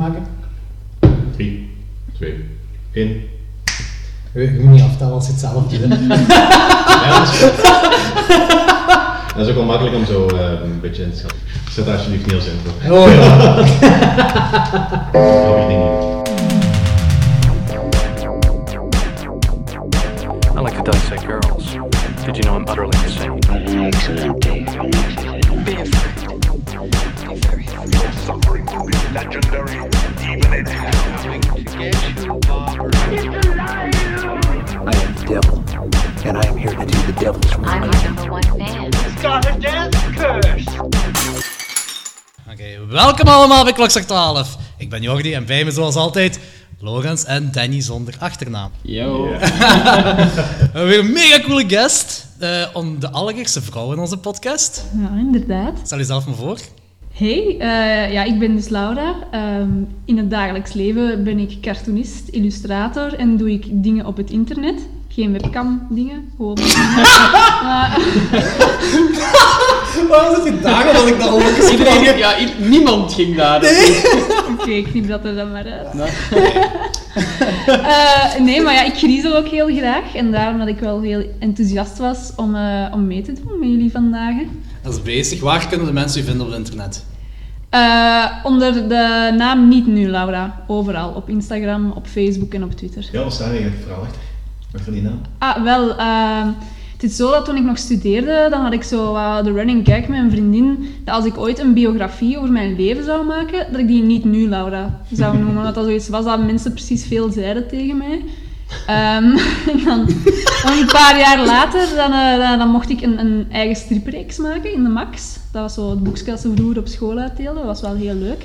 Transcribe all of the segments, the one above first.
maken? 3, 2, 1. Je, moet niet aftellen als je het zelf doet. hè. Ja, dat is. Dat is ook wel makkelijk om zo eh, een beetje in te schatten. Zet daar alsjeblieft Niels in. voor. Oh ja. I like to dissect girls. Did you know I'm utterly insane? Excellent. Be very afraid. Suffering will be legendary, even in hell. I am the devil, and I am here to do the devil's work. I'm your number one fan. Oké, welkom allemaal bij Klokslag 12. Ik ben Jordi en bij me zoals altijd Logans en Danny zonder achternaam. Yo. We hebben weer een mega coole guest. eh, om de allereerste vrouw in onze podcast. Ja, inderdaad. Stel jezelf maar voor. Hey, eh, ja, ik ben dus Laura. Ehm, in het dagelijks leven ben ik cartoonist, illustrator en doe ik dingen op het internet. Geen webcam dingen, gewoon maar, Waarom zit je dagen dat ik dat ook Iedereen, ja, niemand ging daar. Oké, ik knip dat er dan maar uit. Eh, nee, maar ja, ik griezel ook heel graag. En daarom dat ik wel heel enthousiast was om, eh, om mee te doen met jullie vandaag. Dat is bezig. Waar kunnen de mensen je vinden op het internet? Eh, onder de naam Niet Nu, Laura. Overal. Op Instagram, op Facebook en op Twitter. Ja, wat staat er het verhaal achter? Wat voor die naam? Ah, wel. ehm, het is zo dat toen ik nog studeerde, dan had ik zo wat de running gag met een vriendin, dat als ik ooit een biografie over mijn leven zou maken, dat ik die niet nu Laura zou noemen. Omdat dat zoiets was dat mensen precies veel zeiden tegen mij. Ehm, dan, een paar jaar later, dan, eh, dan, dan mocht ik een, een eigen stripreeks maken in de Max. Dat was zo het boekje vroeger op school uitdeelden. Dat was wel heel leuk.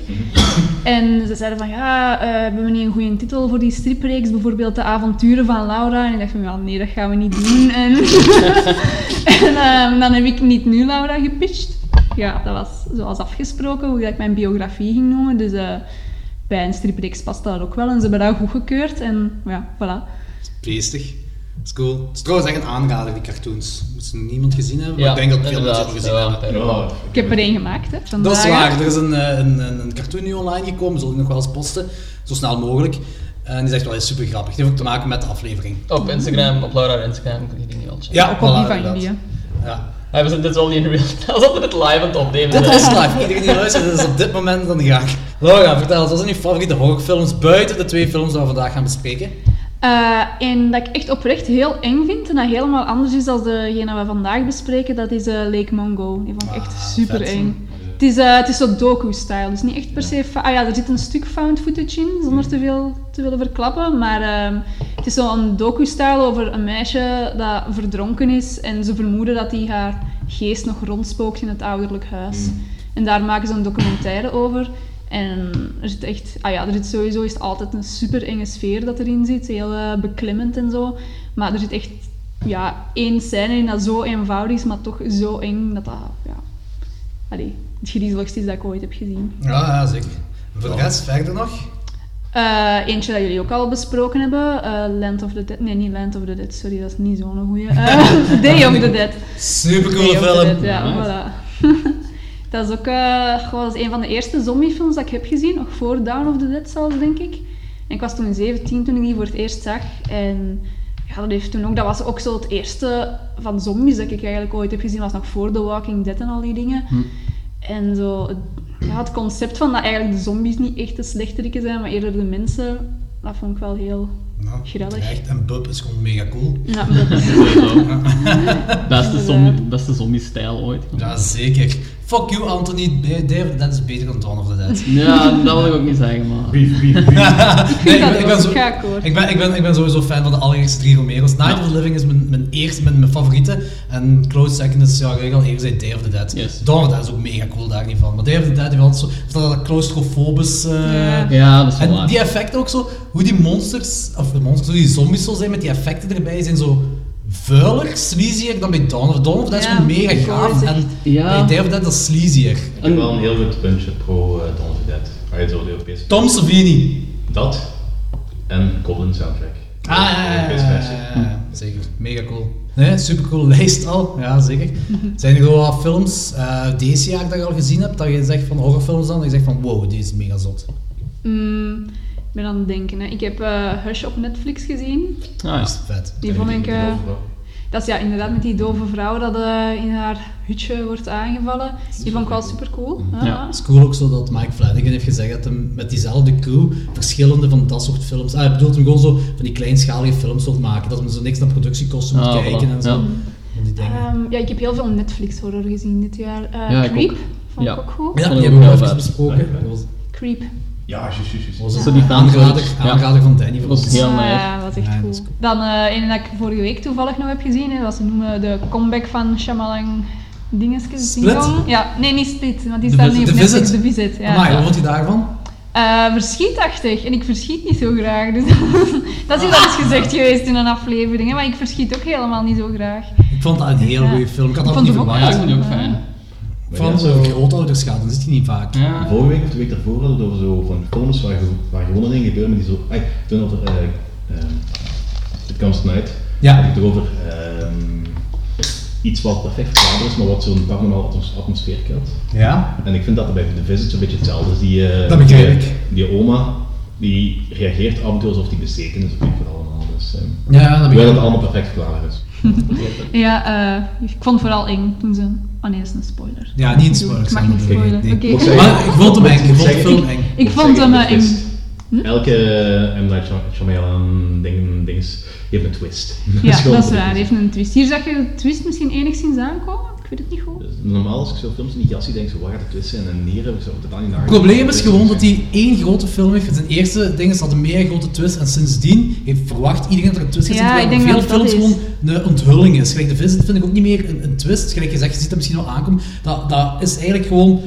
En ze zeiden van, ja, eh, hebben we niet een goede titel voor die stripreeks? Bijvoorbeeld De Avonturen van Laura. En ik dacht van, ja, nee, dat gaan we niet doen. En, ehm, dan heb ik niet nu Laura gepitcht. Ja, dat was zoals afgesproken, hoe ik mijn biografie ging noemen. Dus eh, bij een stripreeks past dat ook wel. En ze hebben dat goedgekeurd. En ja, voilà. Beestig. Dat is cool. Het is trouwens echt een aanrader, die cartoons. Moest nog niemand gezien hebben, maar Ja, ik denk dat veel mensen het gezien hebben. Ja, Ja, Ik heb er één gemaakt, hè. Dat is vandaag. waar. Er is een, eh, een, een, een cartoon nu online gekomen, zullen we nog wel eens posten, zo snel mogelijk. En die is echt wel super grappig. Die heeft ook te maken met de aflevering. Op Instagram, op Laura Instagram, kun je die niet al checken. Ja, Ook op die van jullie. Ja. Ja, we zijn dit is wel niet in real time. We zaten het live aan het opnemen. Dit was live. Iedereen die luistert, dit is op dit moment dan ga ik. Laura, vertel, wat zijn je favoriete horrorfilms buiten de twee films die we vandaag gaan bespreken? Eh, en dat ik echt oprecht heel eng vind en dat helemaal anders is dan degene we vandaag bespreken, dat is eh, Lake Mongo. Die vond ik echt Ah, super vet, eng. Het is, eh, het is zo docu-style, dus niet echt per se... Ah ja, er zit een stuk found footage in, zonder te veel te willen verklappen. Maar ehm, het is zo'n docu-style over een meisje dat verdronken is en ze vermoeden dat die haar geest nog rondspookt in het ouderlijk huis. En daar maken ze een documentaire over. En er zit echt... Ah ja, er zit sowieso is het altijd een super enge sfeer dat erin zit. Heel eh, beklemmend en zo. Maar er zit echt ja, één scène in dat zo eenvoudig is, maar toch zo eng dat dat... Ja, allee, het griezeligste is dat ik ooit heb gezien. Ja, ja zeker. Voor de rest, verder nog? Eh, eentje dat jullie ook al besproken hebben. eh, Land of the Dead. Nee, niet Land of the Dead. Sorry, dat is niet zo'n goeie. Eh, Day of the Dead. Super Day coole of the film. Dead, ja, voilà. dat is ook eh, dat is een van de eerste zombiefilms dat ik heb gezien. Nog voor Dawn of the Dead zelfs, denk ik. En ik was toen 17 toen ik die voor het eerst zag. En ja, dat, heeft toen ook, dat was ook zo het eerste van zombies dat ik eigenlijk ooit heb gezien. Dat was nog voor The Walking Dead en al die dingen. En zo, het, ja, het concept van dat eigenlijk de zombies niet echt de slechteriken zijn, maar eerder de mensen, dat vond ik wel heel Nou, Grillig. Echt, en Bub is gewoon mega cool. Ja, dat is... Beste, Dus, zombie, eh, beste zombie-stijl ooit. Ja, zeker. Fuck you, Anthony. Dat is beter dan Dawn of the Dead. Ja, dat wil ik ook niet zeggen, maar... Beef, beef, beef. Nee, ik, ben, ik, ben zo, ik, ben, ik, ben, ik ben sowieso fan van de allereerste drie Romero's. Night of the Living is mijn, mijn eerste, mijn, mijn favoriete. En close second is, ja, ik al eerder zei Day of the Dead. Yes. Dawn of the Dead is ook mega cool daar niet van. Maar Day of the Dead heeft altijd zo, dat, dat claustrofobisch... eh, Ja. Ja, dat is wel En waar. die effecten ook zo, hoe die monsters, of de monsters, hoe die zombies zo zijn met die effecten erbij, zijn zo vuiler, sleazier dan bij Dawn of Dawn of the Dead is gewoon mega gaaf. En Ja. bij Day of Dead dat is sleazier. Ik heb wel een heel goed puntje pro uh, Dawn of Dead. Waar je zo de Europese... Tom Savini. Dat en Goblin soundtrack. Ah, ja, ja, ja, zeker. Mega cool. Nee, super cool lijst al. Ja, zeker. Zijn er wel wat films eh, deze jaar dat je al gezien hebt, dat je zegt van horrorfilms dan, dat je zegt van wow, die is mega zot. Mm, ben aan het denken. Hè. Ik heb eh, Hush op Netflix gezien. Ah, ja. Dat is vet. Die vond ik... eh, Ja. dat is ja, inderdaad met die dove vrouw dat eh, in haar hutje wordt aangevallen. Die vond ik wel super cool. Ja. Het is cool ook zo dat Mike Flanagan heeft gezegd dat hij met diezelfde crew verschillende van dat soort films... Ah, hij bedoelt hem gewoon zo van die kleinschalige films wil maken. Dat men zo niks naar productiekosten moet Ah, kijken voilà. en zo. Ja. Ehm, ja, ik heb heel veel Netflix-horror gezien dit jaar. Ja, ik Creep ook. vond Ja. ik ook goed. ja, die hebben we ook al even besproken. Ja, Creep. Ja, juist, juist, was Dat het is die aanrader, aanrader van Danny voor ons. heel Ja, nice. ja, dat was echt cool. Dan eh een dat ik vorige week toevallig nog heb gezien, hè, dat ze noemen de comeback van Shyamalan dingetjes. Split? Ja, nee, niet Split, want die staat niet op Netflix. De Visit, ja. Amai, wat vond je daarvan? Eh, verschietachtig. En ik verschiet niet zo graag. Dus dat is hier al eens gezegd geweest in een aflevering. Hè, maar ik verschiet ook helemaal niet zo graag. Ik vond dat een heel Ja. goede film. Ik had dat vond niet hem ook verwacht. Ja, ik vind die ook fijn. Van Ja, zo'n zo- grootouders gaat, dan zit hij niet vaak. Ja. Vorige week of de week daarvoor hadden we het over zo van films waar, waar gewone dingen gebeuren, maar die zo... Ay, toen over eh ehm, It Comes at Night. Ja. had ik het over ehm, iets wat perfect verklaarbaar is, maar wat zo'n paranormaal atmos- atmosfeer kent. Ja? En ik vind dat er bij The Visit zo'n beetje hetzelfde is. Die, eh, Dat begrijp die, ik. Die oma, die reageert af en toe alsof die bezeten is op iets voor allemaal. Dus, ehm, Ja, dat terwijl begrijp het ik. allemaal perfect verklaarbaar is. Ja, eh, ik vond het vooral eng toen ze... Oh nee, dat is een spoiler. Ja, niet Ik spoilers. mag niet spoilen. nee. Maar ik vond hem eng, ik vond de zeggen- film eng. Ik vond hem eh, eng. twist. Elke eh, M. Night Shyam- Shyamalan ding, dings heeft een twist. Ja, dat is waar. Heeft een twist. Hier zag je de twist misschien enigszins aankomen. Ik weet het niet goed. Dus normaal als ik zo films in die jas zie, denk ik zo, waar gaat de twist zijn? En hier heb ik zo totaal niet naar. Het probleem is gewoon dat hij één grote film heeft. Zijn eerste ding is had een mega grote twist. En sindsdien heeft verwacht iedereen dat er een twist gaat Ja, zitten. ik terwijl denk veel dat dat films is. gewoon een onthulling is. Gelijk de Visit vind ik ook niet meer een, een twist. Gelijk je zegt, je ziet het misschien wel aankomen. Dat, dat is eigenlijk gewoon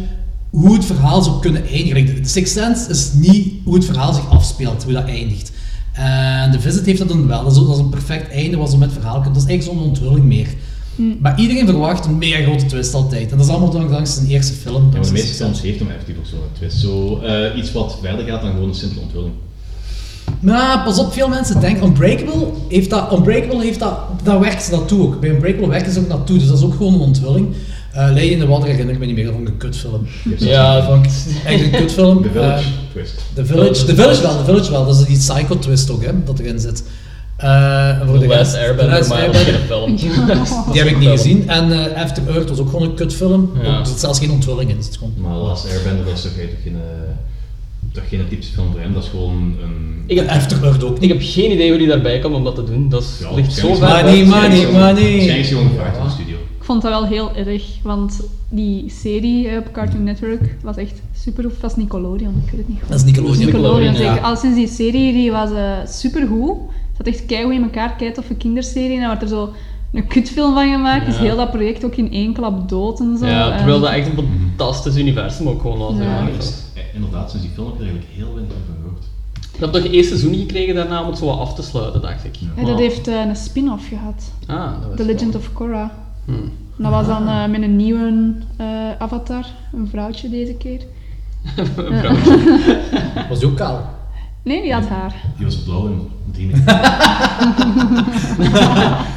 hoe het verhaal zou kunnen eindigen. De Sixth Sense is niet hoe het verhaal zich afspeelt, hoe dat eindigt. En de Visit heeft dat dan wel. Dat is, dat is een perfect einde wat ze met het verhaal kunnen. Dat is eigenlijk zo'n onthulling meer. Hm. Maar iedereen verwacht een mega grote twist altijd. En dat is allemaal dank- dankzij zijn eerste film. Ja, maar de meeste films heeft hem effectief ook zo'n twist. Zo, eh, iets wat verder gaat dan gewoon een simpele onthulling. Nou, pas op, veel mensen denken Unbreakable heeft dat, Unbreakable heeft dat, daar werken ze naartoe ook. Bij Unbreakable werken ze ook naartoe, dus dat is ook gewoon een onthulling. Uh, Leiden in de Wadder herinner ik me niet meer, dat vond ik een kutfilm. Ja, dat vond ik echt een kutfilm. The Village, Eh, twist. The Village, The Village wel, The Village wel, dat is die psycho twist ook, hè, dat erin zit. Eh, voor The rest- Last Airbender, maar dat is Airbender, geen film. Die heb ik niet gezien. En eh, After Earth was ook gewoon een kutfilm. Ja. Er zit zelfs geen onthulling in. Het is gewoon... Maar Last Airbender, is toch, geen, eh, toch geen typische film voor hem, dat is gewoon een... Ik heb, After Earth ook ik heb geen idee hoe die daarbij komt om dat te doen. Dat is, Ja, ligt zo ver niet, maar niet. Waarschijnlijk is gewoon gevraagd van de studio. Ik vond dat wel heel erg, want die serie eh, op Cartoon Network was echt super. Of was Nickelodeon, ik weet het niet goed. Dat is Nickelodeon. Nickelodeon. Al sinds die serie die was eh super goed. Het zat echt keigoed in elkaar, kei toffe kinderserie. En dan werd er zo een kutfilm van gemaakt. Dus Ja. heel dat project ook in één klap dood en zo. Ja, En- terwijl dat echt een fantastisch universum ook gewoon was. Ja. Dus, eh, inderdaad, sinds die film heb je er eigenlijk heel weinig van gehoord. Ik heb toch één seizoen gekregen daarna om het zo wat af te sluiten, dacht ik. Ja, dat heeft eh, een spin-off gehad. Ah, dat The is Legend wel- of Korra. Hmm. En Dat was dan eh, met een nieuwe eh, avatar, een vrouwtje deze keer. Een vrouwtje. Was die ook kaal? Nee, die had haar. Die was blauw en drie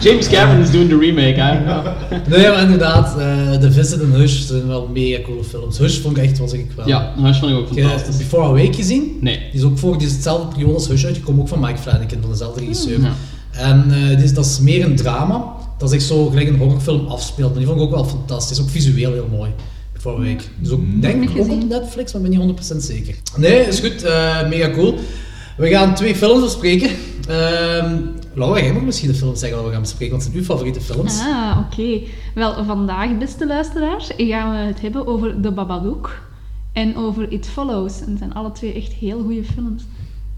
James Cameron is doing the remake, hè? Nee, maar inderdaad, eh The Visit en Hush zijn wel mega coole films. Hush vond ik echt, was ik wel. Ja, Hush vond ik ook Heb je fantastisch. Before Awake gezien? Nee. Die is ook voor, die is hetzelfde periode als Hush uitgekomen, ook van Mike Flanagan, van dezelfde regisseur. Ja. En eh, dit is, dat is meer een drama, dat zich zo gelijk een horrorfilm afspeelt. Maar die vond ik ook wel fantastisch, ook visueel heel mooi. Before Awake. Dus ook, denk ik ook op. Netflix, maar ik ben niet 100% zeker. Nee, is goed, eh, mega cool. We gaan twee films bespreken. Ehm Laura, jij mag misschien de films zeggen wat we gaan bespreken, want het zijn uw favoriete films. Ah, oké. Wel, vandaag, beste luisteraars, gaan we het hebben over The Babadook en over It Follows. En het zijn alle twee echt heel goede films.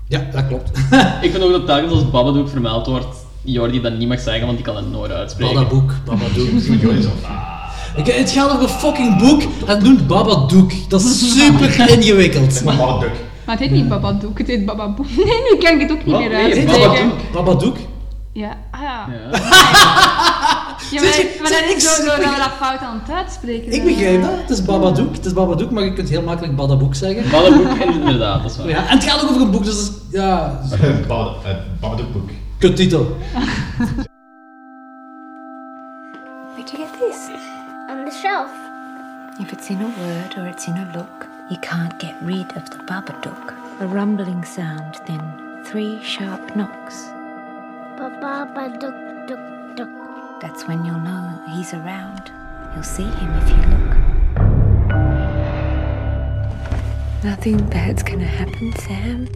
Ja, dat klopt. Ik vind ook dat telkens als Babadook vermeld wordt, Jordi dat niet mag zeggen, want die kan het nooit uitspreken. Babadook, Babadook. Ik, het gaat over een fucking boek en doen Babadook. Dat is super ingewikkeld. Maar duck. Maar het heet niet Babadook, het heet Bababoek. Nee, nu kan ik het ook niet meer Nee, uitspreken. Babadook. Babadook? Ja, ah ja. Ja. ja je- maar, dat ik- is zo zo dat we dat fout aan het uitspreken Ik zijn. begrijp dat. Het is Babadook. Het is Babadook, maar je kunt heel makkelijk Badaboek zeggen. Babadook, inderdaad, dat is waar. Ja, en het gaat ook over een boek, dus dat is, ja, eh, Babadook boek. kuttitel. Where'd you get this? On the shelf. If it's in a word or it's in a look, you can't get rid of the Babadook. A rumbling sound, then three sharp knocks. Ba-ba-ba, duck, duck, duck. That's when you'll know he's around. You'll see him if you look. Nothing bad's gonna happen, Sam.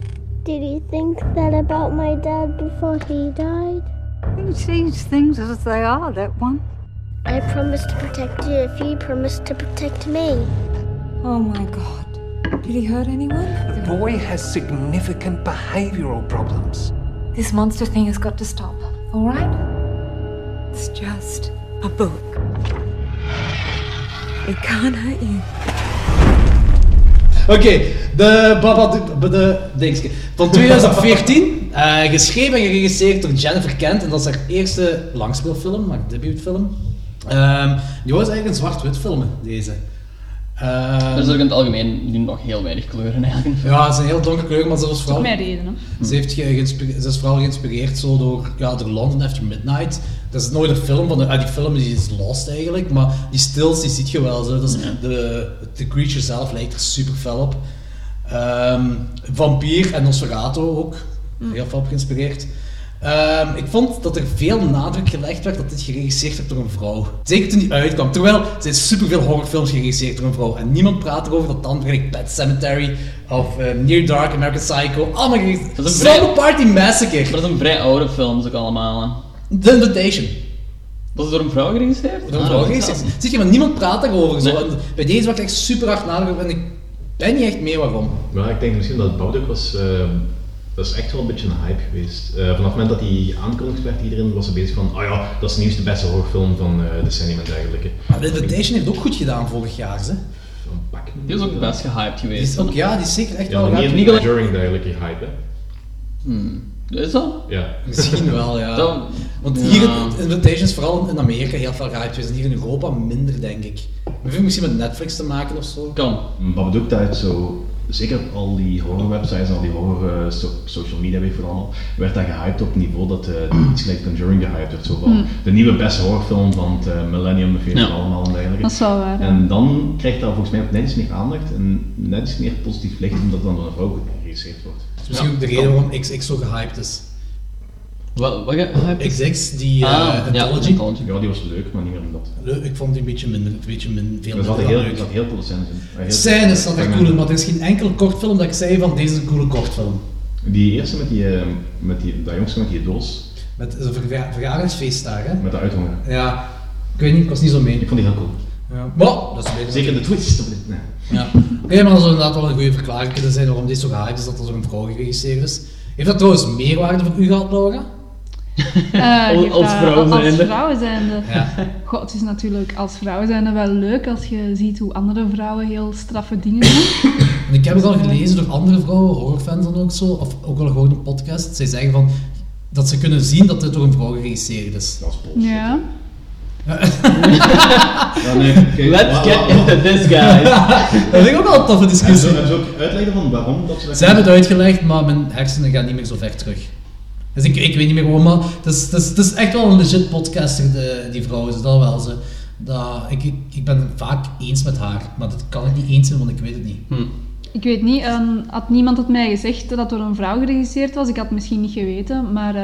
Did he think that about my dad before he died? He sees things as they are, that one. I promised to protect you if you promised to protect me. Oh my god. Did he hurt anyone? The boy has significant behavioral problems. This monster thing has got to stop, alright? It's just a book. It can't hurt you. Oké, de Babadook, de dingske. Van 2014, eh, geschreven en geregisseerd door Jennifer Kent. En dat is haar eerste langspeelfilm, haar debuutfilm. Ehm, die was eigenlijk een zwart-wit film, deze. Ehm, Er is ook in het algemeen nu nog heel weinig kleuren eigenlijk. ja, het is een heel donkere kleur, maar ze was vooral... Mijn reden, hè. Ze, heeft ze is vooral geïnspireerd zo door, ja, door London After Midnight. Dat is nooit een film van de, ah, die film die is lost eigenlijk, maar die stills die ziet je wel zo. Dat is, de, de creature zelf lijkt er super fel op. Ehm, Vampier en Nosferatu ook, heel fel op geïnspireerd. Ehm, ik vond dat er veel nadruk gelegd werd dat dit geregisseerd werd door een vrouw. Zeker toen die uitkwam. Terwijl er zijn superveel horrorfilms geregisseerd door een vrouw. En niemand praat erover dat dan gelijk Pet Cemetery of eh, Near Dark, American Psycho, allemaal geregisseerd. Dat is een Zombie vrij- Party Massacre. Maar dat zijn vrij oude films ook allemaal. hè. The Invitation. Was het door een vrouw geregisseerd? Door een Ah, vrouw dat geregisseerd. Zie je, maar niemand praat daarover. Zo. Nee. En bij deze was ik echt super hard nadenken en ik ben niet echt mee waarom. Maar ik denk misschien dat Babadook was, eh, dat is echt wel een beetje een hype geweest. Eh, vanaf het moment dat hij aangekondigd werd, iedereen was er bezig van, oh ja, dat is de nieuwste beste horrorfilm van eh decennium en dergelijke. Maar The Invitation heeft ook goed gedaan vorig jaar. Hè. Een pak. Die is ook best gehyped Die geweest. is ook, ja, die is zeker echt Ja, wel maar goed. niet, niet during dergelijke hype, hè. Hmm. Is dat? Ja. Misschien wel, ja. Dan- Want ja. hier, in Invitation is vooral in Amerika heel veel gehyped geweest en hier in Europa minder, denk ik. Maar heeft misschien met Netflix te maken of zo. Kan. Babadook dat uit zo, zeker op al die horror websites en al die horror eh, so- social media weet ik veel allemaal, werd dat gehyped op niveau dat eh iets gelijk Conjuring gehyped werd. Zo van Hmm. de nieuwe beste horrorfilm van het eh, millennium, of weet Ja. allemaal en dergelijke. Dat is wel waar. ja. En dan krijgt dat volgens mij ook net iets meer aandacht en net iets meer positief licht omdat het dan door een vrouw geregisseerd wordt. Dat is misschien ook de reden waarom XX zo gehyped is. Wat, wat gehyped? XX, die eh Ah, ja, Anthology. Anthology. Ja, die was leuk, maar niet meer dan dat. Leuk, ik vond die een beetje minder, een beetje min, veel Er minder heel, er leuk. heel coole scènes in. Eh, Scènes zat echt cool in, maar er is geen enkele kortfilm dat ik zei van deze is een coole kortfilm. Die eerste met die, eh, met die, dat jongste met die doos, Met een verga- verjaringsfeest daar, hè. met de uithonger. Ja, ik weet niet, ik was niet zo mee. Ik vond die heel cool. Ja. Maar, dat is een beetje... Zeker de twist. op dit- Nee. Ja. Oké, maar dat zou inderdaad wel een goede verklaring kunnen zijn waarom dit zo gehyped is dat er zo'n vrouw geregisseerd is. Heeft dat trouwens meerwaarde voor u gehad, Laura? Eh, Als- je als vraagt- vrouw Als zijnde. vrouw zijnde. Ja. God, het is natuurlijk als vrouw zijnde wel leuk als je ziet hoe andere vrouwen heel straffe dingen doen. En ik heb het al gelezen door andere vrouwen, horrorfans dan ook zo, of ook wel gehoord op een podcast. Zij zeggen van, dat ze kunnen zien dat dit door een vrouw geregisseerd is. Dat is bullshit. Ja. Ja, nee, kijk, Let's get into this, guys. Dat vind ik ook wel een toffe discussie. en zo ook uitleggen van waarom dat ze dat Ze hebben het uitgelegd, maar mijn hersenen gaan niet meer zo ver terug. Dus ik, ik weet niet meer waarom, maar het is, het is, het is echt wel een legit podcaster, de, die vrouw is dat wel. Ze, dat, ik, ik, ik ben het vaak eens met haar, maar dat kan ik niet eens zijn, want ik weet het niet. Hm. Ik weet niet, ehm, had niemand het mij gezegd dat het door een vrouw geregisseerd was, ik had het misschien niet geweten, maar eh,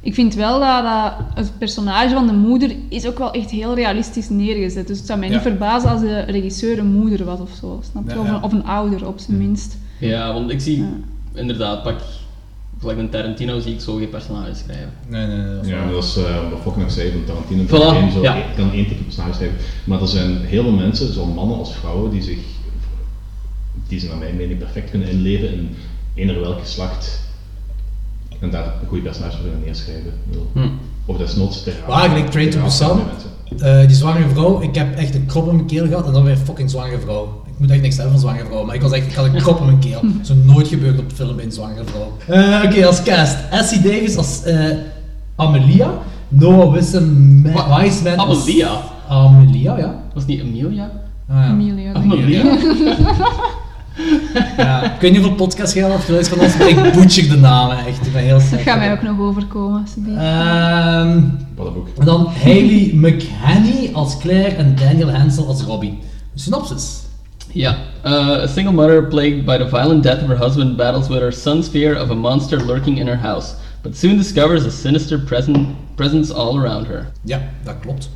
ik vind wel dat, dat het personage van de moeder is ook wel echt heel realistisch neergezet. Dus het zou mij niet verbazen als de regisseur een moeder was of zo, snap je? Ja, of, een, of een ouder op zijn minst. Ja, want ik zie Ja. inderdaad, pak, gelijk een Tarantino zie ik zo geen personages schrijven. Nee, nee, nee. dat is Ja, dat is uh, wat Fok nog zei, van Tarantino kan, Voilà, één, zo, ja. één- kan één type personage schrijven. Maar er zijn heel veel mensen, zowel mannen als vrouwen, die zich, die ze naar mijn mening perfect kunnen inleven in eender welk geslacht en daar een goede personage voor kunnen neerschrijven. Ik Hm. Of desnoods ter Waar, gelijk Train to Busan. Eh, die zwangere vrouw, ik heb echt een krop in mijn keel gehad en dan weer een fucking zwangere vrouw. Ik moet echt niks hebben van zwangere vrouw, maar ik was echt, ik had een krop in mijn keel. Zo nooit gebeurd op de film bij een zwangere vrouw. Eh, Oké, als cast. Essie Davis als eh, Amelia. Noah Wiseman? Wiseman als... Amelia? Amelia, ja. Was niet Emilia? Ah, ja. Amelia. Amelia? Ja, ik weet niet hoeveel podcasts jij al hebt geluisterd van ons, maar ik butcher de namen echt. Ik ben heel Dat slecht. gaat mij ook nog overkomen. alsjeblieft. Ehm, Wat een boek. en dan Hayley McHaney als Claire en Daniel Hansel als Robbie. Synopsis. Yeah. Uh, a single mother plagued by the violent death of her husband battles with her son's fear of a monster lurking in her house, but soon discovers a sinister present, presence all around her. Ja, dat klopt.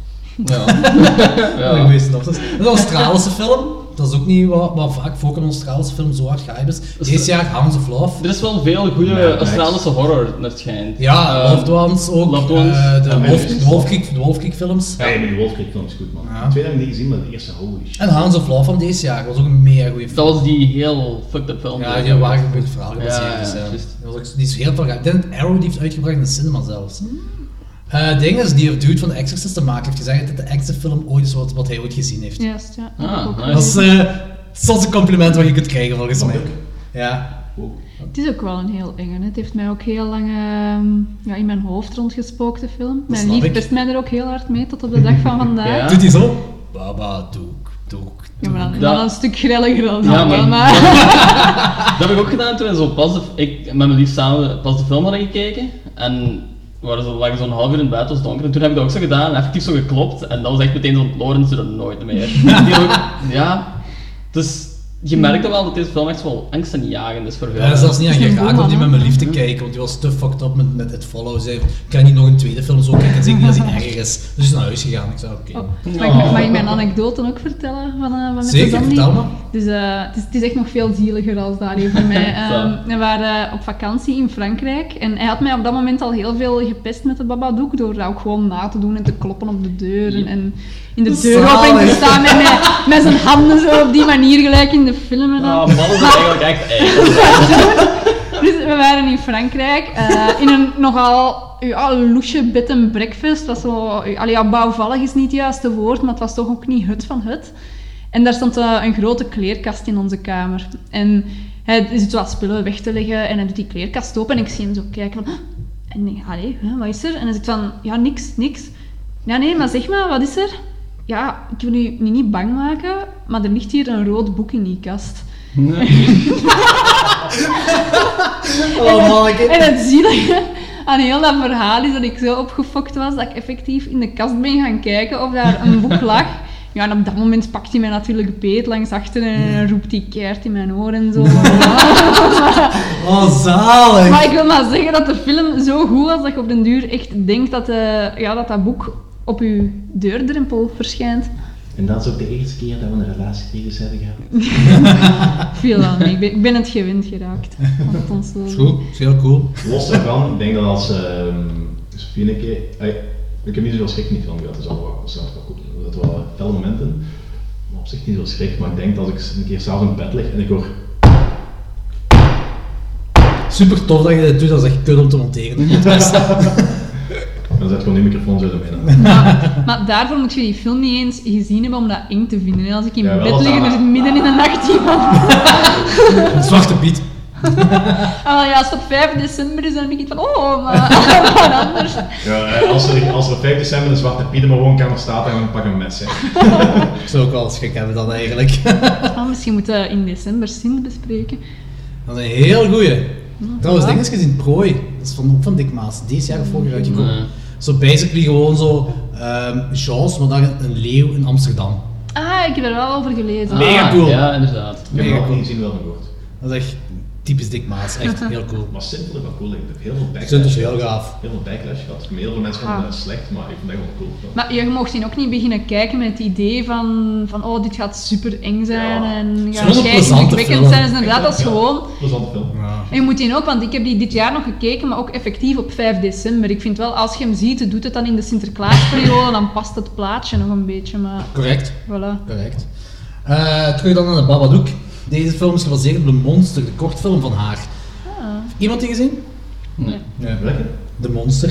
Ja. Ja. ja. Geweest, dat is dat is een Australische film. Dat is ook niet wat, wat vaak voor een Australische film zo hard hype is. Deze jaar Hounds of Love. Er is wel veel goede Mad Max. Australische horror, naar het schijnt. Ja, Eh, Loved Ones ook. Loved Ones. eh, de, Ja, Wolf, Memories. de Wolfkrieg, de Wolfkrieg films. Ja, maar die Wolfkrieg film is goed, man. Ja. Heb ik niet gezien, maar de eerste, holy shit. En Hounds of Love van deze jaar was ook een mega goede film. Dat was die heel fucked up film. Ja, die waren een beetje verhaal gebaseerd. Ja, ja, dus, ja. juist. Dat was ook, die is heel veel Ik denk dat Arrow die heeft uitgebracht in de cinema zelfs. Eh, Het ding is, die dude van The Exorcist te maken heeft gezegd dat de engste film ooit is wat, wat hij ooit gezien heeft. Juist, ja. Ah, nice. Dat is soms een compliment wat je kunt krijgen volgens mij. Ja. Wow. Het is ook wel een heel enge. hè. Het heeft mij ook heel lang ehm, ja, in mijn hoofd rondgespookt, de film. Mijn lief pest mij er ook heel hard mee tot op de dag van vandaag. Ja. Doet hij zo? Baba, doek, doek, Ja, maar dan, Dat- dan een stuk grilliger dan Ja, dat, maar- maar... Dat heb ik ook gedaan toen we zo pas de, ik met mijn lief samen pas de film hadden gekeken. En waren zo, lagen zo'n half uur in het het was donker. En toen heb ik dat ook zo gedaan, effectief zo geklopt. En dat was echt meteen zo, Lorenz doet dat nooit meer. Ook, ja, dus je merkte wel dat deze film echt wel angst en jagen is voor veel. Ja, dat is zelfs niet aan Dat geraakt om die met mijn lief te kijken, want die was te fucked up met, met It Follows. Hij kan niet nog een tweede film zo kijken en zeker niet als hij erger is. Dus hij is naar huis gegaan. Ik zei, oké. Oh, mag, ik, mag ik mijn anekdote ook vertellen van, eh van Zeker, vertel maar. Dus, eh, het, is, het is echt nog veel zieliger als dat voor mij. Ehm, we waren op vakantie in Frankrijk en hij had mij op dat moment al heel veel gepest met de Babadook door dat ook gewoon na te doen en te kloppen op de deur en, en in de deuropening te staan met, met, met zijn handen zo op die manier gelijk in de film. En Ah, dan. mannen zijn eigenlijk echt. Dus we waren in Frankrijk eh, in een nogal ja, loesje bed and breakfast. Dat was zo, allee, ja, bouwvallig is niet het juiste woord, maar het was toch ook niet hut van hut. En daar stond eh, een grote kleerkast in onze kamer. En hij zit wat spullen weg te leggen en hij doet die kleerkast open en ik zie hem zo kijken van... En ik denk, allee, wat is er? En hij zegt van, ja, niks, niks. Ja, nee, maar zeg maar, wat is er? Ja, ik wil u niet, niet bang maken, maar er ligt hier een rood boek in die kast. Oh, manneke. En het zielige aan heel dat verhaal is dat ik zo opgefokt was dat ik effectief in de kast ben gaan kijken of daar een boek lag. Ja, en op dat moment pakt hij mij natuurlijk beet langs achter en roept hij keert in mijn oor en zo. Oh, zalig. maar ik wil maar zeggen dat de film zo goed was dat je op den duur echt denkt dat, eh, ja, dat dat boek op je deurdrempel verschijnt. En dat is ook de eerste keer dat we een relatiecrisis hebben gehad. Veel aan. Ik ben, ik ben het gewend geraakt. Ons zo Is goed, is heel cool. Los daarvan, ik denk dat als ehm Sofie een keer... ik heb niet zoveel schrik in die film gehad, dat is wel, dat wel. Er zaten wel felle momenten, maar op zich niet zoveel schrik. Maar ik denk dat als ik een keer s'avonds in bed lig en ik hoor... Super tof dat je dit doet, dat is echt kut om te monteren. Dan zet gewoon die microfoon zo ermee. Maar, maar daarvoor moet je die film niet eens gezien hebben om dat eng te vinden. En als ik in Ja, bed lig en er dat- zit midden in de nacht iemand Zwarte Piet. Ah ja, als het op 5 december is, dan denk ik van, oh, maar wat anders. Ja, eh, als er, als er op 5 december een zwarte Piet in mijn woonkamer staat, dan pak ik een mes. Hè. Ik zou ook wel schrik hebben dan eigenlijk. Ah, misschien moeten we in december Sint bespreken. Dat is een heel goeie. Trouwens, voilà. ding is gezien Prooi. Dat is van, ook van Dick Maas. Deze jaar of vorig jaar uitgekomen. Nee. Zo basically gewoon zo ehm Jaws, maar dan een, leeuw in Amsterdam. Ah, ik heb er wel over gelezen. Mega Ah, cool. Ja, inderdaad. Ik heb Mega cool. niet gezien, wel van gehoord. Dat is echt typisch Dick Maas. Echt heel cool. Maar ik wel cool. Ik heb heel veel Ik vind het backlash heel gaaf. Heel veel backlash gehad. Heel veel mensen vonden Ah. het slecht, maar ik vond het echt wel cool. Maar je mocht hier ook niet beginnen kijken met het idee van, van oh, dit gaat super eng zijn Ja. en gewoon gaat film. zijn. Dus inderdaad, dat is Ja. gewoon... Plezante film. En je moet die ook, want ik heb die dit jaar nog gekeken, maar ook effectief op 5 december. Ik vind wel, als je hem ziet, doet het dan in de Sinterklaasperiode, dan past het plaatje nog een beetje, maar Correct. voilà. Correct. Eh, terug dan naar de Babadook. Deze film is gebaseerd op de Monster, de kortfilm van haar. Ah. Iemand die gezien? Nee. Welke? De Monster.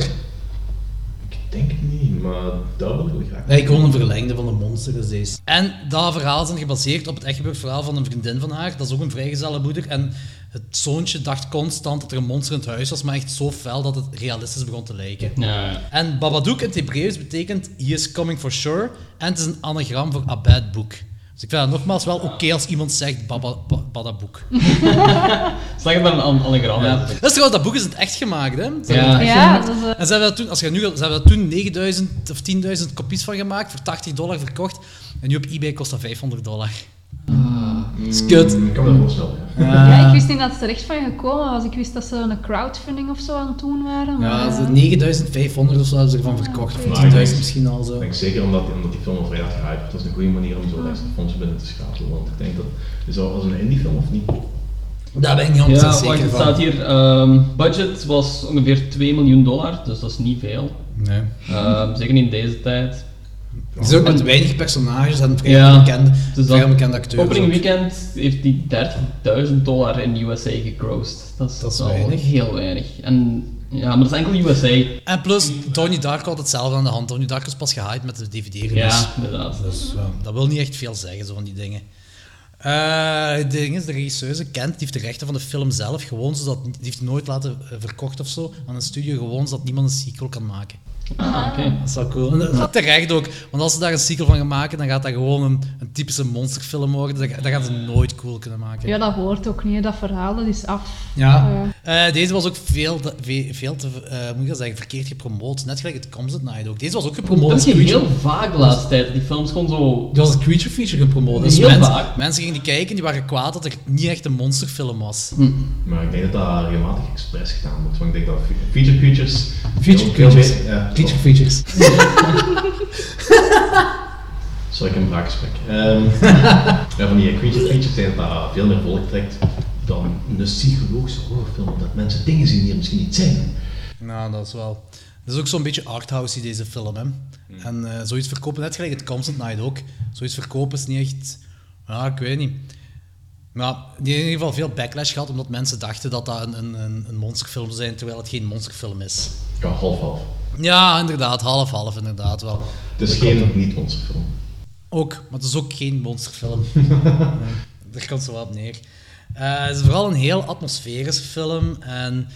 Ik denk het niet, maar dat wil ik wel graag. Nee, gewoon een verlengde van de Monster is deze. En dat verhaal is gebaseerd op het echt gebeurd verhaal van een vriendin van haar. Dat is ook een vrijgezelle moeder. En het zoontje dacht constant dat er een monster in het huis was, maar echt zo fel dat het realistisch begon te lijken. Ja, ja. En Babadook in het Hebreeuws betekent he is coming for sure. En het is een anagram voor a bad book. Dus ik vind het nogmaals wel oké als iemand zegt baba, ba- Badaboek. Zeg het maar een an- anagram. Ja. Dat is trouwens, dat boek is in het echt gemaakt, hè? Ze Ja. echt Ja, gemaakt. dat is, eh, En ze hebben, dat toen, als je nu, ze hebben dat toen 9000 of 10.000 kopies van gemaakt, voor 80 dollar verkocht. En nu op eBay kost dat 500 dollar. Is kut. Ik kan me dat voorstellen, ja. Ja, ik wist niet dat het er echt van gekomen was. Ik wist dat ze een crowdfunding of zo aan het doen waren. Ja, maar, ze eh, 9500 of zo hebben ze ervan verkocht. Of Maar ik 10.000 denk- misschien al zo. Ik denk zeker omdat, omdat die film al vrij had gehyped. Dat is een goede manier om zo extra fondsen binnen te schakelen. Want ik denk dat... Is dat als een indie film of niet? Daar ben ik niet 100% Ja, wacht, zeker het van. staat hier, ehm, budget was ongeveer 2 miljoen dollar, dus dat is niet veel. Nee. Ehm, zeker niet in deze tijd. Het is ook met weinig personages en vrij Ja, bekende, dus vrij onbekende acteurs. Opening weekend heeft die 30.000 dollar in USA gegrossed. Dat is, Dat is weinig. heel weinig. En, ja, maar dat is enkel USA. En plus, Tony Dark had hetzelfde aan de hand. Tony Dark is pas gehyped met de DVD-release. Ja, inderdaad. Dus dat wil niet echt veel zeggen, zo van die dingen. Eh, het ding is, de regisseur Kent, die heeft de rechten van de film zelf gewoon, zodat, die heeft nooit laten eh, verkocht of zo aan een studio, gewoon zodat niemand een sequel kan maken. Ah, oké. Dat is wel cool. En dat is terecht ook, want als ze daar een sequel van gaan maken, dan gaat dat gewoon een, een typische monsterfilm worden. Dat, dat gaan ze nooit cool kunnen maken. Ja, dat hoort ook niet. Dat verhaal dat is af. Ja. Eh, Eh, deze was ook veel te, ve- veel te eh, moet ik dat zeggen, verkeerd gepromoot. Net gelijk het Comes at Night ook. Deze was ook gepromoot Dat is creature. heel vaak de laatste tijd. Die films gewoon zo... Die was een creature feature gepromoot. Dus Heel mensen, vaak. mensen gingen die kijken die waren kwaad dat er niet echt een monsterfilm was. Maar ik denk dat dat regelmatig expres gedaan wordt. Want ik denk dat fe- feature creatures... Feature veel meer- ja, Creature features. Sorry, ik heb een braakgesprek. Ehm ja, van die creature features denk ik dat dat veel meer volk trekt dan een psychologische horrorfilm. Omdat mensen dingen zien die er misschien niet zijn. Nou, dat is wel... Dat is ook zo'n beetje arthousey, deze film, hè. En eh, zoiets verkopen, net gelijk het Comes at Night ook. Zoiets verkopen is niet echt... Ja, ik weet niet. Maar die heeft in ieder geval veel backlash gehad, omdat mensen dachten dat dat een, een, een, monsterfilm zou zijn, terwijl het geen monsterfilm is. Ja, half-half. Ja, inderdaad. Half-half, inderdaad wel. Het is geen niet-monsterfilm. Ook, maar het is ook geen monsterfilm. Daar komt zo wat op neer. Eh, het is vooral een heel atmosferische film. En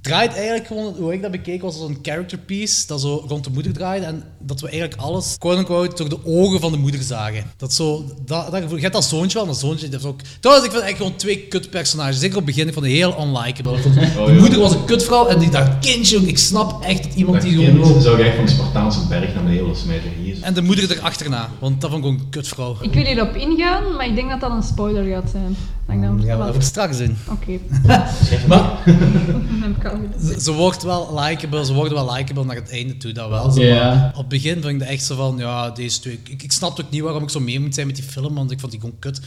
het draait eigenlijk gewoon, hoe ik dat bekeek, was zo'n character piece dat zo rond de moeder draaide. En dat we eigenlijk alles, quote-unquote, door de ogen van de moeder zagen. Dat zo, dat, dat gevoel. Je hebt dat zoontje wel, dat zoontje dat is ook... Trouwens, ik vind eigenlijk gewoon twee kutpersonages. Zeker op het begin, ik vond het heel unlikable. Oh, de moeder was een kutvrouw en die dacht, kindje, ik snap echt dat iemand Dat die kind gewoon... zou ik echt van de Spartaanse berg naar beneden willen smijten. En de moeder erachterna, want dat vond ik gewoon een kutvrouw. ik wil hierop ingaan, maar ik denk dat dat een spoiler gaat zijn. Dat ik dan Daar gaan we wat- over straks in. Oké, Maar dat heb ik al gedaan. ze, ze wordt wel likable, ze worden wel likable naar het einde toe, dat wel. Zo, Ja. maar op het begin vond ik dat echt zo van, ja, deze twee... Ik, ik snapte ook niet waarom ik zo mee moet zijn met die film, want ik vond die gewoon kut.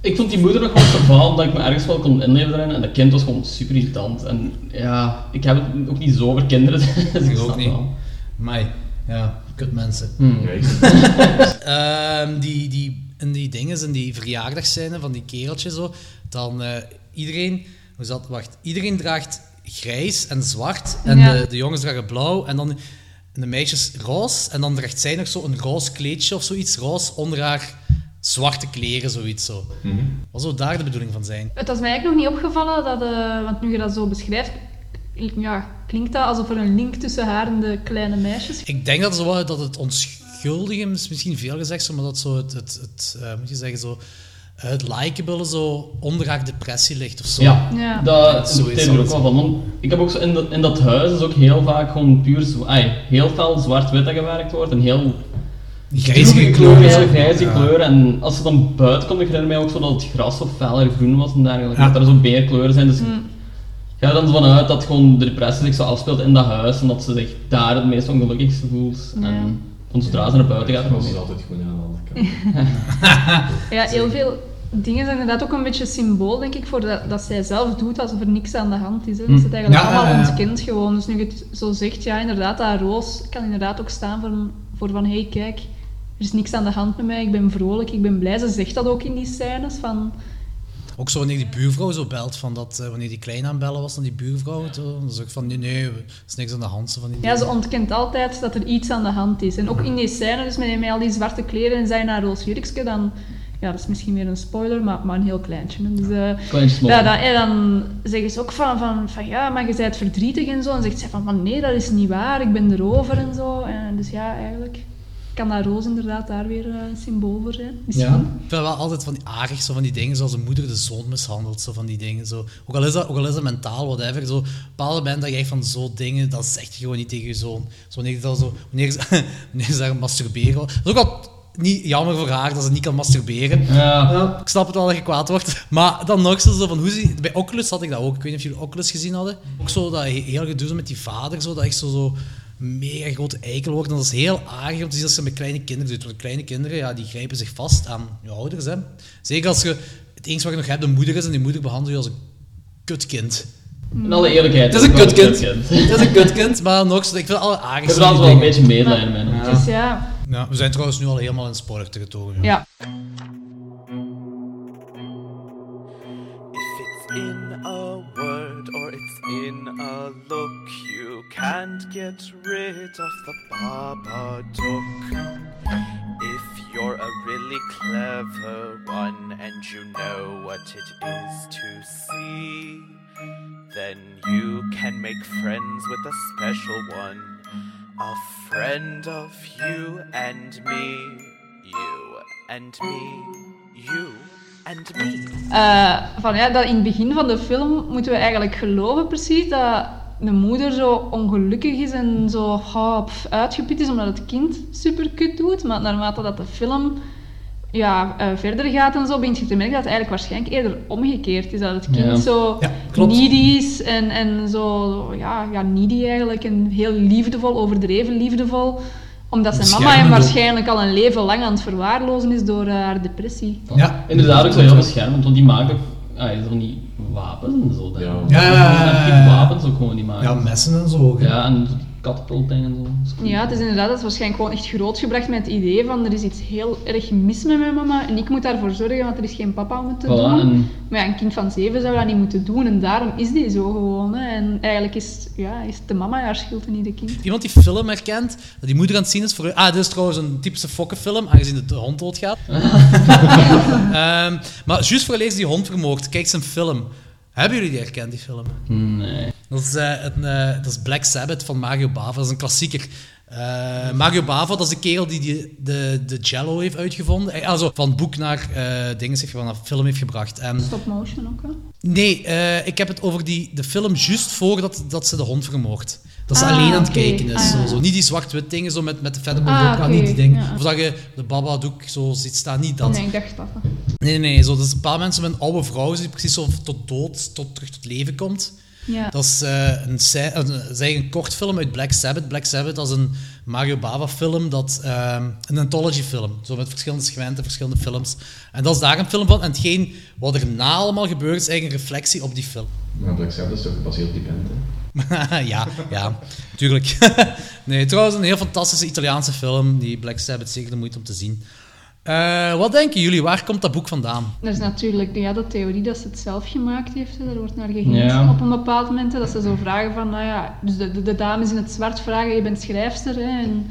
Ik vond die moeder nog wel geval omdat ik me ergens wel kon inleven erin. En dat kind was gewoon super irritant. En ja, ik heb het ook niet zo over kinderen. Dus ik ook niet. wel. Maar ja, kut mensen. Hmm. Ja, ik- Ehm, die, die, in die dingen, in die verjaardagscène van die kereltje zo, dan eh, iedereen, hoe zat, wacht, iedereen draagt grijs en zwart en Ja. de, de jongens dragen blauw en dan de meisjes roze en dan draagt zij nog zo een roze kleedje of zoiets, roze onder haar zwarte kleren, zoiets zo. Wat zou daar de bedoeling van zijn? Het was mij eigenlijk nog niet opgevallen dat, eh, want nu je dat zo beschrijft, ja, klinkt dat alsof er een link tussen haar en de kleine meisjes. Ik denk dat, zo, dat het is misschien veel gezegd, maar dat zo het, het, het eh, moet je zeggen, zo, het likable zo onder haar depressie ligt of zo. Ja, Ja. dat Zo is er ook wel van. Ik heb ook zo in, dat, in dat huis is ook heel vaak gewoon puur ai, heel fel zwart-wit dat gewerkt wordt. En heel Grijzige kleuren, grijzige kleuren. En als ze dan buiten komt, ik herinner mij ook zo dat het gras zo feller groen was en dergelijke. Ja. Dat er zo meer kleuren zijn. Dus Mm. ik ga er dan vanuit dat gewoon de depressie zich zo afspeelt in dat huis. En dat ze zich daar het meest ongelukkigste voelt. Ja. En van zodra ze naar buiten gaat, Dat is altijd goed aan de andere kant. Ja, heel veel dingen zijn inderdaad ook een beetje symbool, denk ik, voor dat, dat zij zelf doet alsof er niks aan de hand is. Hè. Dat ze het eigenlijk Ja, allemaal ja, ja. ontkent gewoon. Dus nu je het zo zegt, ja, inderdaad, dat roos kan inderdaad ook staan voor, voor van, hé, hey, kijk, er is niks aan de hand met mij, ik ben vrolijk, ik ben blij. Ze zegt dat ook in die scènes, van... Ook zo wanneer die buurvrouw zo belt, van dat, eh, wanneer die klein aanbellen was, dan die buurvrouw, zo, dan zeg ik van nee, nee, er is niks aan de hand. Zo van die Ja, ze ontkent altijd dat er iets aan de hand is. En ook in die scène, dus met, met al die zwarte kleren en zij naar roos jurkje, dan... Ja, dat is misschien weer een spoiler, maar, maar een heel kleintje. hè. Dus, eh, Kleintjes Ja, mogen. dan, en dan zeggen ze ook van, van, van ja, maar je bent verdrietig en zo. En zegt ze van, van nee, dat is niet waar, ik ben erover en zo. En dus ja, eigenlijk kan dat roos inderdaad daar weer eh, een symbool voor zijn. Misschien. Ja. Ik vind wel altijd van die aardig, zo van die dingen, zoals een moeder de zoon mishandelt, zo van die dingen. Zo. Ook, al is dat, ook al is dat mentaal, whatever, zo, bepaalde moment dat je echt van zo dingen, dat zeg je gewoon niet tegen je zoon. Zo wanneer, dat zo, wanneer, ze, wanneer ze daar masturberen, dat is ook wel niet jammer voor haar dat ze niet kan masturberen. Ja. Ik snap het wel dat je kwaad wordt. Maar dan nog zo zo van hoe ze... Bij Oculus had ik dat ook. Ik weet niet of jullie Oculus gezien hadden. Ook zo dat he- heel gedoe zo met die vader, zo, dat echt zo, zo mega grote eikel wordt. En dat is heel aardig om te zien dat ze met kleine kinderen doet. Want kleine kinderen, ja, die grijpen zich vast aan je ouders. Hè. Zeker als je... Het enige wat je nog hebt, de moeder is, en die moeder behandelt je als een kutkind. In alle eerlijkheid. Het is een kutkind. Het is een kutkind, maar nog. Ik vind het alle Ik aardig. heb er altijd wel een beetje medelijden mee. Ja. Dus ja, Ja, we zijn trouwens nu al helemaal in spoiler te getogen. ja. If it's in a word or it's in a look, you can't get rid of the Babadook. If you're a really clever one and you know what it is to see, then you can make friends with a special one. A friend of you and me, you and me, you and me. Eh, van, ja, dat in het begin van de film moeten we eigenlijk geloven precies dat de moeder zo ongelukkig is en zo oh, pff, uitgeput is omdat het kind super kut doet. Maar naarmate dat de film ja, eh, verder gaat en zo, begint je te merken dat het eigenlijk waarschijnlijk eerder omgekeerd is. Dat het kind Ja. zo Ja, needy is en, en zo, ja, ja, needy eigenlijk. En heel liefdevol, overdreven liefdevol. Omdat zijn mama hem waarschijnlijk al een leven lang aan het verwaarlozen is door haar depressie. Ja. Inderdaad ook zo heel beschermend, want die maakt ook... Ah, is er niet wapens en zo? dan? Ja. Ja, ja, ja, ja, wapens ook gewoon die maken. Ja, messen en zo. ook. Ja, en katapultdingen en zo. Ja, het is inderdaad dat is waarschijnlijk gewoon echt grootgebracht met het idee van er is iets heel erg mis met mijn mama en ik moet daarvoor zorgen, want er is geen papa om het te Voilà, doen. en- Maar ja, een kind van zeven zou dat niet moeten doen en daarom is die zo gewoon. Hè. En eigenlijk is, ja, is de mama haar schuld en niet de kind. Iemand die film herkent, dat die moeder aan het zien is voor... Ah, dit is trouwens een typische fokkenfilm, aangezien de hond doodgaat. Ehm maar juist voor lezen die hond vermoord, kijk zijn film. Hebben jullie die herkend, die film? Nee. Dat is, eh, een, eh, dat is Black Sabbath van Mario Bava, dat is een klassieker. Eh, Mario Bava, dat is de kerel die, die de, de Jello heeft uitgevonden. Also, van boek naar eh dingen, zeg, van een film heeft gebracht. En Stop motion ook, hè? Nee, ik heb het over die, de film juist voordat dat ze de hond vermoord. Dat ze Ah, alleen aan het kijken is. Ah, zo, zo. Niet die zwart-wit dingen zo met, met de vette Ah, niet die dingen. ja. Of dat je de Babadook zo ziet staan, niet dat. Nee, ik dacht dat. Nee, nee, nee. Zo, dat is een paar mensen met een oude vrouw die precies zo tot dood, tot terug tot leven komt. Ja. Dat is eh, een, een, een kort film uit Black Sabbath. Black Sabbath is een Mario Bava film, dat, ehm, een anthology film. Zo met verschillende segmenten, verschillende films. En dat is daar een film van. En hetgeen wat erna allemaal gebeurt, is eigenlijk een reflectie op die film. Maar Black Sabbath is toch gebaseerd op die band, hè? ja, ja, tuurlijk. nee, trouwens, een heel fantastische Italiaanse film. Die Black Sabbath zeker de moeite om te zien. Eh, wat denken jullie? Waar komt dat boek vandaan? Er is natuurlijk ja, de theorie dat ze het zelf gemaakt heeft. Hè. Daar wordt naar Ja. op een bepaald moment. Hè, dat ze zo vragen van, nou ja... Dus de, de, de dames in het zwart vragen, je bent schrijfster, hè, en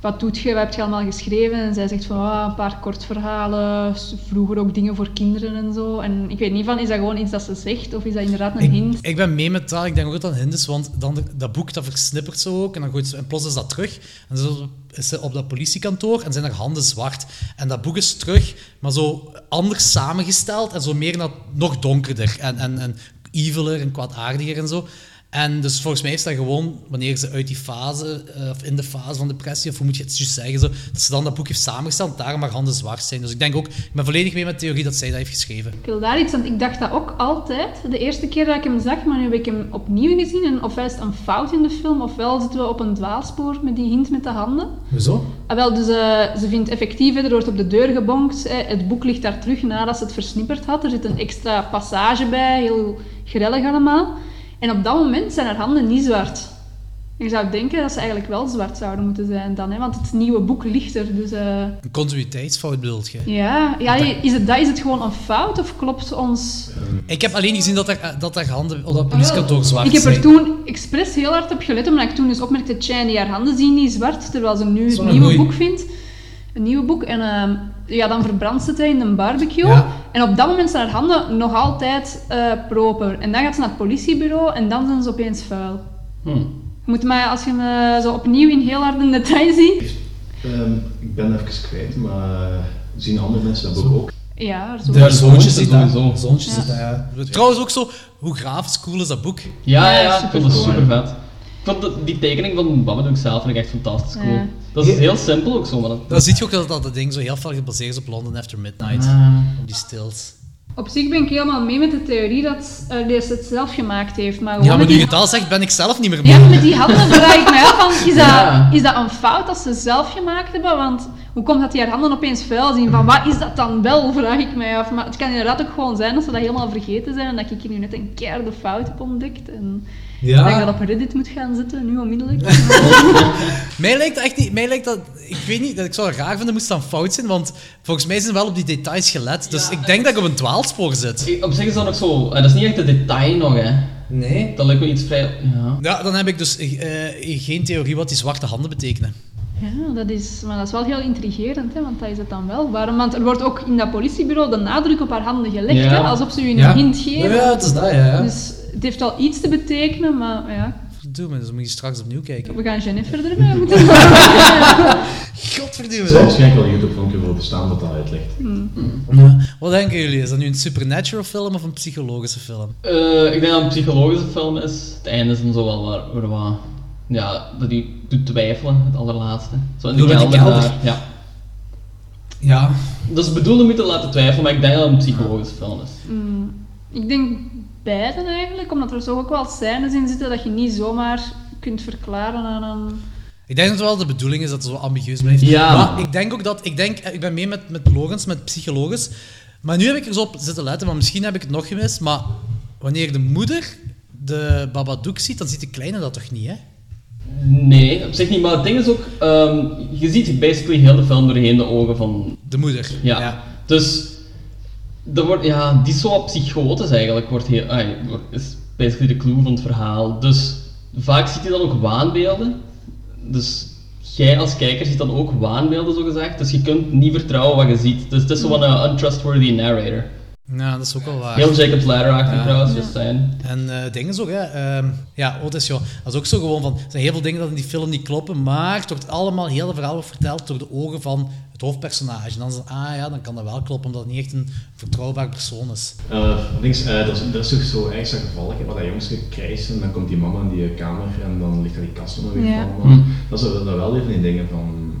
wat doet je? Wat heb je allemaal geschreven? En zij zegt van, ah, een paar kortverhalen, vroeger ook dingen voor kinderen en zo. En ik weet niet van, is dat gewoon iets dat ze zegt, of is dat inderdaad een Ik, hint? ik ben mee met dat. Ik denk ook dat dat een hint is, want dan dat boek dat versnippert zo ook. En, dan gooit ze, en plots is dat terug. En zo is ze op dat politiekantoor en zijn haar handen zwart. En dat boek is terug, maar zo anders samengesteld en zo meer naar, nog donkerder. En, en, en eviler en kwaadaardiger en zo. En dus volgens mij is dat gewoon, wanneer ze uit die fase, eh, of in de fase van depressie, of hoe moet je het juist zeggen, zo, dat ze dan dat boek heeft samengesteld, daarom haar handen zwart zijn. Dus ik denk ook, ik ben volledig mee met de theorie dat zij dat heeft geschreven. Ik wil daar iets aan. Ik dacht dat ook altijd, de eerste keer dat ik hem zag, maar nu heb ik hem opnieuw gezien. En ofwel is het een fout in de film, ofwel zitten we op een dwaalspoor met die hint met de handen. Hoezo? Ah, wel, dus eh, ze vindt effectief, hè, er wordt op de deur gebonkt. hè, het boek ligt daar terug nadat ze het versnipperd had. Er zit een extra passage bij, heel grellig allemaal. En op dat moment zijn haar handen niet zwart. Je zou denken dat ze eigenlijk wel zwart zouden moeten zijn dan, hè, want het nieuwe boek ligt er. Dus, eh, Een continuïteitsfout bedoelt je? ja, ja, is, het, dat, is het gewoon een fout of klopt ons... Ik heb alleen gezien dat er, dat er handen op dat politiekantoor zwart Ik heb er zijn. toen expres heel hard op gelet, omdat ik toen dus opmerkte, die haar handen zien niet zwart, terwijl ze nu het nieuwe boek vindt. Een nieuw boek. En ehm, ja, dan verbrandt ze het in een barbecue. Ja. En op dat moment zijn haar handen nog altijd eh, proper. En dan gaat ze naar het politiebureau en dan zijn ze opeens vuil. Hm. Je moet mij, als je me zo opnieuw in heel hard in detail ziet... Ehm, ik ben even kwijt, maar zien andere mensen dat boek ook? Ja, zo. De zoontje dat. sowieso. Zoontje dat, ja. Trouwens ook zo, hoe grafisch cool is dat boek? Ja, ja, Ja, ja, ik vond het supercool. super vet. Ik vond de- die tekening van Babadook zelf vind ik echt fantastisch cool. Ja. Dat is heel simpel ook zo, maar dat... Dan zie je ook dat dat ding zo heel veel gebaseerd is op London After Midnight. Ah. Op die stils. Op zich ben ik helemaal mee met de theorie dat uh, deze het zelf gemaakt heeft. Maar, Ja, maar met nu die- je het al zegt, ben ik zelf niet meer mee. Ja, maar met die handen vraag ik mij af, van, is, dat, Ja. is dat een fout dat ze zelf gemaakt hebben? Want hoe komt dat die haar handen opeens vuil zien? Van wat is dat dan wel, vraag ik mij af. Maar het kan inderdaad ook gewoon zijn dat ze dat helemaal vergeten zijn en dat ik hier nu net een keiharde fout heb ontdekt. En Ja. dat ik dat op Reddit moet gaan zetten, nu onmiddellijk. Mij lijkt dat echt niet... Mij lijkt dat... Ik weet niet, dat ik zou het raar vinden moest dat een fout zijn, want volgens mij zijn wel op die details gelet. Dus ik denk dat ik op een dwaalspoor zit. Op zich is dat nog zo... eh, Dat is niet echt een detail nog, hè. Nee. Dat lijkt me iets vrij... Ja. Ja, dan heb ik dus eh, geen theorie wat die zwarte handen betekenen. Ja, dat is, maar dat is wel heel intrigerend, hè, want dat is het dan wel. Waarom? Want er wordt ook in dat politiebureau de nadruk op haar handen gelegd, Ja. hè, alsof ze u een Ja. hint geven. Ja, het is dat, ja. Dus het heeft wel iets te betekenen, maar ja, Verdomme, dus moet je straks opnieuw kijken. we gaan Jennifer erbij moeten Godverdomme. Er zal waarschijnlijk wel een YouTube-filmpje voor bestaan dat dat uitlegt. Ja. Wat denken jullie? Is dat nu een supernatural film of een psychologische film? Eh, ik denk dat het een psychologische film is. Het einde is dan zo wel waar, waar wat... Ja, dat die doet twijfelen, het allerlaatste. Zo in die kelder kelder? daar, Ja. Ja. Dat is bedoeld om je te laten twijfelen, maar ik denk dat het een psychologische film is. Mm, ik denk beide eigenlijk, omdat er zo ook wel scènes in zitten dat je niet zomaar kunt verklaren aan een... Ik denk dat het wel de bedoeling is dat het zo ambiguus blijft. Ja. Maar ik denk ook dat... Ik, denk, eh, ik ben mee met, met Logans, met psychologisch. Maar nu heb ik er zo op zitten letten, maar misschien heb ik het nog gemist. Maar wanneer de moeder de Babadook ziet, dan ziet de kleine dat toch niet, hè? Nee, op zich niet, maar het ding is ook... ehm, je ziet basically heel de film doorheen de ogen van... De moeder. Ja. Dus... Dat wordt, ja, die wat psychotisch eigenlijk, wordt heel, is basically de clue van het verhaal. Dus vaak ziet hij dan ook waanbeelden. Dus jij als kijker ziet dan ook waanbeelden, zo gezegd. Dus je kunt niet vertrouwen wat je ziet. Dus het is zo van een untrustworthy narrator. Ja, dat is ook wel waar. Heel Jacob's Ladder-achtig Ja. trouwens, just zijn. En eh dingen ook, hè. ehm, ja, Otis, joh. Dat is ook zo gewoon van... Er zijn heel veel dingen dat in die film niet kloppen, maar het wordt allemaal, heel het verhaal wordt verteld door de ogen van het hoofdpersonage. En dan is het, ah ja, dan kan dat wel kloppen, omdat het niet echt een vertrouwbaar persoon is. Uh, links, eh, dat, is, dat is toch zo ergens dat gevallig, hè, waar dat jongens krijgt en dan komt die mama in die kamer en dan ligt er die kast onder weer Ja. van. Hm. Dat is wel even die dingen van...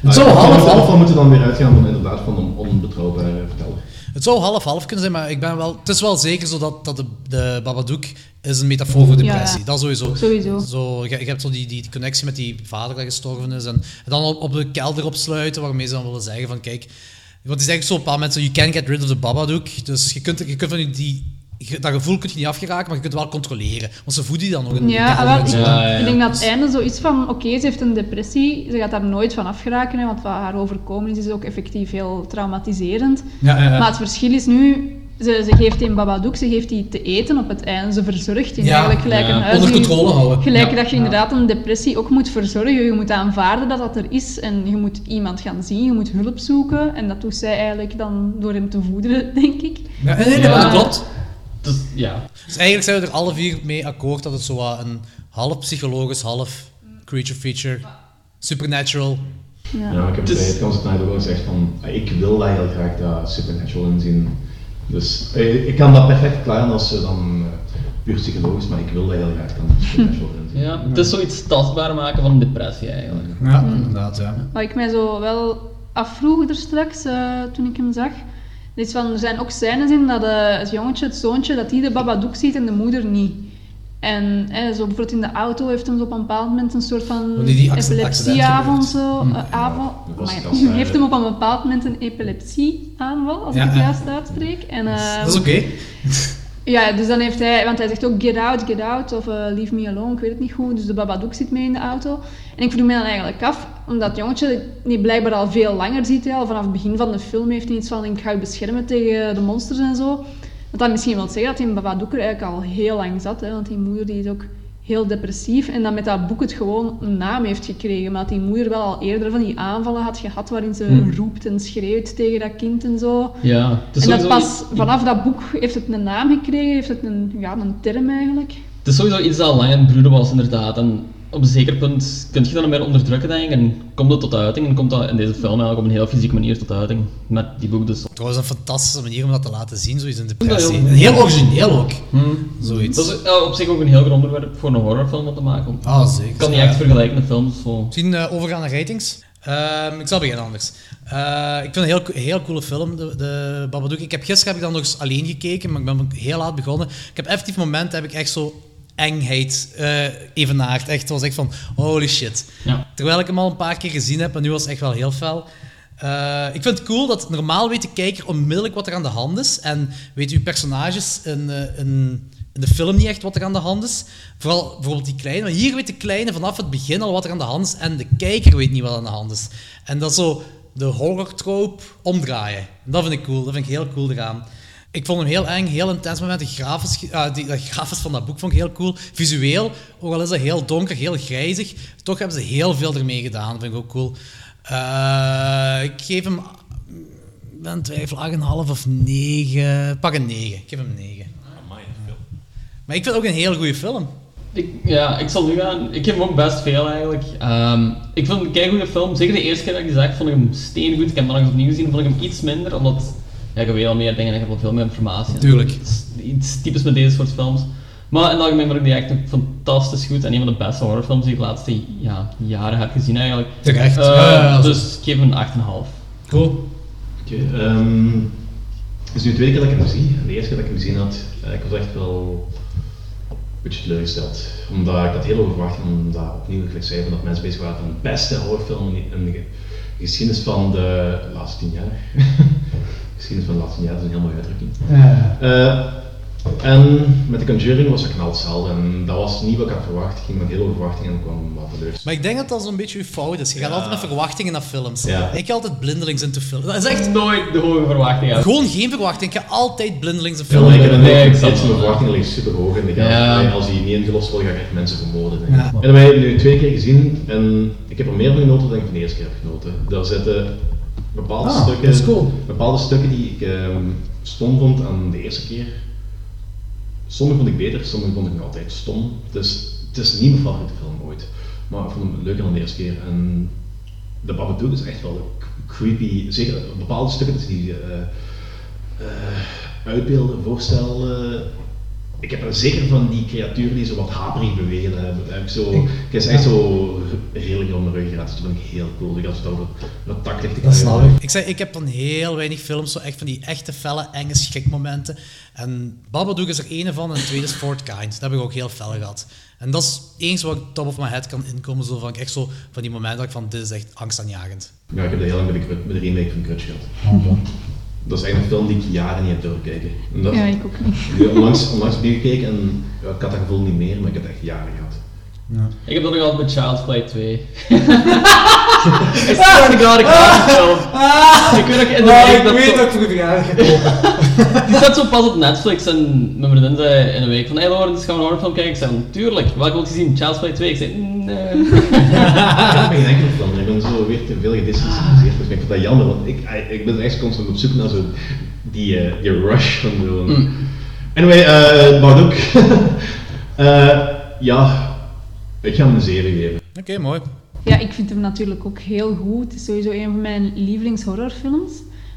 Het zou Ah, half- geval moeten we dan weer uitgaan van inderdaad van een onbetrouwbare verteller. Het zou half-half kunnen zijn, maar ik ben wel, het is wel zeker zo dat, dat de, de Babadook is een metafoor voor depressie. Ja. Dat sowieso. Sowieso. Zo, je, je hebt zo die, die, connectie met die vader dat gestorven is. En, en dan op, op de kelder opsluiten, waarmee ze dan willen zeggen van kijk... Want die zeggen zo op een bepaald moment zo, you can't get rid of the Babadook. Dus je kunt, je kunt van die, dat gevoel kun je niet afgeraken, maar je kunt het wel controleren. Want ze voeden die dan nog in die Ja, wel, ik, zo. Ja, ja. ik denk dat het einde zoiets van, oké, ze heeft een depressie, ze gaat daar nooit van afgeraken, hè, want wat haar overkomen is, is ook effectief heel traumatiserend. Ja, ja, ja. Maar het verschil is nu, ze, ze geeft die Babadook, ze geeft die te eten op het einde, ze verzorgt die Ja, eigenlijk gelijk ja. een huis. Onder controle houden. Gelijk Ja. dat je inderdaad een depressie ook moet verzorgen, je moet aanvaarden dat dat er is en je moet iemand gaan zien, je moet hulp zoeken en dat doet zij eigenlijk dan door hem te voederen, denk ik. Ja, nee, nee, Ja. dat klopt. Dus ja, Dus eigenlijk zijn we er alle vier mee akkoord dat het zo wat een half psychologisch, half creature feature, supernatural. Ja. Ja, ik heb Het is- bij het concept ook wel gezegd van, ik wil dat heel graag dat supernatural inzien. Dus eh, ik kan dat perfect klaren als ze dan eh, puur psychologisch, maar ik wil dat heel graag dan supernatural inzien. ja, het is zoiets tastbaar maken van een depressie eigenlijk. Ja, inderdaad, ja. Wat ik mij zo wel afvroeg er straks, eh, toen ik hem zag, is van, er zijn ook scènes in dat eh, het jongetje, het zoontje, dat die de Babadook ziet en de moeder niet. En eh, zo bijvoorbeeld in de auto heeft hem op een bepaald moment een soort van epilepsieavond zo. gebeurt. eh, avond, maar hij- heeft hem op een bepaald moment een epilepsieaanval, als Ja, ik het juist uitspreek. En, eh, Dat is oké. Ja, dus dan heeft hij, want hij zegt ook get out, get out, of eh, leave me alone, ik weet het niet goed. Dus de Babadook zit mee in de auto. En ik vroeg me dan eigenlijk af, omdat het jongetje die blijkbaar al veel langer ziet, hij al vanaf het begin van de film heeft hij iets van, ik ga je beschermen tegen de monsters en zo. Dat dat misschien wil zeggen dat die Babadook er eigenlijk al heel lang zat, hè, want die moeder die is ook heel depressief. En dat met dat boek het gewoon een naam heeft gekregen. Maar dat die moeder wel al eerder van die aanvallen had gehad, waarin ze roept en schreeuwt tegen dat kind en zo. Ja, het is En dat pas vanaf dat boek heeft het een naam gekregen, heeft het een, ja, een term eigenlijk. Het is sowieso iets dat al lang in het broeden was, inderdaad. En op een zeker punt kun je dat nog meer onderdrukken, denk ik, en komt dat tot uiting. En komt dat in deze film eigenlijk op een heel fysieke manier tot uiting. Met die boek dus. Trouwens, een fantastische manier om dat te laten zien, zoiets in dat depressie. heel- origineel ook. Zoiets. Dat is eh, op zich ook een heel goed onderwerp voor een horrorfilm om te maken. Ah, zeker. Ik kan niet Ja. echt vergelijken met films. Zo. Misschien eh, overgaan naar ratings. Ehm, ik zal beginnen anders. Eh, ik vind het een heel, heel coole film, de, de Babadook. Ik heb, gisteren heb ik dan nog eens alleen gekeken, maar ik ben heel laat begonnen. Ik heb effectief moment heb ik echt zo engheid eh evenaard. Echt, het was echt van, holy shit. Ja. Terwijl ik hem al een paar keer gezien heb, en nu was het echt wel heel fel. Eh, ik vind het cool dat normaal weet de kijker onmiddellijk wat er aan de hand is. En weten uw personages in, eh, in, in de film niet echt wat er aan de hand is. Vooral bijvoorbeeld die kleine. Maar hier weet de kleine vanaf het begin al wat er aan de hand is. En de kijker weet niet wat aan de hand is. En dat is zo de horror-trope omdraaien. En dat vind ik cool. Dat vind ik heel cool eraan. Ik vond hem heel eng, heel intens moment. De grafisch, ah, die, dat grafisch van dat boek vond ik heel cool. Visueel, ook al is dat heel donker, heel grijzig, toch hebben ze heel veel ermee gedaan. Dat vind ik ook cool. Eh, ik geef hem, ik ben twijfel, 8,5 of 9. Pak een 9. Ik geef hem 9. Maar ik vind het ook een heel goede film. Ik, ja, ik zal nu gaan. Ik geef hem ook best veel eigenlijk. Ehm, ik vond het een goede film. Zeker de eerste keer dat ik die zag, vond ik hem steengoed. Ik heb hem eens opnieuw gezien, vond ik hem iets minder, omdat ja, ik weet al meer dingen en ik heb al veel meer informatie. Tuurlijk. Het is Iets typisch met deze soort films. Maar in het algemeen vond ik die echt fantastisch goed en een van de beste horrorfilms die ik de laatste ja, jaren heb gezien eigenlijk. Terecht. Eh, Ja, ja, ja, dus ik geef hem een 8,5. Cool. Oké, ehm, het is nu de tweede keer dat ik hem zie. De eerste keer dat ik hem gezien had, eh, ik was echt wel een beetje teleurgesteld. Omdat ik dat heel hoog verwacht, omdat opnieuw, gelijk zei, van dat mensen bezig waren van de beste horrorfilm in in de ge- geschiedenis van de laatste tien jaar. geschiedenis van de laatste dat is een heel mooie uitdrukking. Ja. Eh, en met The Conjuring was dat knal hetzelfde. En dat was niet wat ik had verwacht. Ik ging met heel hoge verwachtingen en kwam wat teleurgesteld. Maar ik denk dat dat zo'n beetje je fout is. Je gaat Ja. altijd met verwachtingen naar films. Ja. Ik ga altijd blindelings into films. Dat is echt... Nooit de hoge verwachtingen. Gewoon geen verwachting. Ik ga altijd blindelings in Ja, maar films. ik heb een Nee, ik ik mijn verwachtingen liggen super hoog en ik ga, Ja. als die niet ingelost worden, ga ik echt mensen vermoorden. Denk ik. Ja. En wij hebben nu twee keer gezien en ik heb er meer van genoten dan ik van de eerste keer heb genoten. Daar zitten bepaalde, Ah, stukken, cool. bepaalde stukken die ik ehm, stom vond aan de eerste keer. Sommige vond ik beter, sommige vond ik nog altijd stom. Het is, het is niet mijn favoriete film ooit, maar ik vond hem leuker dan de eerste keer. En de Babadook is echt wel creepy, zeker bepaalde stukken die eh, eh, uitbeelden, voorstellen. Ik heb er zeker van die creaturen die zo wat haperig bewegen hebben. Heb ik zo, ik is echt zo redelijk om mijn rug geraakt, dus dat vind ik heel cool. Ik had het over wat tak ligt. Dat snap ik. Ik, zei, ik heb van heel weinig films zo echt van die echte felle, enge schrikmomenten. En Babadook is er ene van en de tweede is Fort Kind. Dat heb ik ook heel fel gehad. En dat is eens wat ik top of my head kan inkomen. Zo van, echt zo van die momenten dat ik van, dit is echt angstaanjagend. Ja, ik heb dat heel lang met de, met de remake van Grudge gehad. Dat is eigenlijk een film die ik jaren niet heb doorgekeken. En dat, Ja, ik ook niet. Nu onlangs, onlangs gekeken en ja, ik had dat gevoel niet meer, maar ik heb het echt jaren gehad. Ik heb dat nog altijd met Child's Play 2. ik swear to god, ik haat die film. Ik weet ook in de week dat zo- ik de verjaardag heb Die staat zo pas op Netflix en mijn vriendin zei in een week van hey Laurens, gaan we een horrorfilm kijken? Ik zei tuurlijk, welke wil je zien? Child's Play 2? Ik zei nee. ik heb geen enkele film, ik ben zo weer te veel gediscussieerd, dus ik vind dat jammer, want ik, ik ben echt constant op zoek naar zo die, eh, die rush van zo'n... Mm. Anyway, eh Badook. Eh, ja, ik ga hem een 7 geven. Oké, mooi. Ja, ik vind hem natuurlijk ook heel goed. Het is sowieso een van mijn lievelingshorrorfilms.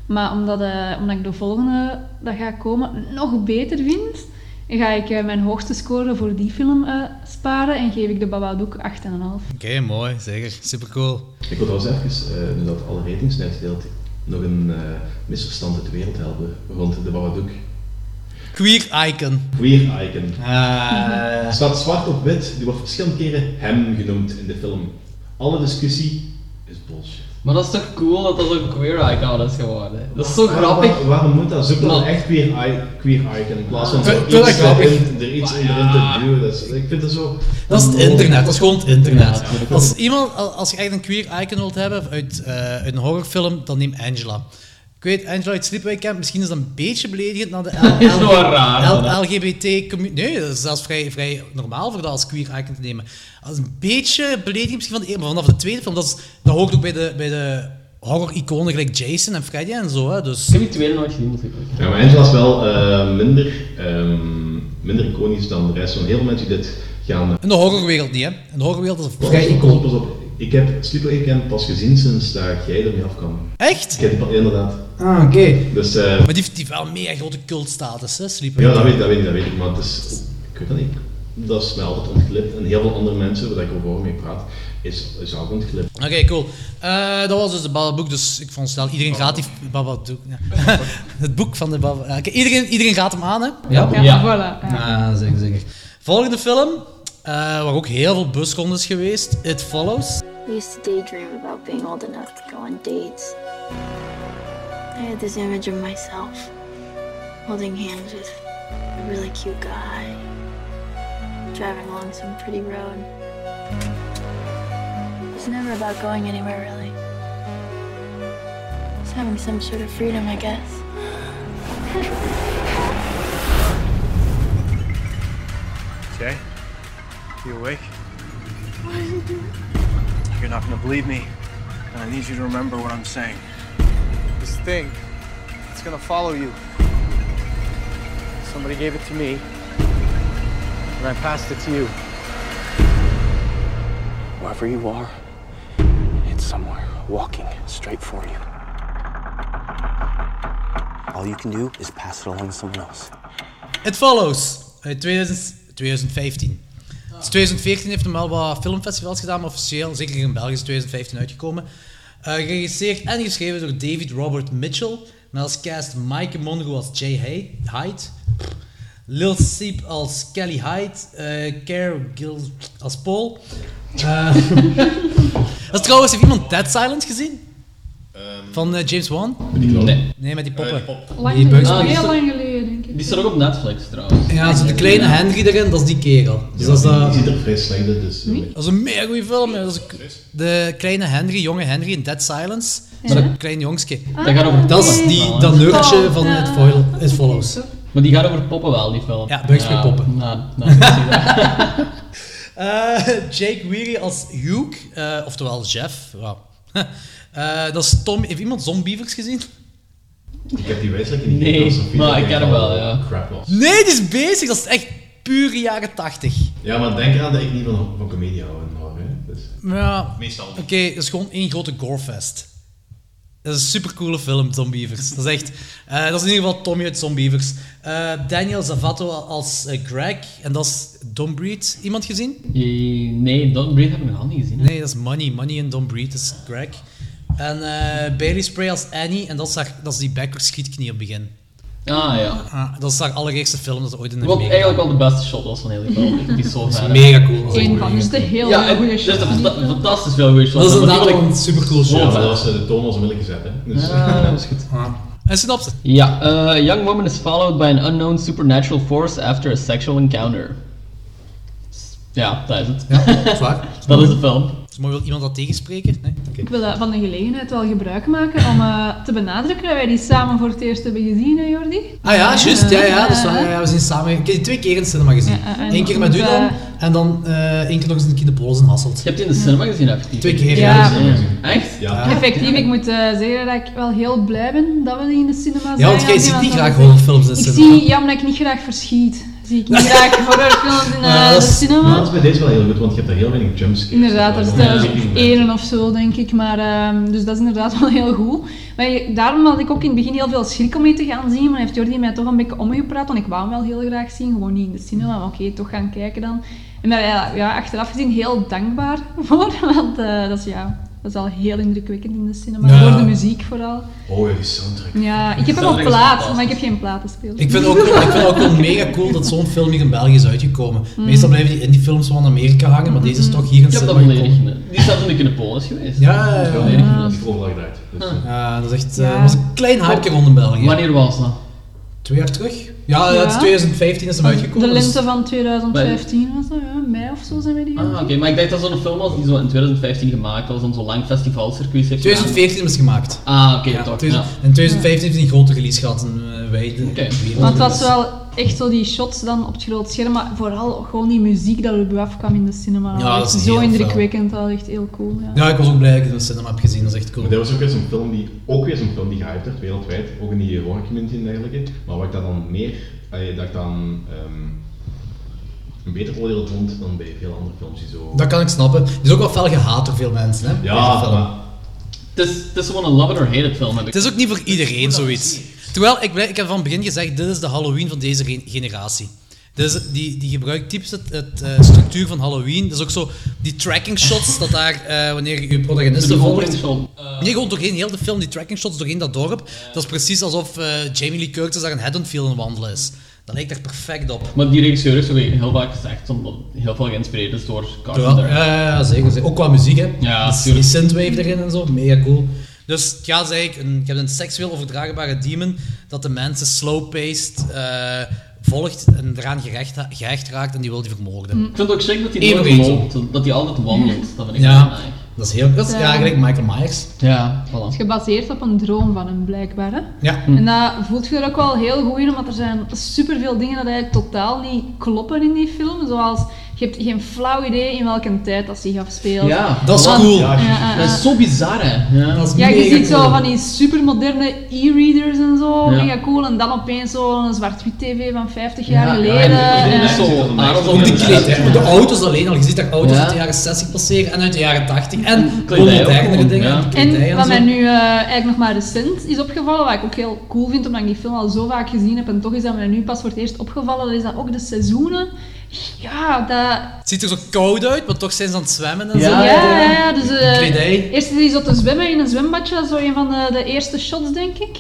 Maar omdat, eh, omdat ik de volgende dat gaat komen nog beter vind, ga ik eh, mijn hoogste score voor die film eh, sparen en geef ik de Babadook 8,5. Oké, mooi. Zeker. Super cool. Ik wil trouwens even, eh, nu dat alle ratings zijn uitgedeeld, nog een eh, misverstand uit de wereld helpen rond de Babadook. Queer icon. Queer icon. Ah. Er staat zwart op wit, die wordt verschillende keren hem genoemd in de film. Alle discussie is bullshit. Maar dat is toch cool dat dat zo'n queer icon is geworden? Dat is zo grappig. waar- waarom moet dat? Zoek dan een echt queer, i- queer icon in plaats van zo dat iets erin- er iets in te duwen. Dat is- Ik vind het zo... Dat is het internet, dat is gewoon het internet. Als, iemand, als je echt een queer icon wilt hebben uit, eh, uit een horrorfilm, dan neem Angela. Ik weet, Angela uit Sleepaway Camp, misschien is dat een beetje beledigend naar de L- Is wel raar, L- hè? LGBT-community. Nee, dat is zelfs vrij, vrij normaal voor dat als queer icon te nemen. Dat is een beetje beledigend misschien van de eerste, maar vanaf de tweede film, dat, is, dat hoort ook bij de, bij de horror-iconen gelijk Jason en Freddy en zo. Hè, dus. Ik heb die tweede nooit gezien, moet ik. Ja, maar Angela is wel eh, minder, ehm, minder iconisch dan de rest. Want heel veel mensen die dit gaan... In de horrorwereld niet, hè. In de horrorwereld is het Pas vrij op, iconisch. pas op. Ik heb Sleeper Agent pas gezien sinds dat jij ermee afkwam. Echt? Ik heb die inderdaad. Ah, oké. Dus, eh, Maar die heeft, die wel een mega grote cultstatus, hè, Sleeper. ja, dat weet, dat, weet ik, dat weet ik, maar het is... Ik weet dat niet. Dat is mij altijd ontglipt. En heel veel andere mensen, waar ik over mee praat, is, is ook ontglipt. Oké, cool. Eh, dat was dus de Bababoek, dus ik vond snel iedereen gaat die Bababoek. Ja. het boek van de Baba. Oké, iedereen, iedereen gaat hem aan, hè? Ja, Ja. voilà. Ja. Ja, zeker, zeker. Volgende film, waar ook heel veel busrondes geweest, It Follows. I used to daydream about being old enough to go on dates. I had this image of myself holding hands with a really cute guy, driving along some pretty road. It's never about going anywhere, really. It's having some sort of freedom, I guess. Jay? You awake? You're not gonna believe me, and I need you to remember what I'm saying. This thing, it's gonna follow you. Somebody gave it to me, and I passed it to you. Wherever you are, it's somewhere walking straight for you. All you can do is pass it along to someone else. It Follows, uh, uit 2000 2015. Dus 2014 heeft hem wel wat filmfestivals gedaan, maar officieel, zeker in België, is 2015 uitgekomen. Eh, geregisseerd en geschreven door David Robert Mitchell. Met als cast Mike Monroe als Jay Hyde. Lil Seep als Kelly Hyde. eh Care Gill als Paul. Dat is trouwens, heeft iemand Dead Silence gezien? Van eh, James Wan? Nee. Nee, met die poppen. Lang, Die Bugs Ah, die heel lang geleden. Die staat ook op Netflix trouwens. Ja, zo de kleine Henry erin, dat is die kerel. Dus Ja, dat, is, die, eh, die ziet er vrij slecht uit, dus... eh, dat is een mega goede film. ja. Dat is een- de kleine Henry, jonge Henry in Dead Silence. Dat is een klein jongske. Dat gaat over Dat is poppen die, wel, dat hè. neurtje Oh, van. It, Foil, It Follows. Maar die gaat over poppen wel, die film. Ja, Bugs met poppen. Nou, nou. Eh, Jake Weary als Hugh, eh, oftewel Jeff. Wow. Eh, dat is Tom. Heeft iemand Zombievers gezien? Ik heb die wijselijk niet Nee, dat maar ik ken hem wel, ja. Crap was. Nee, die is bezig. Dat is echt pure jaren 80. Ja, maar denk eraan dat ik niet van, van comedie hou en hè. Dus. Ja, Meestal. Oké, het is gewoon één grote gorefest. Dat is een supercoole film, Zombievers. Dat is echt... eh, dat is in ieder geval Tommy uit Zombievers. Eh Daniel Zavato als eh, Greg. En dat is Don Breed. Iemand gezien? Nee, Don Breed heb ik nog niet gezien. hè. Nee, dat is Money. Money in Don Breed. Dat is Greg. En eh Bailey Spray als Annie. En dat is, haar, dat is die backwards schietknie op het begin. Ah ja. Ah, dat is haar allereerste film dat ze ooit in Wat heeft eigenlijk wel de beste shot was van heel die film. Ik vind die zo Dat is mega cool. Dat is Eén van, de cool. heel Ja, goede is shot. een fanta- fantastisch veel goede shots. Dat is inderdaad een supercool Ja, shot. maar dat was eh, de toon was onmiddellijk gezet, hè. Dus, Ja, dat was goed. Ah. En synopsis. Ja, uh, a young woman is followed by an unknown supernatural force after a sexual encounter. Ja, dat is het. Ja, dat is de film. Dus maar wil iemand dat tegenspreken? Nee? Ik wil eh, van de gelegenheid wel gebruik maken om eh, te benadrukken dat wij die samen voor het eerst hebben gezien, hè Jordi? Ah ja, juist. Ja, ja, dat is waar. Ja, ja, we zijn samen... Ik heb die twee keer in de cinema gezien. Eén keer met u en- dan, en dan eh één keer nog eens een keer de in Hasselt. Je hebt die in de cinema gezien, effectief? Twee keer, Ja. Echt? ja. Effectief, ik moet eh, zeggen dat ik wel heel blij ben dat we die in de cinema zijn. Ja, want jij ziet niet graag horrorfilms in de Ik cinema. zie, ja, omdat ik niet graag verschiet. Zie ik niet graag horrorfilms in eh, de cinema. Dat is bij deze wel heel goed, want je hebt daar heel weinig jumpscares. Inderdaad, er is er een één of zo, denk ik. Maar, ehm, dus dat is inderdaad wel heel goed. Maar je- daarom had ik ook in het begin heel veel schrik om mee te gaan zien. Maar heeft Jordi mij toch een beetje omgepraat. Want ik wou hem wel heel graag zien. Gewoon niet in de cinema, maar oké, toch gaan kijken dan. En daar ja, ja, achteraf gezien heel dankbaar voor. Want eh, dat, is, ja, dat is al heel indrukwekkend in de cinema. Ja. Door de muziek vooral. Oh ja, die soundtrack. Ja, ik heb hem op is plaat, maar ik heb geen platenspeler. Ik vind, ook, ik vind het ook wel mega cool dat zo'n film hier in België is uitgekomen. Mm. Meestal blijven die indiefilms wel in Amerika hangen, maar deze is toch hier in Ik heb dat cinema volledig gekomen. in- Die staat toen ik in de Polis geweest. Ja, ja, ja. Volledig Ja. in- Die. Dus, eh, Ja, dat is echt... eh, Ja. was een klein hype rond in België. Wanneer was dat? Twee jaar terug? Ja, is 2015 is hem uitgekomen. De dus- lente van 2015 was dat, ja. Mei of zo zijn we die Ah, oké, maar ik dacht dat zo'n film was die zo in 2015 gemaakt was en zo'n lang festivalcircuit heeft gedaan. 2014 is gemaakt. Ah, oké, Ja, toch. 2000 Ja. In 2015 heeft hij een grote release gehad en uh, wij wereld- Want het was wel echt zo die shots dan op het groot scherm, maar vooral gewoon die muziek dat er afkwam in de cinema. Ja, dat is zo indrukwekkend, dat was echt heel cool. Ja. Ja, ik was ook blij dat ik het in de cinema heb gezien, dat is echt cool. Maar dit was ook weer zo'n film die, ook weer zo'n film die gehyped werd, wereldwijd, ook in die horror community en dergelijke. Maar wat ik daar dan meer, eh, dat ik dan, ehm, een beter oordeel vond dan bij veel andere films die zo... Dat kan ik snappen. Die is ook wel fel gehaat door veel mensen, hè? Ja, deze film. maar- Het is, het is gewoon een love it or hate it film. Heb ik. Het is ook niet voor iedereen zoiets. Terwijl, ik, ik heb van het begin gezegd, dit is de Halloween van deze ge- generatie. Dus die, die gebruikt typisch het, het eh, structuur van Halloween. Dat is ook zo die tracking shots, dat daar, eh, wanneer je je protagonisten Die volgt... shot, eh. Nee, gewoon doorheen heel de film, die tracking shots doorheen dat dorp. Dat is precies alsof Jamie Lee Curtis daar een Haddonfield aan wandelen is. Dat lijkt er perfect op. Maar die regisseur is heel vaak gezegd, omdat heel veel geïnspireerd is door Carpenter. ja, ja, zeker, zeker. Ook qua muziek, hè. Ja, die synthwave erin en zo, mega cool. Dus het gaat eigenlijk, een, je hebt een seksueel overdraagbare demon dat de mensen slow-paced eh, volgt en eraan gerecht, gehecht raakt en die wil die vermoorden. Ik vind het ook schrik dat hij nooit loopt, dat hij altijd wandelt. Dat vind ik Ja, dat is heel... Dat is, ja, gelijk Michael Myers. Ja, voilà. Het is gebaseerd op een droom van hem, blijkbaar. Hè? Ja. En dat voelt je er ook wel heel goed in, omdat er zijn superveel dingen dat eigenlijk totaal niet kloppen in die film. Zoals, je hebt geen flauw idee in welke tijd dat zich afspeelt. Ja, Dat is want- cool. Ja, ja, Dat is zo bizar, hè. Ja. Dat is Ja, je ziet zo van die supermoderne e-readers en zo, Ja. mega cool. En dan opeens zo'n zwart-wit tv van 50 jaar Ja, geleden. en- zo Ook op de de de auto's alleen al. Je ziet dat auto's Ja. uit de jaren 60 passeren en uit de jaren 80. En modernere dingen. ja. en wat zo. mij nu eh, eigenlijk nog maar recent is opgevallen, wat ik ook heel cool vind, omdat ik die film al zo vaak gezien heb en toch is dat mij nu pas voor het eerst opgevallen, dat is dat ook de seizoenen. Ja, dat... Het ziet er zo koud uit, maar toch zijn ze aan het zwemmen en Ja, zo. Ja, ja, ja, dus... eh, Kledij. Eerst is hij zo te zwemmen in een zwembadje, dat is zo een van de, de eerste shots, denk ik.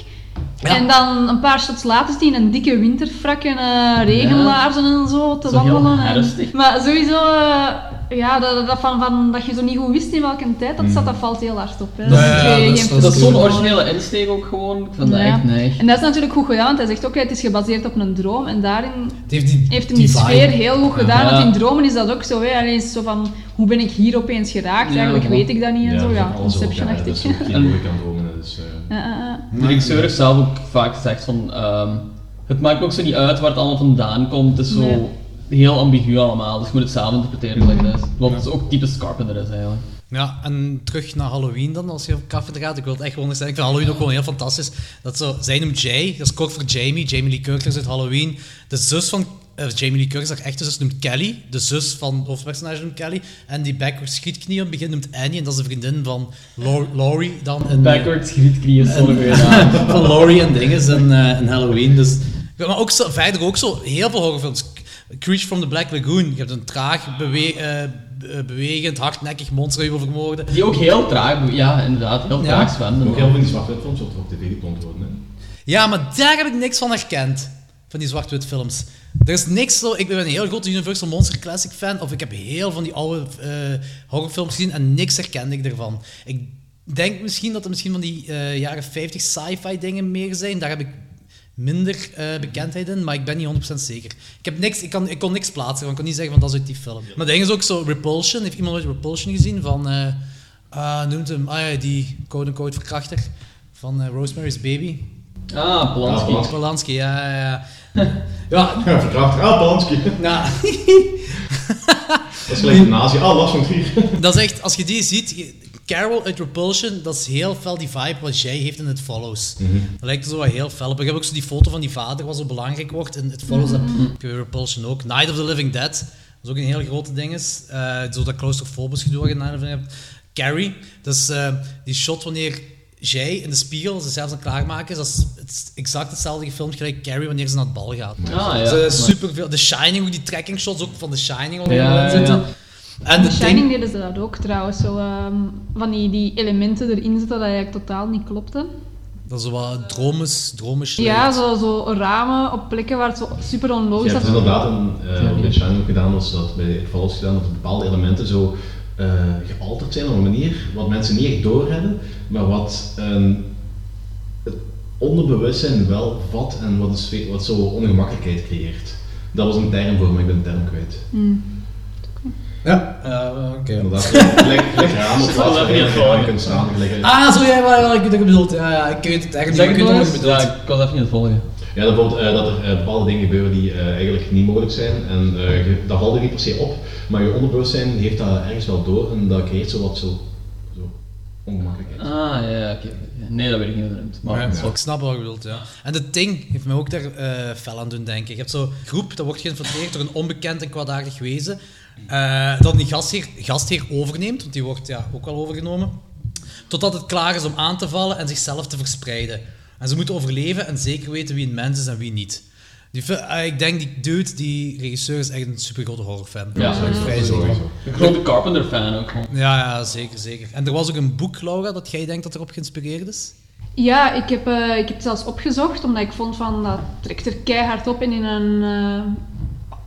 Ja. En dan een paar shots later is hij in een dikke winterfrak en eh, regenlaarzen en zo te Zo heel wandelen. En, maar sowieso, eh, ja, dat, dat, van, van, dat je zo niet goed wist in welke tijd dat zat, dat valt heel hard op. Hè. Ja, ja, dat is- geen dat is Dat is zo'n originele insteek ook gewoon. Ik vind dat Ja. echt nice. En dat is natuurlijk goed gedaan, want hij zegt ook, het is gebaseerd op een droom. En daarin heeft die, heeft hem die, sfeer heel goed gedaan, Ja. want in dromen is dat ook zo. Hè. Alleen is zo van, hoe ben ik hier opeens geraakt? Ja, Eigenlijk weet ik dat niet en zo. dat is Ja, elkaar, Inception-achtig. Dat is dromen, dus... eh, Ja, ja, ja. De regisseur heeft zelf ook vaak gezegd van... ehm, het maakt ook zo niet uit waar het allemaal vandaan komt. Het is zo Nee. Heel ambigu allemaal. Dus je moet het zelf interpreteren gelijk het is. Wat het ook typisch Carpenter is eigenlijk. Ja, en terug naar Halloween dan, als je op Carpenter gaat. Ik wil het echt gewoon zeggen, ik vind Halloween ook gewoon heel fantastisch. Dat zo, zij noemt Jay, dat is kort voor Jamie, Jamie Lee Curtis uit Halloween. De zus van eh, Jamie Lee Curtis, haar echte zus, noemt Kelly. De zus van het hoofdpersonage noemt Kelly. En die backwards schietknie aan het begin noemt Annie, en dat is de vriendin van Lau- Laurie dan. In, Backwards is zo'n en- naam. van Laurie en dinges in, eh, in Halloween. Dus, maar ook zo, verder ook zo heel veel horrorfilms. Creature from the Black Lagoon. Je hebt een traag, bewe eh, be- bewegend, hardnekkig monster vermoorden. Die ook heel traag, ja inderdaad, heel Ja. traag zwemmen. Ook heel veel van die zwart-wit films op tv getoond worden. Hè. Ja, maar daar heb ik niks van herkend. Van die zwart-wit films. Er is niks zo... Ik ben een heel grote Universal Monster Classic fan. Of ik heb heel van die oude eh, horrorfilms gezien en niks herkende ik ervan. Ik denk misschien dat er misschien van die eh, jaren 50 sci-fi dingen meer zijn. Daar heb ik minder eh, bekendheid in, maar ik ben niet 100% zeker. Ik, heb niks, ik, kan, ik kon niks plaatsen, want ik kon niet zeggen van dat is uit die film. Maar ding is ook zo, Repulsion. Heeft iemand ooit Repulsion gezien? Van, eh ah, noemt hem, ah ja, die quote-unquote verkrachter van eh, Rosemary's Baby. Ah, Polanski. Ah, Polanski. Ja, ja, ja. ja, Ja, verkrachter. Ah, Polanski. nou, Dat is gelijk de nazi. Ah, Lars van Trier. dat is echt, als je die ziet, Carol uit Repulsion, dat is heel fel die vibe wat jij heeft in It Follows. Dat lijkt er zo wat heel fel op. Ik heb ook zo die foto van die vader, wat zo belangrijk wordt in It Follows. Dat heb je Repulsion ook. Night of the Living Dead, dat is ook een heel grote ding. Is. Eh, zo dat claustrofobisch gedoe wat je hebt. Carrie, dat is eh, die shot wanneer jij in de spiegel zichzelf aan het klaarmaken is, dat is het exact hetzelfde gefilmd gelijk Carrie wanneer ze naar het bal gaat. Ah, ja. Dus, eh, superveel. The Shining, ook die tracking shots ook van The Shining Ja, zitten. ja. En de In Shining ding, deden ze dat ook trouwens. Zo, ehm, van die, die elementen erin zitten dat eigenlijk totaal niet klopten. dat is zo wat dromes, dromes Ja, zo, zo ramen op plekken waar het zo super Je onlogisch hebt was. inderdaad een, wat bij Shining ook gedaan, was dat bij Follows gedaan, dat bepaalde elementen zo eh, gealterd zijn op een manier wat mensen niet echt doorhebben, maar wat ehm, het onderbewustzijn wel vat en wat, is, wat zo ongemakkelijkheid creëert. Dat was een term voor, maar ik ben de term kwijt. Ja, ja oké. Inderdaad, gelijk ramen op plaats Dat je kunt. Gelijk, Ah, zo jij wel, ik wat je bedoelt. Ja, ja, ik weet het eigenlijk Zeg niet. Ik weet nog wat je eens? bedoelt. Ja, ik kon het even niet volgen. Ja, dat, bijvoorbeeld, eh, dat er eh, bepaalde dingen gebeuren die eh, eigenlijk niet mogelijk zijn. En eh, je, dat valt er niet per se op, maar je onderbewustzijn heeft dat ergens wel door en dat creëert zo wat zo, zo ongemakkelijkheid. Ah, ja, ja, oké. Nee, dat weet ik niet hoe dat noemt. Maar, Ja, Ik snap wat je bedoelt, ja. En de Thing heeft me ook daar eh fel aan doen denken. Je hebt zo'n groep, dat wordt geïnfiltreerd door een onbekend en kwaadaardig wezen, eh, dat die gastheer, gastheer overneemt, want die wordt ja, ook wel overgenomen, totdat het klaar is om aan te vallen en zichzelf te verspreiden. En ze moeten overleven en zeker weten wie een mens is en wie niet. Die, eh, ik denk, die dude, die regisseur, is echt een supergrote horrorfan. Ja, vrij zeker. Een grote Carpenter-fan ook. Ja, ja, zeker, zeker. En er was ook een boek, Laura, dat jij denkt dat erop geïnspireerd is? Ja, ik heb, eh, ik heb het zelfs opgezocht, omdat ik vond van dat trekt er keihard op. En in een eh,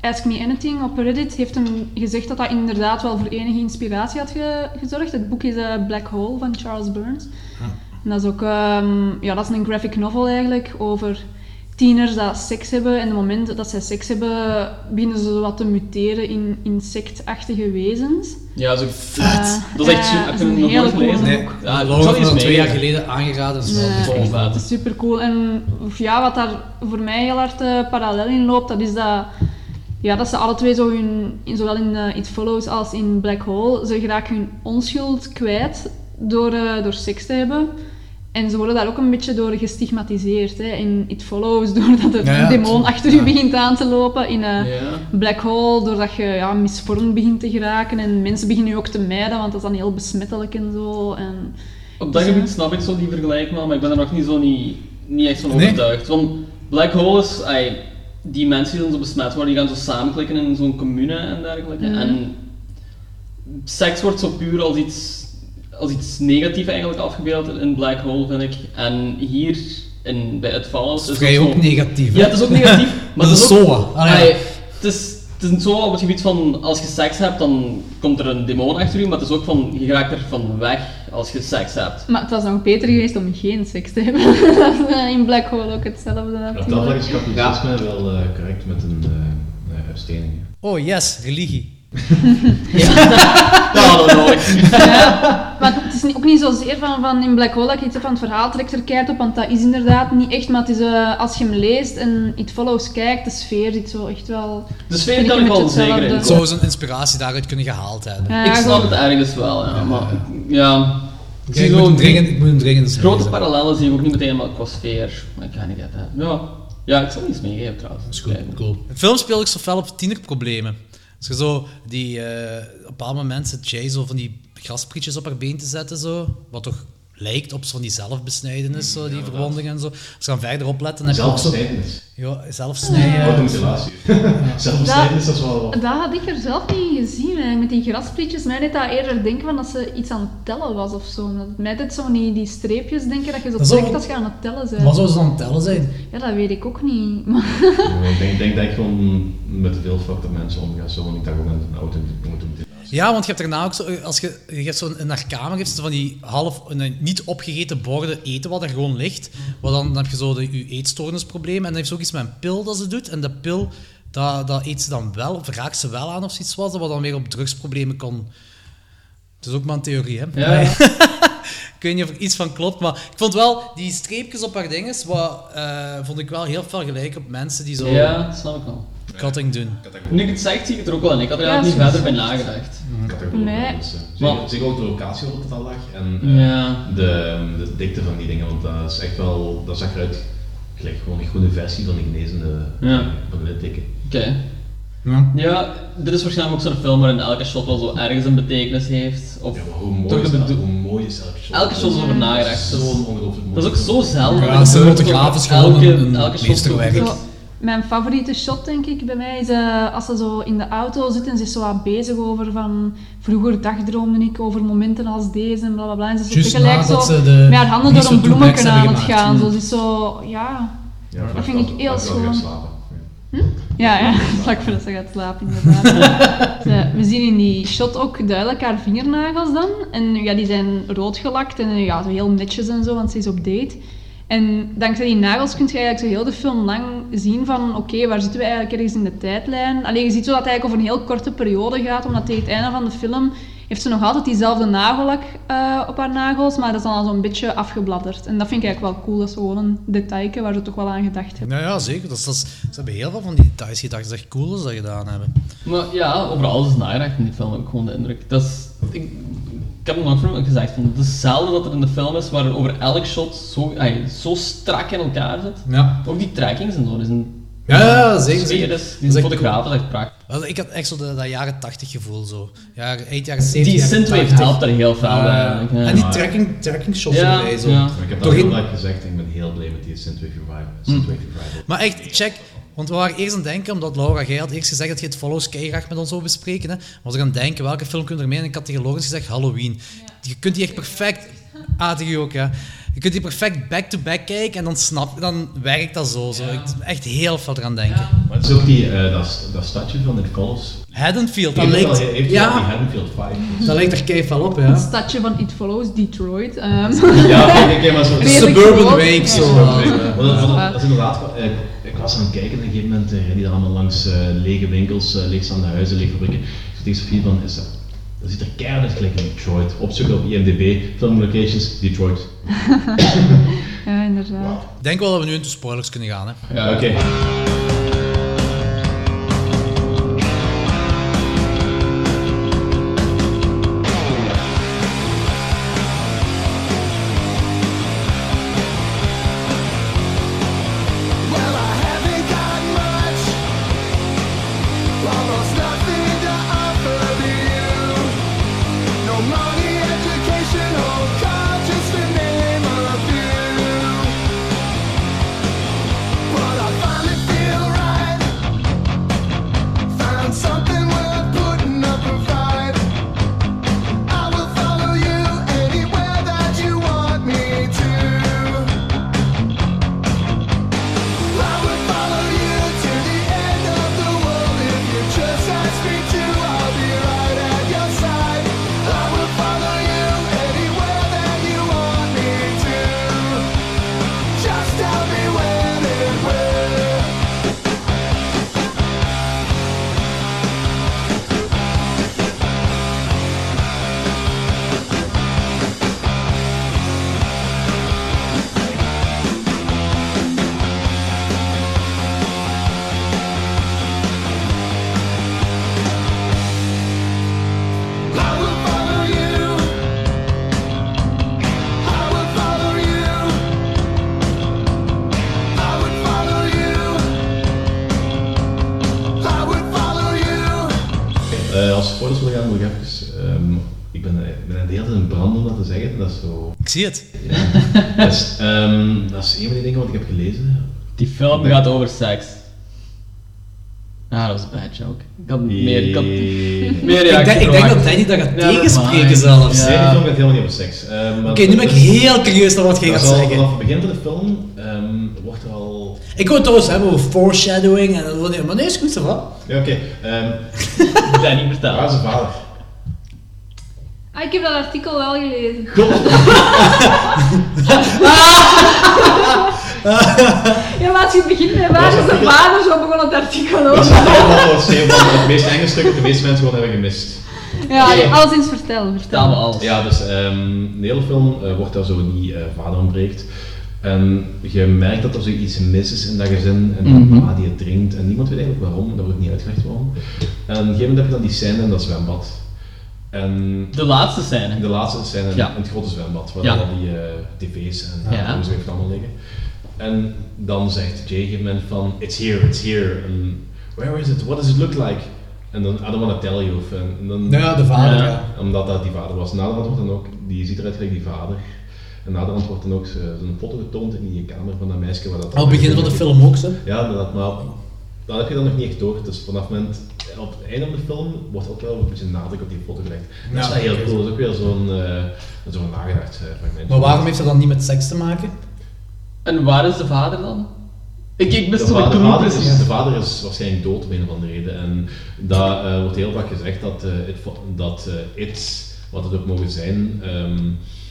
Ask Me Anything op Reddit heeft hem gezegd dat dat inderdaad wel voor enige inspiratie had ge- gezorgd. Het boek is eh, Black Hole van Charles Burns. En dat is ook ehm, ja, dat is een graphic novel eigenlijk over tieners dat seks hebben. En op het moment dat zij seks hebben, beginnen ze wat te muteren in insectachtige wezens. Ja, zo Vet! Dat is echt super. dat Ik is heb een het nog nooit hele gelezen. Nee. Ja, ik zal twee jaar geleden aangeraden. Dat is wel Nee, tof. echt, dat is super cool. En of ja, wat daar voor mij heel hard eh, parallel in loopt, dat is dat, ja, dat ze alle twee zo hun, in, zowel in eh, It Follows als in Black Hole, ze geraken hun onschuld kwijt door, eh, door seks te hebben. En ze worden daar ook een beetje door gestigmatiseerd. Hè. In It Follows, doordat er Ja, ja, een demon het- achter je begint aan te lopen. In eh, Ja. Black Hole, doordat je ja, misvormd begint te geraken. En mensen beginnen je ook te mijden, want dat is dan heel besmettelijk en zo. En, Op dat Dus, gebied snap ik zo die vergelijking wel, maar ik ben er nog niet, zo niet, niet echt van Nee? overtuigd. Want Black Hole is, ai, die mensen die dan zo besmet worden, die gaan zo samenklikken in zo'n commune en dergelijke. Mhm. En seks wordt zo puur als iets, als iets negatiefs eigenlijk afgebeeld in Black Hole, vind ik. En hier in, bij het Fallout Dat is vrij ook negatief. hè? Ja, het is ook negatief, maar dat is het is ook- SOA. Ah, ja. ai, het is, het is zo op het gebied van, als je seks hebt, dan komt er een demon achter je, maar het is ook van, je raakt er van weg als je seks hebt. Maar het was nog beter geweest om geen seks te hebben. Dat is, in Black Hole ook hetzelfde Op dat vlak is katholicisme wel eh, correct met een uitstening. Oh yes, religie. Ja, dat. Ja, maar het is niet- ook niet zozeer van, van in Black Hole dat je iets van het verhaal trekt er keihard op, want dat is inderdaad niet echt. Maar het is, eh, als je hem leest en It Follows kijkt, de sfeer zit zo echt wel... De sfeer kan een ik wel zeker in. Het zou zo'n inspiratie daaruit kunnen gehaald hebben. Ja, ik snap zo- het ergens wel, ja, maar ja. Ik zie ik, moet zo hem dringend, ik moet hem dringend grote parallellen zie ik ook niet meteen, maar qua sfeer. Maar ik ga niet uit. hè. Ja. ja, ik zal iets meegeven trouwens. Dat is goed, cool. Het film speelt ook zo fel op tienerproblemen. Als je zo die, eh, op een bepaald moment zit Jay zo van die grasprietjes op haar been te zetten, zo, wat toch lijkt op zo van die zelfbesnijdenis, zo, die verwondingen en zo. Als je dan verder opletten, dan heb je ook zo... Ja, zelfsnijden. Automutilatie. Zelfbesnijdenis, dat is wel wat. Dat had ik er zelf niet gezien, hè. met die grasprietjes. Mij deed dat eerder denken van dat ze iets aan het tellen was of zo. Dat mij deed zo die, die streepjes denken dat je zo Dat trekt als je aan het tellen bent. Wat zou ze dan aan het tellen zijn? Ja, dat weet ik ook niet. Maar Ja, Ik denk, denk dat ik gewoon met veel fucked mensen omga, zo, want ik dacht ook aan een automutilatie. Ja, want je hebt daarna ook zo, als je, je hebt zo in haar kamer ze van die half, een, niet opgegeten borden eten wat er gewoon ligt. Wat dan, dan heb je zo de, je eetstoornisprobleem en dan heeft ze ook iets met een pil dat ze doet. En dat pil, dat, dat eet ze dan wel, of raakt ze wel aan of zoiets was, wat dan weer op drugsproblemen kon. Het is ook maar een theorie, hè? Ja. ik weet niet of er iets van klopt, maar ik vond wel die streepjes op haar dinges, wat, eh, vond ik wel heel veel gelijk op mensen die zo Ja, dat snap ik wel. Cutting doen. Nu ik het zeg, zie ik het er ook wel in. Ik had er Ja, eigenlijk niet verder bij nagedacht. Nee. eens, eh, Maar- Zeker, ook de locatie waarop het al lag en eh, Ja. de, de dikte van die dingen, want dat is echt wel, dat zag eruit gelijk gewoon een goede versie van de genezende Ja. eh, van de litteken. Oké. Ja. Ja, dit is waarschijnlijk ook zo'n film waarin elke shot wel zo ergens een betekenis heeft. Of Ja, maar hoe mooi, toch is dat? hoe mooi is elke shot? Elke shot is over nagedacht. Dat is- Zo'n ongelooflijk mooi. Dat is ook zo zelden. Ja, is gewoon elke, een- een elke shot mijn favoriete shot, denk ik, bij mij is eh, als ze zo in de auto zit en ze is zo wat bezig over van... Vroeger dagdroomde ik over momenten als deze en blablabla. En ze is tegelijk zo nadat ze de met haar handen door een aan het gaan. Zo, ze is zo... Ja... Ja, Dat vind ik heel schoon. slapen. Ja, ja, vlak voordat ze gaat slapen, inderdaad. We zien in die shot ook duidelijk haar vingernagels dan. En ja, die zijn rood gelakt en ja, zo heel netjes en zo, want ze is op date. En dankzij die nagels kun je eigenlijk zo heel de film lang zien van oké, waar zitten we eigenlijk ergens in de tijdlijn. Alleen je ziet zo dat het eigenlijk over een heel korte periode gaat, omdat tegen het einde van de film heeft ze nog altijd diezelfde nagellak eh, op haar nagels, maar dat is dan al zo'n beetje afgebladderd. En dat vind ik eigenlijk wel cool, dat is gewoon een detailje waar ze toch wel aan gedacht hebben. Nou ja, zeker. Dat is, dat is- ze hebben heel veel van die details gedacht. Dat is echt cool dat ze dat gedaan hebben. Maar ja, over alles is nagedacht in die film, ik gewoon de indruk. Dat is, ik, ik heb nog vroeger gezegd, van, het is zelden dat er in de film is waar over elk shot zo, ay, zo strak in elkaar zit. Ja. Ook die trackings en zo, is een Ja, ja, zeker. die fotograaf is echt prachtig. Wel, Ik had echt zo de, dat jaren 80 gevoel zo. Ja, eind jaren 70. Die synthwave 80. helpt er heel veel bij, Ja. ja. En die tracking, tracking shots Ja, erbij zo. ja. Maar ik heb dat heel vaak gezegd, ik ben heel blij met die Synthwave Revival. Synthwave Revival. Maar echt, check. Want we waren eerst aan het denken, omdat Laura, jij had eerst gezegd dat je het Follows graag met ons zou bespreken. Hè. Was ik aan het denken, welke film kun je ermee? En ik had tegen Lorenz gezegd, Halloween. Je kunt die echt perfect... Ah, tegen ook, ja. Je kunt die perfect back-to-back kijken en dan snap dan werkt dat zo. zo. Ik ben echt heel veel eraan denken. Maar het is ook die, eh, dat, dat stadje van It Follows. Haddonfield, dat lijkt... heeft wel die Ja, Haddonfield vibe. dat lijkt er keihard wel op, Het ja. stadje van It Follows, Detroit. ehm. Ja, oké, oké, maar zo... Suburban. Wake, Ja. zo. Dat, Ja. is inderdaad... eh, ik was aan het kijken en op een gegeven moment uh, die allemaal langs eh, lege winkels, eh, leegstaande huizen, lege fabrieken. Ik zei tegen Sofie van, is dat, dat ziet er keihard uit gelijk in Detroit. Opzoeken op IMDb, film locations, Detroit. Ja, inderdaad. Ik denk wel dat we nu into spoilers kunnen gaan, hè. Ja. Oké. Zie het. Dat is, ehm, dat is een van die dingen wat ik heb gelezen. Die film gaat over seks. Ah, dat was een bad joke. Ik had meer, ik had meer Ik denk, ik denk dat. Danny dat gaat Ja, tegenspreken zelfs. Nee, Ja. die film gaat helemaal niet over seks. Ehm, maar Oké, nu ben ik heel curieus naar wat jij gaat zeggen. Vanaf het begin van de film ehm, wordt er al... Ik wil het trouwens hebben over foreshadowing en dat maar nee, is goed, zo wat? Ja, oké. ehm, Danny, vertel. waar is de vader? Ah, ik heb dat artikel wel gelezen. Ja, maar als je begint met waar is de vader, zo begon het artikel Dat ook. is een van het meest enge stuk dat de meeste mensen gewoon hebben gemist. Ja, nee, alleszins vertel, Vertel me alles. Ja, dus ehm de hele film eh, wordt daar zo die eh, vader ontbreekt. En je merkt dat er zoiets mis is in dat gezin. En die pa die het drinkt. En niemand weet eigenlijk waarom. Dat wordt niet uitgelegd waarom. En op een gegeven moment heb je dan die scène in dat zwembad. En De laatste scène. de laatste scène in, Ja. in het grote zwembad. Waar Ja. al die eh, tv's en Ja. ja. zo heeft allemaal liggen. En dan zegt Jay op een gegeven moment van, it's here, it's here. En where is it? What does it look like? En dan, I don't want to tell you. Of, en, en dan, Ja, de vader, Ja. ja. Omdat dat die vader was. Naderhand wordt dan ook, die ziet eruit gelijk die vader. En naderhand wordt dan ook zo- zo'n foto getoond in die kamer van dat meisje. Waar dat Al het begin van de film ook, zo. Ja, inderdaad, maar dan heb je dat nog niet echt door. Dus vanaf het moment, op het einde van de film wordt ook wel een beetje nadruk op die foto gelegd. Dat is heel cool, dat is ook weer zo'n uh, zo'n nagedacht eh, fragment. Maar waarom heeft dat dan niet met seks te maken? En waar is de vader dan? Ik, ik de miste de vader, de, vader is, de vader is waarschijnlijk dood om een of andere reden. En dat eh, wordt heel vaak gezegd dat, eh it, dat eh, it, wat het ook mogen zijn, ehm,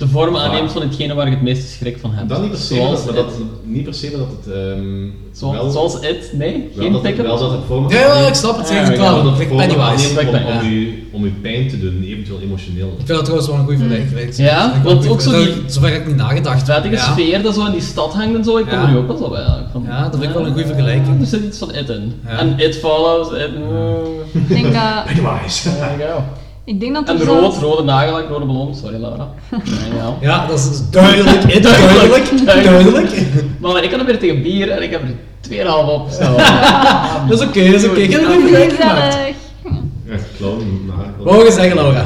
De vorm aanneemt van hetgene waar je het meeste schrik van hebt. Dat niet per se, Zoals maar dat, It. niet per se maar dat het ehm, Zoals, wel, zoals It? Nee? Geen het- pick-up? wel dat het vorm Ja, ja, ik snap het, zeg het wel. dat het aanneemt om, om, u, om u pijn te doen, eventueel emotioneel. Ik vind dat trouwens wel een goede vergelijking. Ja, want ook zo die- Zover heb ik niet nagedacht. vettige ja. sfeer dat zo in die stad hangt en zo, ik kom er nu ook wel zo bij. Ja, dat vind ik wel een goede vergelijking. Er zit iets van It in. En It follows, It... Ik denk dat... Pennywise. There you go. Ik denk dat En er rood, zelfs- rode nagellak, rode ballon. Sorry Laura. Ja, ja. Ja, dat is duidelijk, it, duidelijk, duidelijk. Maar ik kan er weer tegen bier en ik heb er 2,5 op. Zo. Dat is oké, dat is oké. Ik heb er een gemaakt. Clown. Wou je zeggen, Laura?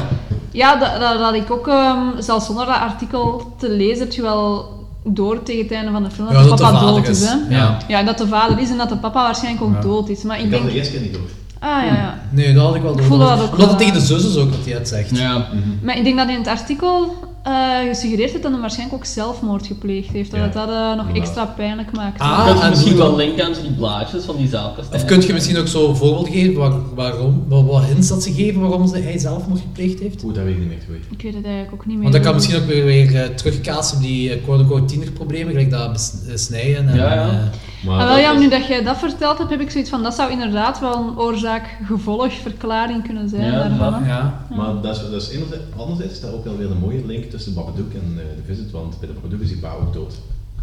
Ja, dat, dat, dat had ik ook, ehm, zelfs zonder dat artikel te lezen, heb je wel door tegen het einde van de film dat Ja, de dat de papa dood is. is. Hè? Ja. ja, dat de vader is en dat de papa waarschijnlijk ook Ja. dood is. Maar ik Ik had denk... de eerste keer niet door. Ah, ja, ja. Nee, dat had ik wel door. dat ook Omdat wel. het tegen de zus is ook dat hij het zegt. Ja. Maar ik denk dat in het artikel eh, gesuggereerd heeft dat hij waarschijnlijk ook zelfmoord gepleegd heeft. Dat Ja. het dat eh, nog Ja. extra pijnlijk maakt. Ah, Kun je en misschien wel linken aan die blaadjes van die zaadpastei. Of kun je misschien ook zo voorbeelden geven waar, waarom, wat, wat hints dat ze geven waarom ze, hij zelfmoord gepleegd heeft? Oeh, dat weet ik niet meer goed. Ik weet het eigenlijk ook niet meer. Want dat kan misschien ook weer, weer eh, terugkaatsen op die uh, quote-unquote tienerproblemen, gelijk dat snijden en... Ja, ja. Maar Ah, wel, ja, dat nu dat jij dat verteld hebt, heb ik zoiets van, dat zou inderdaad wel een oorzaak-gevolgverklaring kunnen zijn Ja, daarvan. hè. ja. Maar dat is, dat is enerzijds, anderzijds is daar ook wel weer een mooie link tussen Babadook en eh, de Visit, want bij de Babadook is die pa ook dood.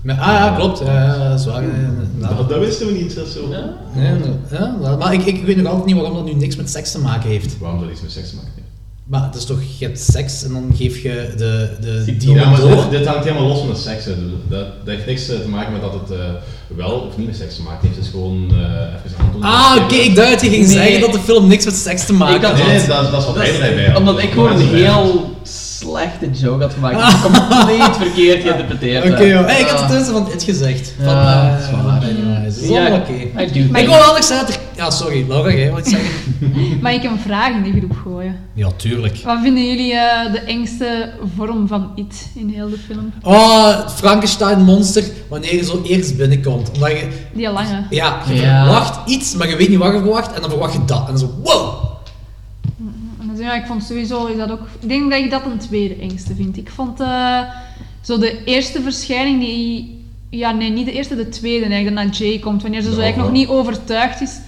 Maar, ah ja, klopt. Ja, dat is waar. ja, inderdaad. Dat, dat wisten we niet, dat is zo. Ja. Ja, maar ik, ik weet nog altijd niet waarom dat nu niks met seks te maken heeft. Waarom dat iets met seks te maken heeft. Maar het is toch, je hebt seks en dan geef je de, de Symptomen. demon Ja, maar door. dit, dit hangt helemaal los van de seks. hè. Dat, dat heeft niks eh, te maken met dat het eh, wel of niet met seks te maken heeft. Het is gewoon eh even aantonen. Ah, oké, ik dacht dat je ging Nee. zeggen dat de film niks met seks te maken had-. Nee, dat, dat is wat Dat is- hij erbij had. Omdat ik gewoon een heel slechte joke had gemaakt. Die compleet verkeerd geïnterpreteerd. Oké, joh. heb. Hey, ik had het Ah. tussen van het gezegd. Van, Ja, eh, dat is Ja, oké. Maar ik wil zeggen... Ja, sorry, Laura, jij wat zeggen? Mag ik een vraag in de groep gooien? Ja, tuurlijk. Wat vinden jullie eh, de engste vorm van It in heel de film? Oh, Frankenstein-monster, wanneer je zo eerst binnenkomt. Omdat je... Die lange. Ja, je Ja. verwacht iets, maar je weet niet wat je verwacht, en dan verwacht je dat. En dan zo, wow! Dus ja, ik vond sowieso is dat ook. Ik denk dat ik dat een tweede engste vind. Ik vond eh, zo de eerste verschijning die. Ja, nee, niet de eerste, de tweede eigenlijk, dat naar Jay komt. Wanneer ze De zo eigenlijk nog niet overtuigd is.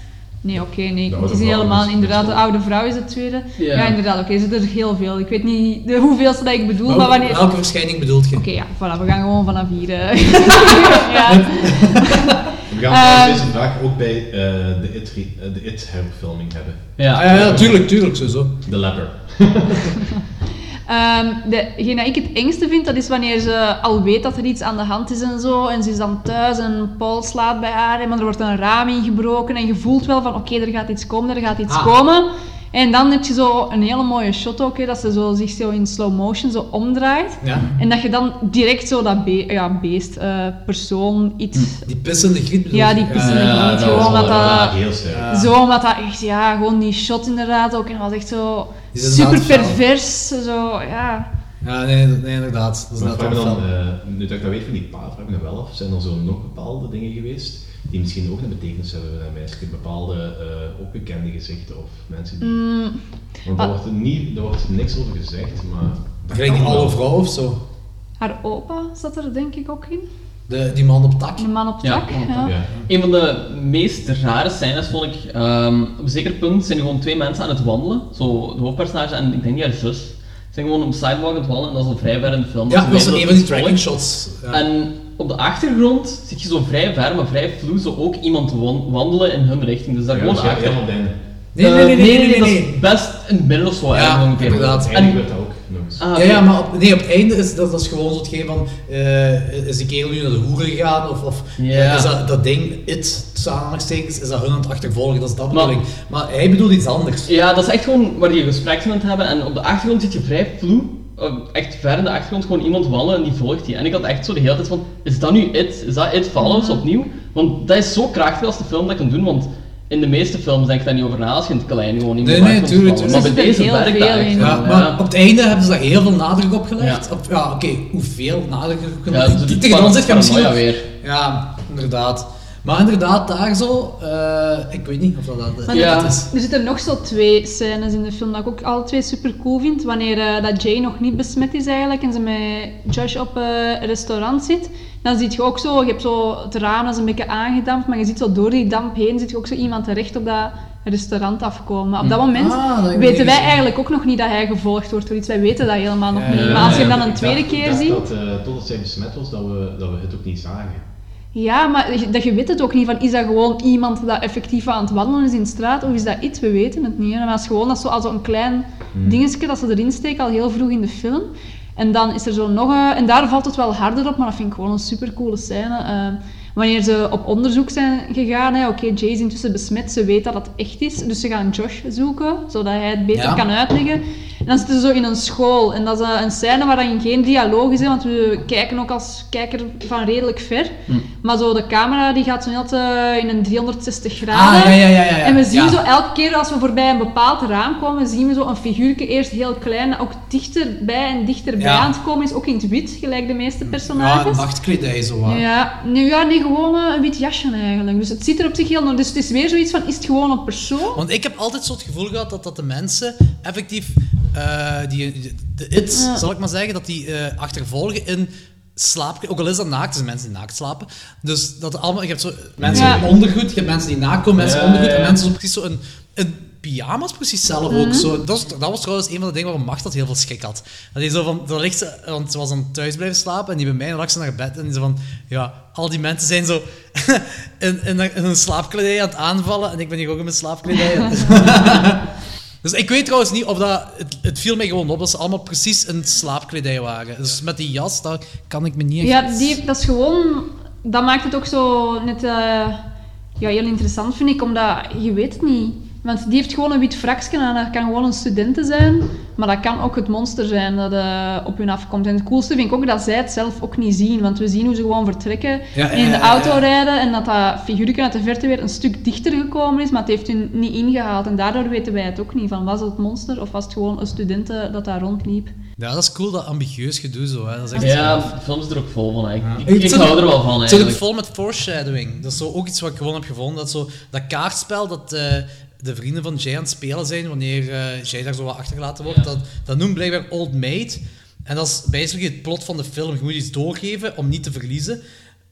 Nee, oké, nee. Het is niet helemaal. is- Inderdaad, de oude vrouw is de tweede. Ja. Ja, inderdaad, oké. er zitten er heel veel. Ik weet niet de hoeveelste dat ik bedoel, maar, wanneer. Welke verschijning bedoelt je? Oké, ja, voilà, we gaan gewoon vanaf hier. eh. ja. We gaan Ehm, deze vraag ook bij eh, de It, eh, de It herverfilming hebben. Ja. Ja, ja, tuurlijk, tuurlijk, sowieso. The Leper. Ehm degene dat ik het engste vind, dat is wanneer ze al weet dat er iets aan de hand is en zo. En ze is dan thuis en Paul slaat bij haar, en maar er wordt een raam ingebroken. En je voelt wel van, oké, er gaat iets komen, er gaat iets Ah. komen. En dan heb je zo een hele mooie shot ook, hè, dat ze zo, zich zo in slow motion zo omdraait. Ja. En dat je dan direct zo dat be ja, beest, eh, persoon, iets... Die pissende griet bedoel Ja, die pissende Ja, griet, dat gewoon dat dat... heel. Zo, omdat dat echt, ja, gewoon die shot inderdaad ook. En dat was echt zo super pervers, zo, ja. Ja, nee, nee inderdaad. Dat is wel dan, eh, nu dat ik dat weet van die pa, vraag ik me wel af, zijn er zo nog bepaalde dingen geweest die misschien ook een betekenis hebben bij een meisje? Bepaalde eh opgekende gezichten of mensen die... Mm, Want daar Ah. wordt, er niet, daar wordt niks over gezegd, maar... kan wel. oude vrouw of zo. haar opa zat er denk ik ook in. De, die man op tak. De man op tak. Ja, Ja. Een van de meest rare scènes vond ik, ehm, op een zeker punt zijn er gewoon twee mensen aan het wandelen. Zo, de hoofdpersonage en ik denk niet haar zus. Ze zijn gewoon op de sidewalk aan het wandelen en dat is al vrij ver in de film. Ja, dat was een van die volk. tracking shots. Ja. En op de achtergrond zie je zo vrij ver, maar vrij vloe, zo ook iemand wan- wandelen in hun richting. Dus daar Ja, gewoon dus achter. Nee, nee, nee, nee, nee, nee, dat is best in het midden of zo ongeveer. inderdaad. En, werd dat ook ah, Ja, ja, maar op, nee, op het einde is dat, dat is gewoon zo hetgeen van, eh, is die kerel nu naar de hoeren gegaan, of, of Ja. eh, is dat, dat ding, it, tussen aanhalingstekens, is dat hun aan het achtervolgen, dat is dat Maar- bedoeling. Maar hij bedoelt iets anders. Ja, dat is echt gewoon waar je gesprekken met hebben en op de achtergrond zit je vrij vloe. Eh, Echt ver in de achtergrond gewoon iemand wandelen en die volgt je. En ik had echt zo de hele tijd van, is dat nu It? Is dat It Follows opnieuw? Want dat is zo krachtig als de film dat kan doen, want in de meeste films denk ik daar niet over na als je in het klein gewoon iemand Nee, nee, tuurlijk. Maar bij deze er werkt dat echt Ja, ja. op het einde hebben ze daar heel veel nadruk op gelegd. Ja. Op, ja, oké, hoeveel nadruk kunnen Ja, we... dus die Tegen dan zit je misschien weer. Ja, inderdaad. Maar inderdaad, daar zo, eh, ik weet niet of dat dat, Ja. is. Er zitten nog zo twee scènes in de film dat ik ook alle twee super cool vind. Wanneer eh, dat Jay nog niet besmet is eigenlijk en ze met Josh op eh, een restaurant zit. Dan zie je ook zo, je hebt zo het raam dat is een beetje aangedampt, maar je ziet zo door die damp heen zit je ook zo iemand terecht op dat restaurant afkomen. Maar op dat moment Ah, dat ik weten wij eigenlijk ook nog niet dat hij gevolgd wordt door iets. Wij weten dat helemaal nog Ja, niet. Maar als je hem dan een Ik tweede dacht- ik keer dacht ziet... Dat, eh, totdat zij besmet was, dat we, dat we het ook niet zagen. Ja, maar je- dat je weet het ook niet. Van, is dat gewoon iemand dat effectief aan het wandelen is in de straat? Of is dat iets? We weten het niet. Maar het is gewoon dat zo, als een klein Hmm. dingetje dat ze erin steken al heel vroeg in de film. En dan is er zo nog een... En daar valt het wel harder op, maar dat vind ik gewoon een supercoole scène. Eh, wanneer ze op onderzoek zijn gegaan, hè, oké, Jay is intussen besmet, ze weet dat het echt is. Dus ze gaan Josh zoeken, zodat hij het beter Ja. kan uitleggen. En dan zitten ze zo in een school. En dat is eh, een scène waarin geen dialoog is, hè, want we kijken ook als kijker van redelijk ver. Hm. Maar zo de camera die gaat zo net eh, in een 360 graden. Ah, ja, ja, ja, ja, ja. En we zien Ja. zo elke keer als we voorbij een bepaald raam komen, zien we zo een figuurtje eerst heel klein, dat ook dichterbij en dichterbij Ja. aan het komen is. Ook in het wit, gelijk de meeste Ja, personages. nachtkledij zo. Ja, nee, ja, nee, gewoon eh, een wit jasje eigenlijk. Dus het ziet er op zich heel... Dus het is weer zoiets van, is het gewoon een persoon? Want ik heb altijd zo het gevoel gehad dat, dat de mensen effectief eh, die, de it, Ja. zal ik maar zeggen, dat die eh, achtervolgen in slaap, ook al is dat naakt, er zijn mensen die naakt slapen. Dus dat allemaal, je hebt zo mensen Ja. in ondergoed, je hebt mensen die naakt komen, mensen in ondergoed ja, en mensen zo precies zo in, in pyjama's precies zelf ook Mhm. zo. Dat was, dat was trouwens een van de dingen waarom Macht dat heel veel schrik had. Dat hij zo van, dan ligt ze, want ze was dan thuis blijven slapen en die bij mij lag ze naar bed en die zo van, ja, al die mensen zijn zo in, in, in hun slaapkledij aan het aanvallen en ik ben hier ook in mijn slaapkledij. Dus ik weet trouwens niet of dat... Het, het viel mij gewoon op dat ze allemaal precies in slaapkledij waren. Dus met die jas, daar kan ik me niet echt... Ja, die, dat is gewoon... Dat maakt het ook zo net eh, ja, heel interessant, vind ik, omdat je weet het niet. Want die heeft gewoon een wit fraksje aan. Dat kan gewoon een studenten zijn, maar dat kan ook het monster zijn dat eh, op hun afkomt. En het coolste vind ik ook dat zij het zelf ook niet zien. Want we zien hoe ze gewoon vertrekken Ja, en in de ja, auto ja. rijden en dat dat figuurtje uit de verte weer een stuk dichter gekomen is, maar het heeft hun niet ingehaald. En daardoor weten wij het ook niet. Van, was het het monster of was het gewoon een studenten dat daar rondliep? Ja, dat is cool, dat ambitieus gedoe zo. Hè. Dat is echt Ja, de film is er ook vol van. hè. Ik, ik, hou ook- er wel van Het zit ook eigenlijk. vol met foreshadowing. Dat is zo ook iets wat ik gewoon heb gevonden. Dat, zo, dat kaartspel dat eh, de vrienden van Jay aan het spelen zijn wanneer Jay daar zo wat achtergelaten wordt, dat, dat noemt blijkbaar Old Maid. En dat is basically het plot van de film. Je moet iets doorgeven om niet te verliezen.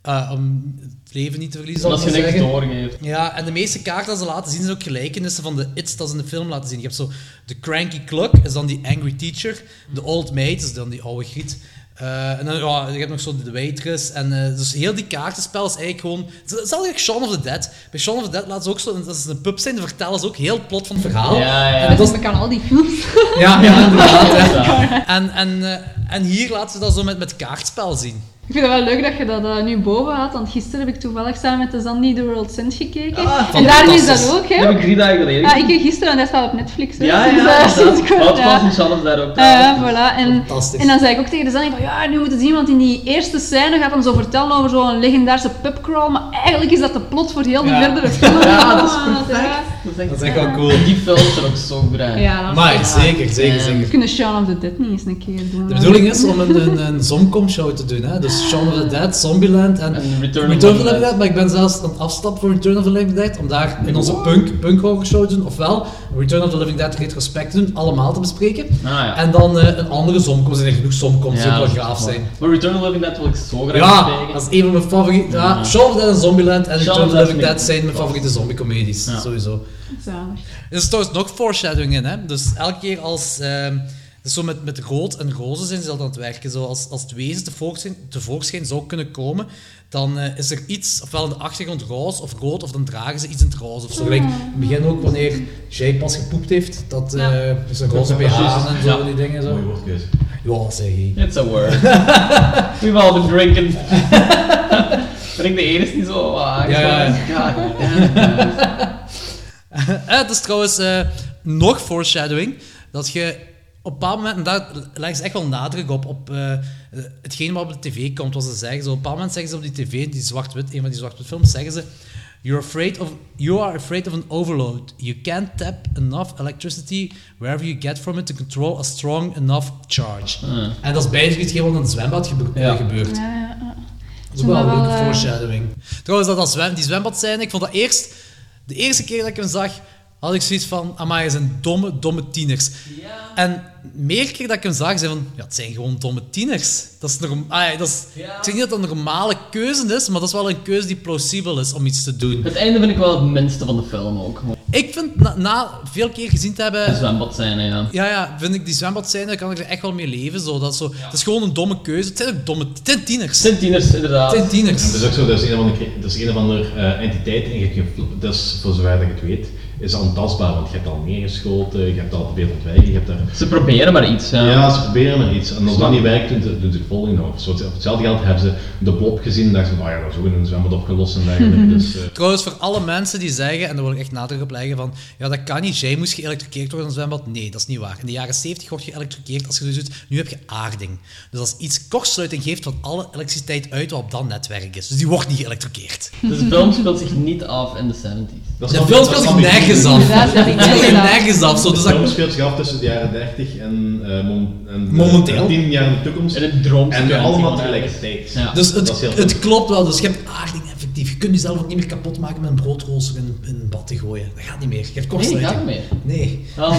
Eh, om het leven niet te verliezen. Als je ik niks doorgeeft. Ja, en de meeste kaarten dat ze laten zien zijn ook gelijkenissen van de It's dat ze in de film laten zien. Je hebt zo de Cranky Cluck, is dan die Angry Teacher. De Old Maid is dan die oude griet. Eh, en dan, ja, je hebt nog zo de waitress. En eh, dus heel die kaartenspel is eigenlijk gewoon... Hetzelfde als Shaun of the Dead. Bij Shaun of the Dead laten ze ook zo... Dat is een pub zijn, die vertellen ze ook heel het plot van het verhaal. Ja, ja. En dat is kan al die films. ja, ja, inderdaad. ja. En, en, eh, en hier laten ze dat zo met, met kaartspel zien. Ik vind het wel leuk dat je dat eh, nu boven had, want gisteren heb ik toevallig samen met de Zandy The World Sense gekeken. en daar is dat ook, hè? Dat heb ik drie dagen geleden Ah, ik gisteren en dat staat op Netflix. Hè? Ja, Dus, ja, sinds kort, ja. Charles daar ook. Ah, ja, voilà. En, en dan zei ik ook tegen de Zanny van, ja, nu moet je het zien, want in die eerste scène gaat hem zo vertellen over zo'n legendarische pubcrawl, maar eigenlijk is dat de plot voor heel de Ja. verdere film. Ja, dat is Ah. Dat is echt wel cool. Die films zijn ook zo goed. hè. Ja, dat is Maar zeker, zeker, Ja. zeker. We kunnen Shaun of the Dead niet eens een keer doen. De bedoeling is om een, een, een Zomcom-show te doen. Hè? Dus Shaun of the Dead, Zombieland en, En Return of Return the of the Living Dead. Maar ik ben zelfs aan het afstappen voor Return of the Living Dead. Om daar in onze punk, punk horror show te doen. Ofwel Return of the Living Dead retrospect te doen. Allemaal te bespreken. Ah, ja. En dan eh, een andere Zomcom. Er zijn er genoeg Zomcoms die ook wel gaaf zijn. Maar Return of the Living Dead wil ik zo graag Ja, dat is een van mijn favoriete. Ja, Ja. Shaun of the Dead en Zombieland en Shaun Return of the Living Dead zijn mijn favoriete zombie-comedies. Ja. Sowieso. Zalig. Er is trouwens nog foreshadowing in, hè. Dus elke keer als... ehm dus zo met, met rood en roze zijn ze altijd aan het werken. Zo als, als het wezen tevoorschijn, tevoorschijn zou kunnen komen, dan eh, is er iets, ofwel in de achtergrond roze of rood, of dan dragen ze iets in het roze. Of zo. Gelijk, in het begin ook, wanneer Jay pas gepoept heeft, dat eh is een roze BH aan en zo, Ja. die dingen zo. Mooie woordkeuze. Ja, zeg je. It's a word. We've all been drinking. ben ik de enige die zo ah, Ja, ja, ja. God damn. Het is trouwens eh, nog foreshadowing, dat je op een bepaald moment, en daar leggen ze echt wel nadruk op, op eh, hetgeen wat op de tv komt, wat ze zeggen. Zo, op een bepaald moment zeggen ze op die tv, die zwart-wit, een van die zwart-wit films, zeggen ze You're afraid of, you are afraid of an overload. You can't tap enough electricity wherever you get from it to control a strong enough charge. Ah. En dat is basically hetgeen wat in het zwembad gebe- Ja. gebeurt. Ja, ja, ja. Dat is ook wel een leuke eh, foreshadowing. Trouwens, dat, dat zwem, die zwembad zijn, ik vond dat eerst... De eerste keer dat ik hem zag, had ik zoiets van... Amai, het zijn domme, domme tieners. En meer keer dat ik hem zag, zei van... Ja, het zijn gewoon domme tieners. Dat is norm, ah, dat is, Ik zeg niet dat dat een normale keuze is, maar dat is wel een keuze die plausibel is om iets te doen. Het einde vind ik wel het minste van de film ook. Ik vind, na, na veel keer gezien te hebben... De zwembad zijn, ja. Ja, ja, vind ik die zwembad zijn, daar kan ik er echt wel mee leven. Zo. Dat, zo, Het is gewoon een domme keuze. Het zijn ook domme... Het zijn tieners. Het zijn tieners, inderdaad. Het zijn tieners. Het is ook zo, dat is een of andere, dat is een of andere eh, entiteit, en je, dat is voor zover dat je het weet, is ontastbaar, want je hebt al neergeschoten, je hebt al geprobeerd ontwijken, je hebt daar... Ze proberen maar iets, ja. Ja, ze proberen maar iets. En als dat niet werkt, doen ze, doen ze het volgende nog. Zo, op hetzelfde geld hebben ze de blob gezien en dachten ze, oh ja, dat is ook in een zwembad opgelost en dergelijke. Dus, eh, Trouwens, voor alle mensen die zeggen, en daar wil ik echt nadruk op leggen, van ja, dat kan niet, jij moest geëlektrocuteerd worden in een zwembad. Nee, dat is niet waar. In de jaren 70 word je geëlektrocuteerd als je dus doet. Nu heb je aarding. Dus als iets kortsluiting geeft van alle elektriciteit uit wat op dat netwerk is. Dus die wordt niet geëlektrocuteerd. Dus de film speelt zich niet af in de 70s. dat De film speelt zich ik nergens af. Dat Het nergens af. Zo, De dus film dat, speelt zich af tussen de jaren 30 en, eh, mom- en de- Momenteel. 10 jaar in de toekomst. In een droomsequentie En allemaal tegelijkertijd. Ja. dus Dat het, is het klopt wel. Dus je hebt aarding effectief. Je kunt jezelf ook niet meer kapot maken met een broodrooster in, in een bad te gooien. Dat gaat niet meer. Je hebt Nee, dat kortsluiting. gaat niet meer. Nee. Ja,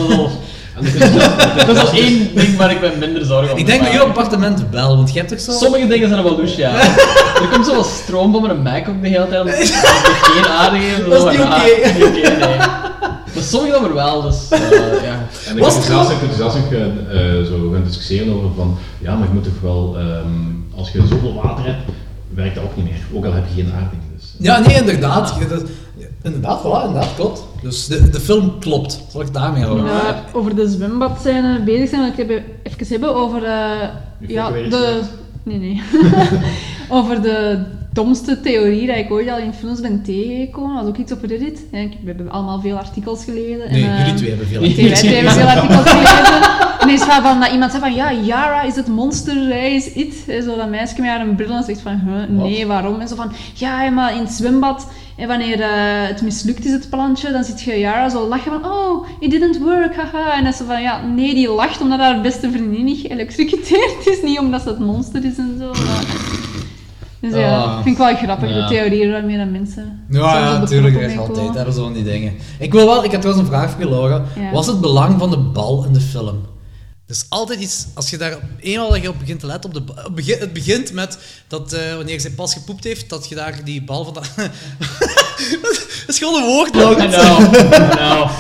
dat is Dat is één ding waar ik me minder zorgen om Ik denk bij jouw appartement wel, want je hebt toch zo... Sommige dingen zijn wel douche, ja. Er komt zo wat stroom van mijn Mac ook de hele tijd. omdat ik geen aarde geef. Dat is niet oké. Nee. Maar sommige dan weer wel, dus eh, ja. En ik Was het zelfs, kunt zelfs ook eh, eh, zo gaan discussiëren over van, ja, maar je moet toch wel, ehm, als je zoveel water hebt, werkt dat ook niet meer. Ook al heb je geen aarding. Dus. Ja, nee, inderdaad. Je- dat- inderdaad, voilà, inderdaad, klopt. Dus de, de film klopt. Zal ik daarmee houden? Ja, over de zwembadscène bezig zijn, wil ik hebben, even hebben over eh, ja, de... Nee, nee. over de domste theorie die ik ooit al in films ben tegengekomen. Dat was ook iets op Reddit. We hebben allemaal veel artikels gelezen. Nee, en, jullie eh, twee hebben veel wij artikels twee hebben veel artikels gelezen. En is van, van dat iemand zei van, ja, Yara is het monster, hij is it. En zo dat meisje met haar een bril en zegt van, huh, nee, waarom? En zo van, ja, maar in het zwembad, en wanneer eh, het mislukt is, het plantje, dan zit je Yara zo lachen van, oh, it didn't work, haha. En dan ze van, ja, nee, die lacht omdat haar beste vriendin niet geëlektrocuteerd is, niet omdat ze het monster is en zo. Maar- Dus ja, Ah. vind ik wel grappig, Ja. de theorieën waarmee dat mensen Ja, ja, natuurlijk. Er is altijd hebben zo'n die dingen. Ik wil wel, ik heb trouwens een vraag voor je, Laura. Ja. Wat is het belang van de bal in de film? Is altijd iets, als je daar eenmaal dat je op begint te letten, op de, het begin- het begint met dat eh, wanneer zij pas gepoept heeft, dat je daar die bal van. de- dat is gewoon een woord, I know.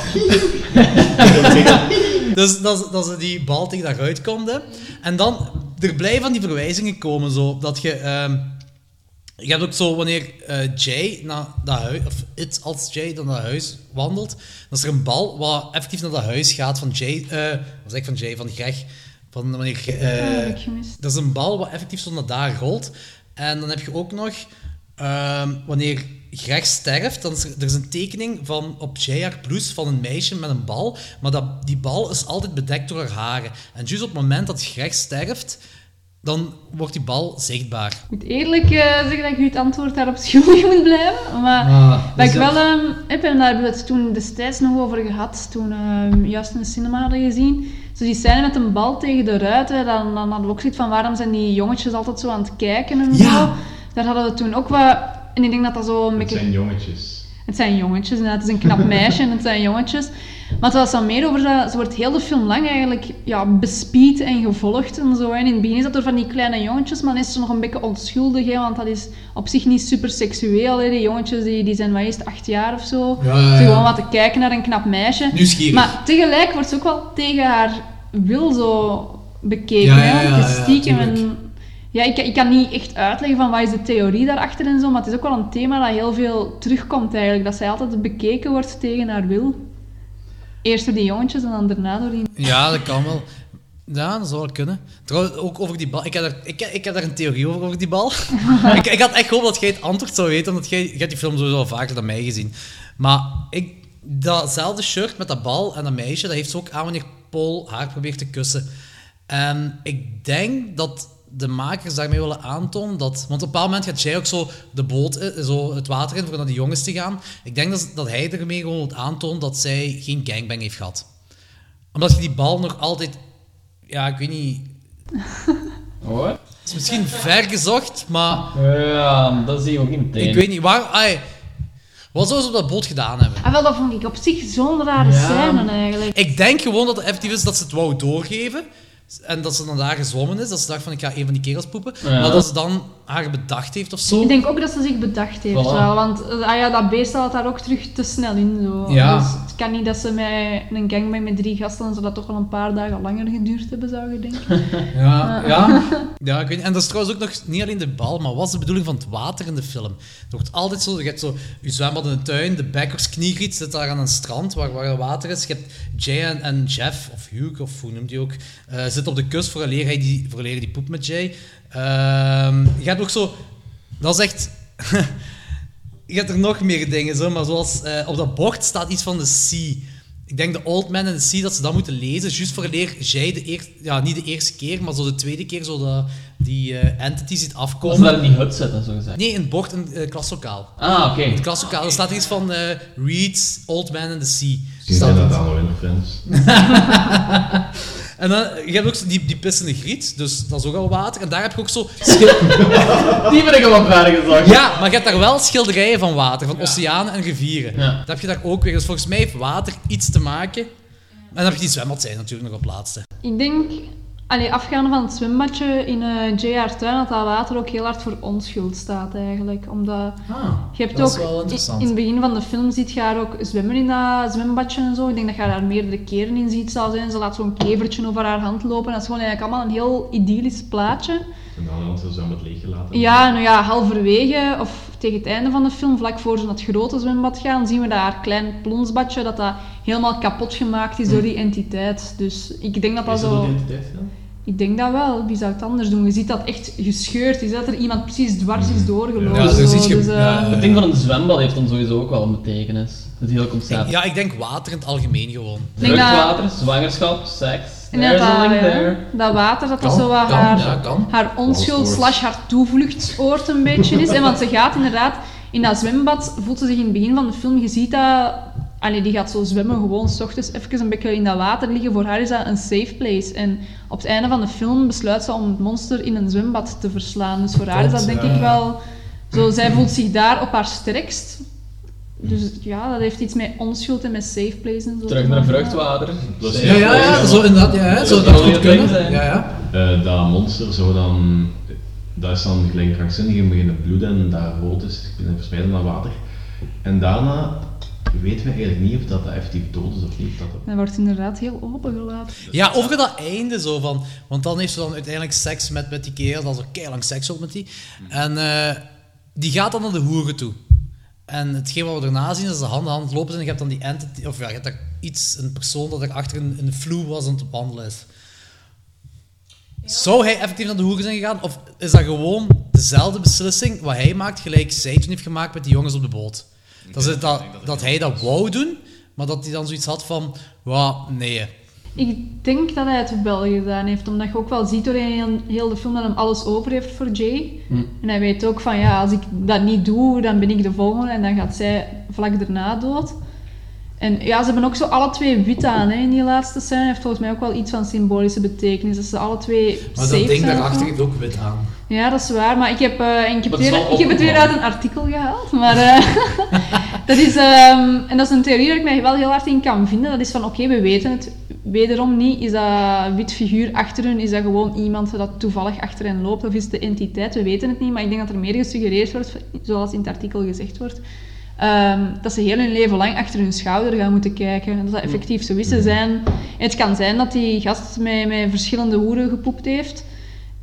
dus dat, dat ze die bal tegen daaruit komt. Hè. En dan, er blijven van die verwijzingen komen, zo, dat je... ehm, je hebt ook zo, wanneer eh, Jay naar dat huis, of it als Jay dan naar huis wandelt, dan is er een bal wat effectief naar dat huis gaat van Jay, eh wat zeg ik van Jay, van Greg. Van wanneer, eh, dat is een bal wat effectief zo naar daar rolt. En dan heb je ook nog, ehm, wanneer Greg sterft, dan is er, er is een tekening van, op JR Plus van een meisje met een bal, maar dat, die bal is altijd bedekt door haar haren. En juist op het moment dat Greg sterft, dan wordt die bal zichtbaar. Ik moet eerlijk eh, zeggen dat ik u het antwoord daarop schuldig moet blijven. Maar Ah, ik dus wel ehm, heb, en daar hebben we het toen destijds nog over gehad, toen we juist in de cinema hadden gezien. Zo die scène met een bal tegen de ruiten, dan, dan hadden we ook zoiets van waarom zijn die jongetjes altijd zo aan het kijken en Ja. zo. Daar hadden we toen ook wat... En ik denk dat dat zo een Het beetje... zijn jongetjes. Het zijn jongetjes, inderdaad. Het is een knap meisje en het zijn jongetjes. Maar het was dan meer over dat... Ze wordt heel de film lang eigenlijk ja, bespied en gevolgd en zo. En in het begin is dat door van die kleine jongetjes, maar dan is ze nog een beetje onschuldig, hè, want dat is op zich niet super seksueel. Hè. Die jongetjes die, die zijn maar eerst acht jaar of zo. Ja, ja, Ze gewoon wat te kijken naar een knap meisje. Nieuwsgierig. Maar tegelijk wordt ze ook wel tegen haar wil zo bekeken. Hè, want stiekem en ja, ik, ik kan niet echt uitleggen van wat is de theorie daarachter en zo, maar het is ook wel een thema dat heel veel terugkomt eigenlijk. Dat zij altijd bekeken wordt tegen haar wil. Eerst door die jongetjes en dan daarna door die... Ja, dat kan wel. Ja, dat zou wel kunnen. Trouwens, ook over die bal. Ik heb daar, ik, ik heb daar een theorie over, over die bal. ik, ik had echt gehoopt dat jij het antwoord zou weten, omdat jij, hebt die film sowieso al vaker dan mij gezien. Maar ik, datzelfde shirt met dat bal en dat meisje, dat heeft ze ook aan wanneer Paul haar probeert te kussen. En ik denk dat de makers daarmee willen aantonen dat... Want op een bepaald moment gaat jij ook zo de boot, in, zo het water in, voor naar die jongens te gaan. Ik denk dat, dat hij ermee gewoon wil aantonen dat zij geen gangbang heeft gehad. Omdat je die bal nog altijd... Ja, ik weet niet... Hoor. Het is misschien ver gezocht, maar... Ja, dat zie je ook niet meteen. Ik weet niet, waar... ai, wat zou ze op dat boot gedaan hebben? Ah, wel, dat vond ik op zich zo'n rare Ja. scène eigenlijk. Ik denk gewoon dat het effectief is dat ze het wou doorgeven, En dat ze dan daar gezwommen is, dat ze dacht van ik ga een van die kerels poepen. Ja. Maar dat ze dan haar bedacht heeft of zo. Ik denk ook dat ze zich bedacht heeft Voilà. wel, want ah ja, dat beest had daar ook terug te snel in. Zo. Ja. Dus het kan niet dat ze met een gangbang met drie gasten, dan zou dat toch wel een paar dagen langer geduurd hebben, zou je denken. Ja, ja. ja ik weet niet. En dat is trouwens ook nog niet alleen de bal, maar wat is de bedoeling van het water in de film? Er wordt altijd zo, je hebt zo je zwembad in de tuin, de backers kniegriet zit daar aan een strand waar, waar er water is. Je hebt Jay en, en Jeff, of Hugh, of hoe noemt hij ook, eh zit op de kust voor hij die, voor die poep met Jay. Ehm, je hebt ook zo, dat is echt... Je hebt er nog meer dingen, zo, maar zoals eh, op dat bord staat iets van de sea. Ik denk de Old Man and the Sea, dat ze dat moeten lezen, juist vooraleer jij de eerste... Ja, niet de eerste keer, maar zo de tweede keer zo dat, die eh, entity ziet afkomen. Als ze daar in die hut zitten, zo gezegd. Nee, in het bord, in het klaslokaal. Ah, oké. In het klaslokaal, er staat iets van eh Reed's Old Man and the Sea. Misschien zijn dat dan in Friends. En dan, je hebt ook die, die pissende griet, dus dat is ook al water. En daar heb je ook zo... Die ben ik al op vragen gezegd. Ja, maar je hebt daar wel schilderijen van water, van oceanen en rivieren. Ja. Dat heb je daar ook weer. Dus volgens mij heeft water iets te maken. En dan heb je die zwembad zijn natuurlijk nog op laatste. Ik denk, allee, afgaande van het zwembadje in eh JR Tuin, dat dat water ook heel hard voor onschuld staat eigenlijk. Omdat je hebt dat is ook, wel in, interessant. in het begin van de film ziet je haar ook zwemmen in dat zwembadje en zo. Ik denk dat je haar daar meerdere keren in ziet zal zijn. Ze laat zo'n kevertje over haar hand lopen. Dat is gewoon eigenlijk allemaal een heel idyllisch plaatje. En dan hadden ze zwembad leeggelaten. Ja, nou ja, halverwege of tegen het einde van de film, vlak voor ze naar het grote zwembad gaan, zien we dat haar klein plonsbadje dat dat helemaal kapot gemaakt is door die entiteit. Dus ik denk dat dat Is dat zo... entiteit? Ik denk dat wel. Wie zou het anders doen? Je ziet dat echt gescheurd is. Dat er iemand precies dwars is doorgelopen. Ja, zo. dus Dus, eh, ja, Het ding van een zwembad heeft dan sowieso ook wel een betekenis. Het hele concept. Ja, ik denk water in het algemeen gewoon. Vruchtwater, zwangerschap, seks. En dat, a link ja, there. dat water, dat dat zo wat kan, haar, ja, haar onschuld slash haar toevluchtsoord een beetje is. En want ze gaat inderdaad, in dat zwembad voelt ze zich in het begin van de film, je ziet dat, allee, die gaat zo zwemmen, gewoon s ochtends even een beetje in dat water liggen. Voor haar is dat een safe place. En op het einde van de film besluit ze om het monster in een zwembad te verslaan. Dus voor haar is dat denk ik wel, zo, zij voelt zich daar op haar sterkst. Dus ja, dat heeft iets met onschuld en met safe place en zo. Terug te naar vruchtwater. Ja, ja, ja, zo inderdaad, ja, ja, zo Dat goed kunnen. zijn. Ja, ja. Eh, dat monster zou dan... Dat is dan gelijk krankzinnig en beginnen bloeden en dat rood is, beginnen verspreiden naar water. En daarna weten we eigenlijk niet of dat, dat effectief dood is of niet. Dat wordt inderdaad heel opengelaten. Ja, over dat einde zo van. Want dan heeft ze dan uiteindelijk seks met, met die kerel, dat is ook keilang seks op met die. En eh, die gaat dan naar de hoeren toe. En hetgeen wat we daarna zien is dat ze hand in hand lopen zijn en je hebt dan die entity, of ja, je hebt daar iets, een persoon dat er achter een, een vloer was aan het wandelen is. Zou hij effectief naar de hoeren zijn gegaan? Of is dat gewoon dezelfde beslissing wat hij maakt, gelijk zij toen heeft gemaakt met die jongens op de boot? Dat, is dat, dat hij dat wou doen, maar dat hij dan zoiets had van, "Wa, nee. Ik denk dat hij het wel gedaan heeft, omdat je ook wel ziet door heel, heel de film dat hem alles over heeft voor Jay. Hm. En hij weet ook van, ja, als ik dat niet doe, dan ben ik de volgende en dan gaat zij vlak daarna dood. En ja, ze hebben ook zo alle twee wit aan hè, in die laatste scène. heeft volgens mij ook wel iets van symbolische betekenis. Dat ze alle twee Maar dat ding daarachter heeft ook wit aan. Ja, dat is waar. Maar ik heb, en ik heb, weer, ik heb het weer uit een artikel gehaald. Maar eh, dat is, ehm, en dat is een theorie waar ik mij wel heel hard in kan vinden. Dat is van, oké, we weten het wederom niet. Is dat wit figuur achter hun? Is dat gewoon iemand dat toevallig achter hen loopt? Of is het de entiteit? We weten het niet. Maar ik denk dat er meer gesuggereerd wordt, zoals in het artikel gezegd wordt, ehm, dat ze heel hun leven lang achter hun schouder gaan moeten kijken. En dat dat effectief zo is. Ze zijn, het kan zijn dat die gast met, met verschillende hoeren gepoept heeft.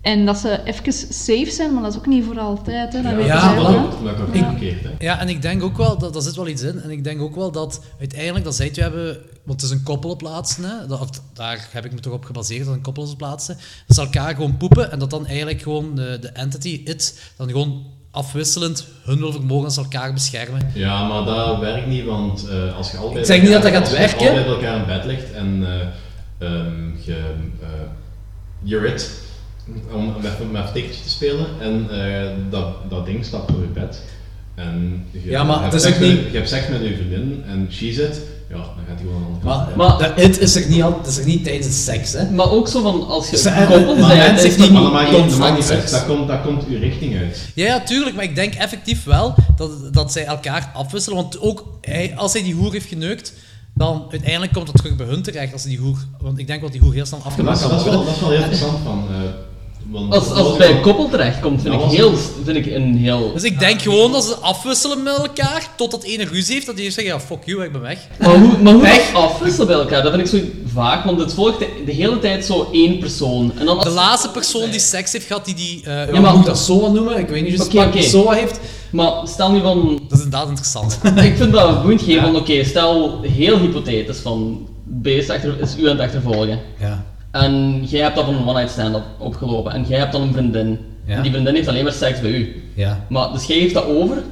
En dat ze even safe zijn, maar dat is ook niet voor altijd. Hè. Dat Ja, zij maar wel. dat wordt verkeerd, hè. Ja, en ik denk ook wel, dat, daar zit wel iets in. En ik denk ook wel dat uiteindelijk, dat zij twee hebben, want het is een koppel op plaatsen, hè, dat, of daar heb ik me toch op gebaseerd, dat een koppel is op plaatsen, dat ze elkaar gewoon poepen en dat dan eigenlijk gewoon de, de entity, it, dan gewoon afwisselend hun wil vermogen als ze elkaar beschermen. Ja, maar dat werkt niet, want eh, als je allebei... Ik zeg niet dat dat gaat als je werken. bij elkaar in bed ligt en eh ehm, je... eh you're it, om met een tikkertje te spelen, en eh, dat, dat ding stapt door je bed. En je, Ja, maar hebt seks ook met- niet- Je hebt seks met je vriendin en she's it, ja, dan gaat hij gewoon andere Maar, kant. maar dat it is er niet, al, dat is er niet tijdens de seks, hè. Maar ook zo van, als je Ze- een koppel maar bent, mensen is heeft dat niet- Maar dat maakt niet, dat maakt niet uit, dat komt, dat komt uw richting uit. Ja, ja, tuurlijk, maar ik denk effectief wel dat, dat zij elkaar afwisselen. Want ook hij, als hij die hoer heeft geneukt, Dan uiteindelijk komt het terug bij hun terecht als die hoer... Want ik denk dat die hoer heel snel Dat afgemaakt is, kan dat, is wel, worden. dat is wel heel interessant van... eh, want- Als, als het bij een koppel terechtkomt, vind ik, heel, vind ik een heel... Dus ik denk gewoon dat ze afwisselen met elkaar, totdat ene ruzie heeft, dat die zegt, ja, fuck you, ik ben weg. Maar hoe, maar hoe Weg. afwisselen bij elkaar, dat vind ik zo vaak, want het volgt de, de hele tijd zo één persoon. En dan als... De laatste persoon die seks heeft gehad, die die... eh Ja, hoe maar- moet ik dat SOA noemen? Ik weet niet wat oké. SOA heeft. Maar stel nu van... Dat is inderdaad interessant. ik vind dat boeiend geven van, oké, stel heel hypothetisch van, beest achter, is u aan het achtervolgen. Ja. En jij hebt dat van een one-night stand op, opgelopen en jij hebt dan een vriendin. Ja. En die vriendin heeft alleen maar seks bij u. Ja. Maar, dus jij geeft dat over,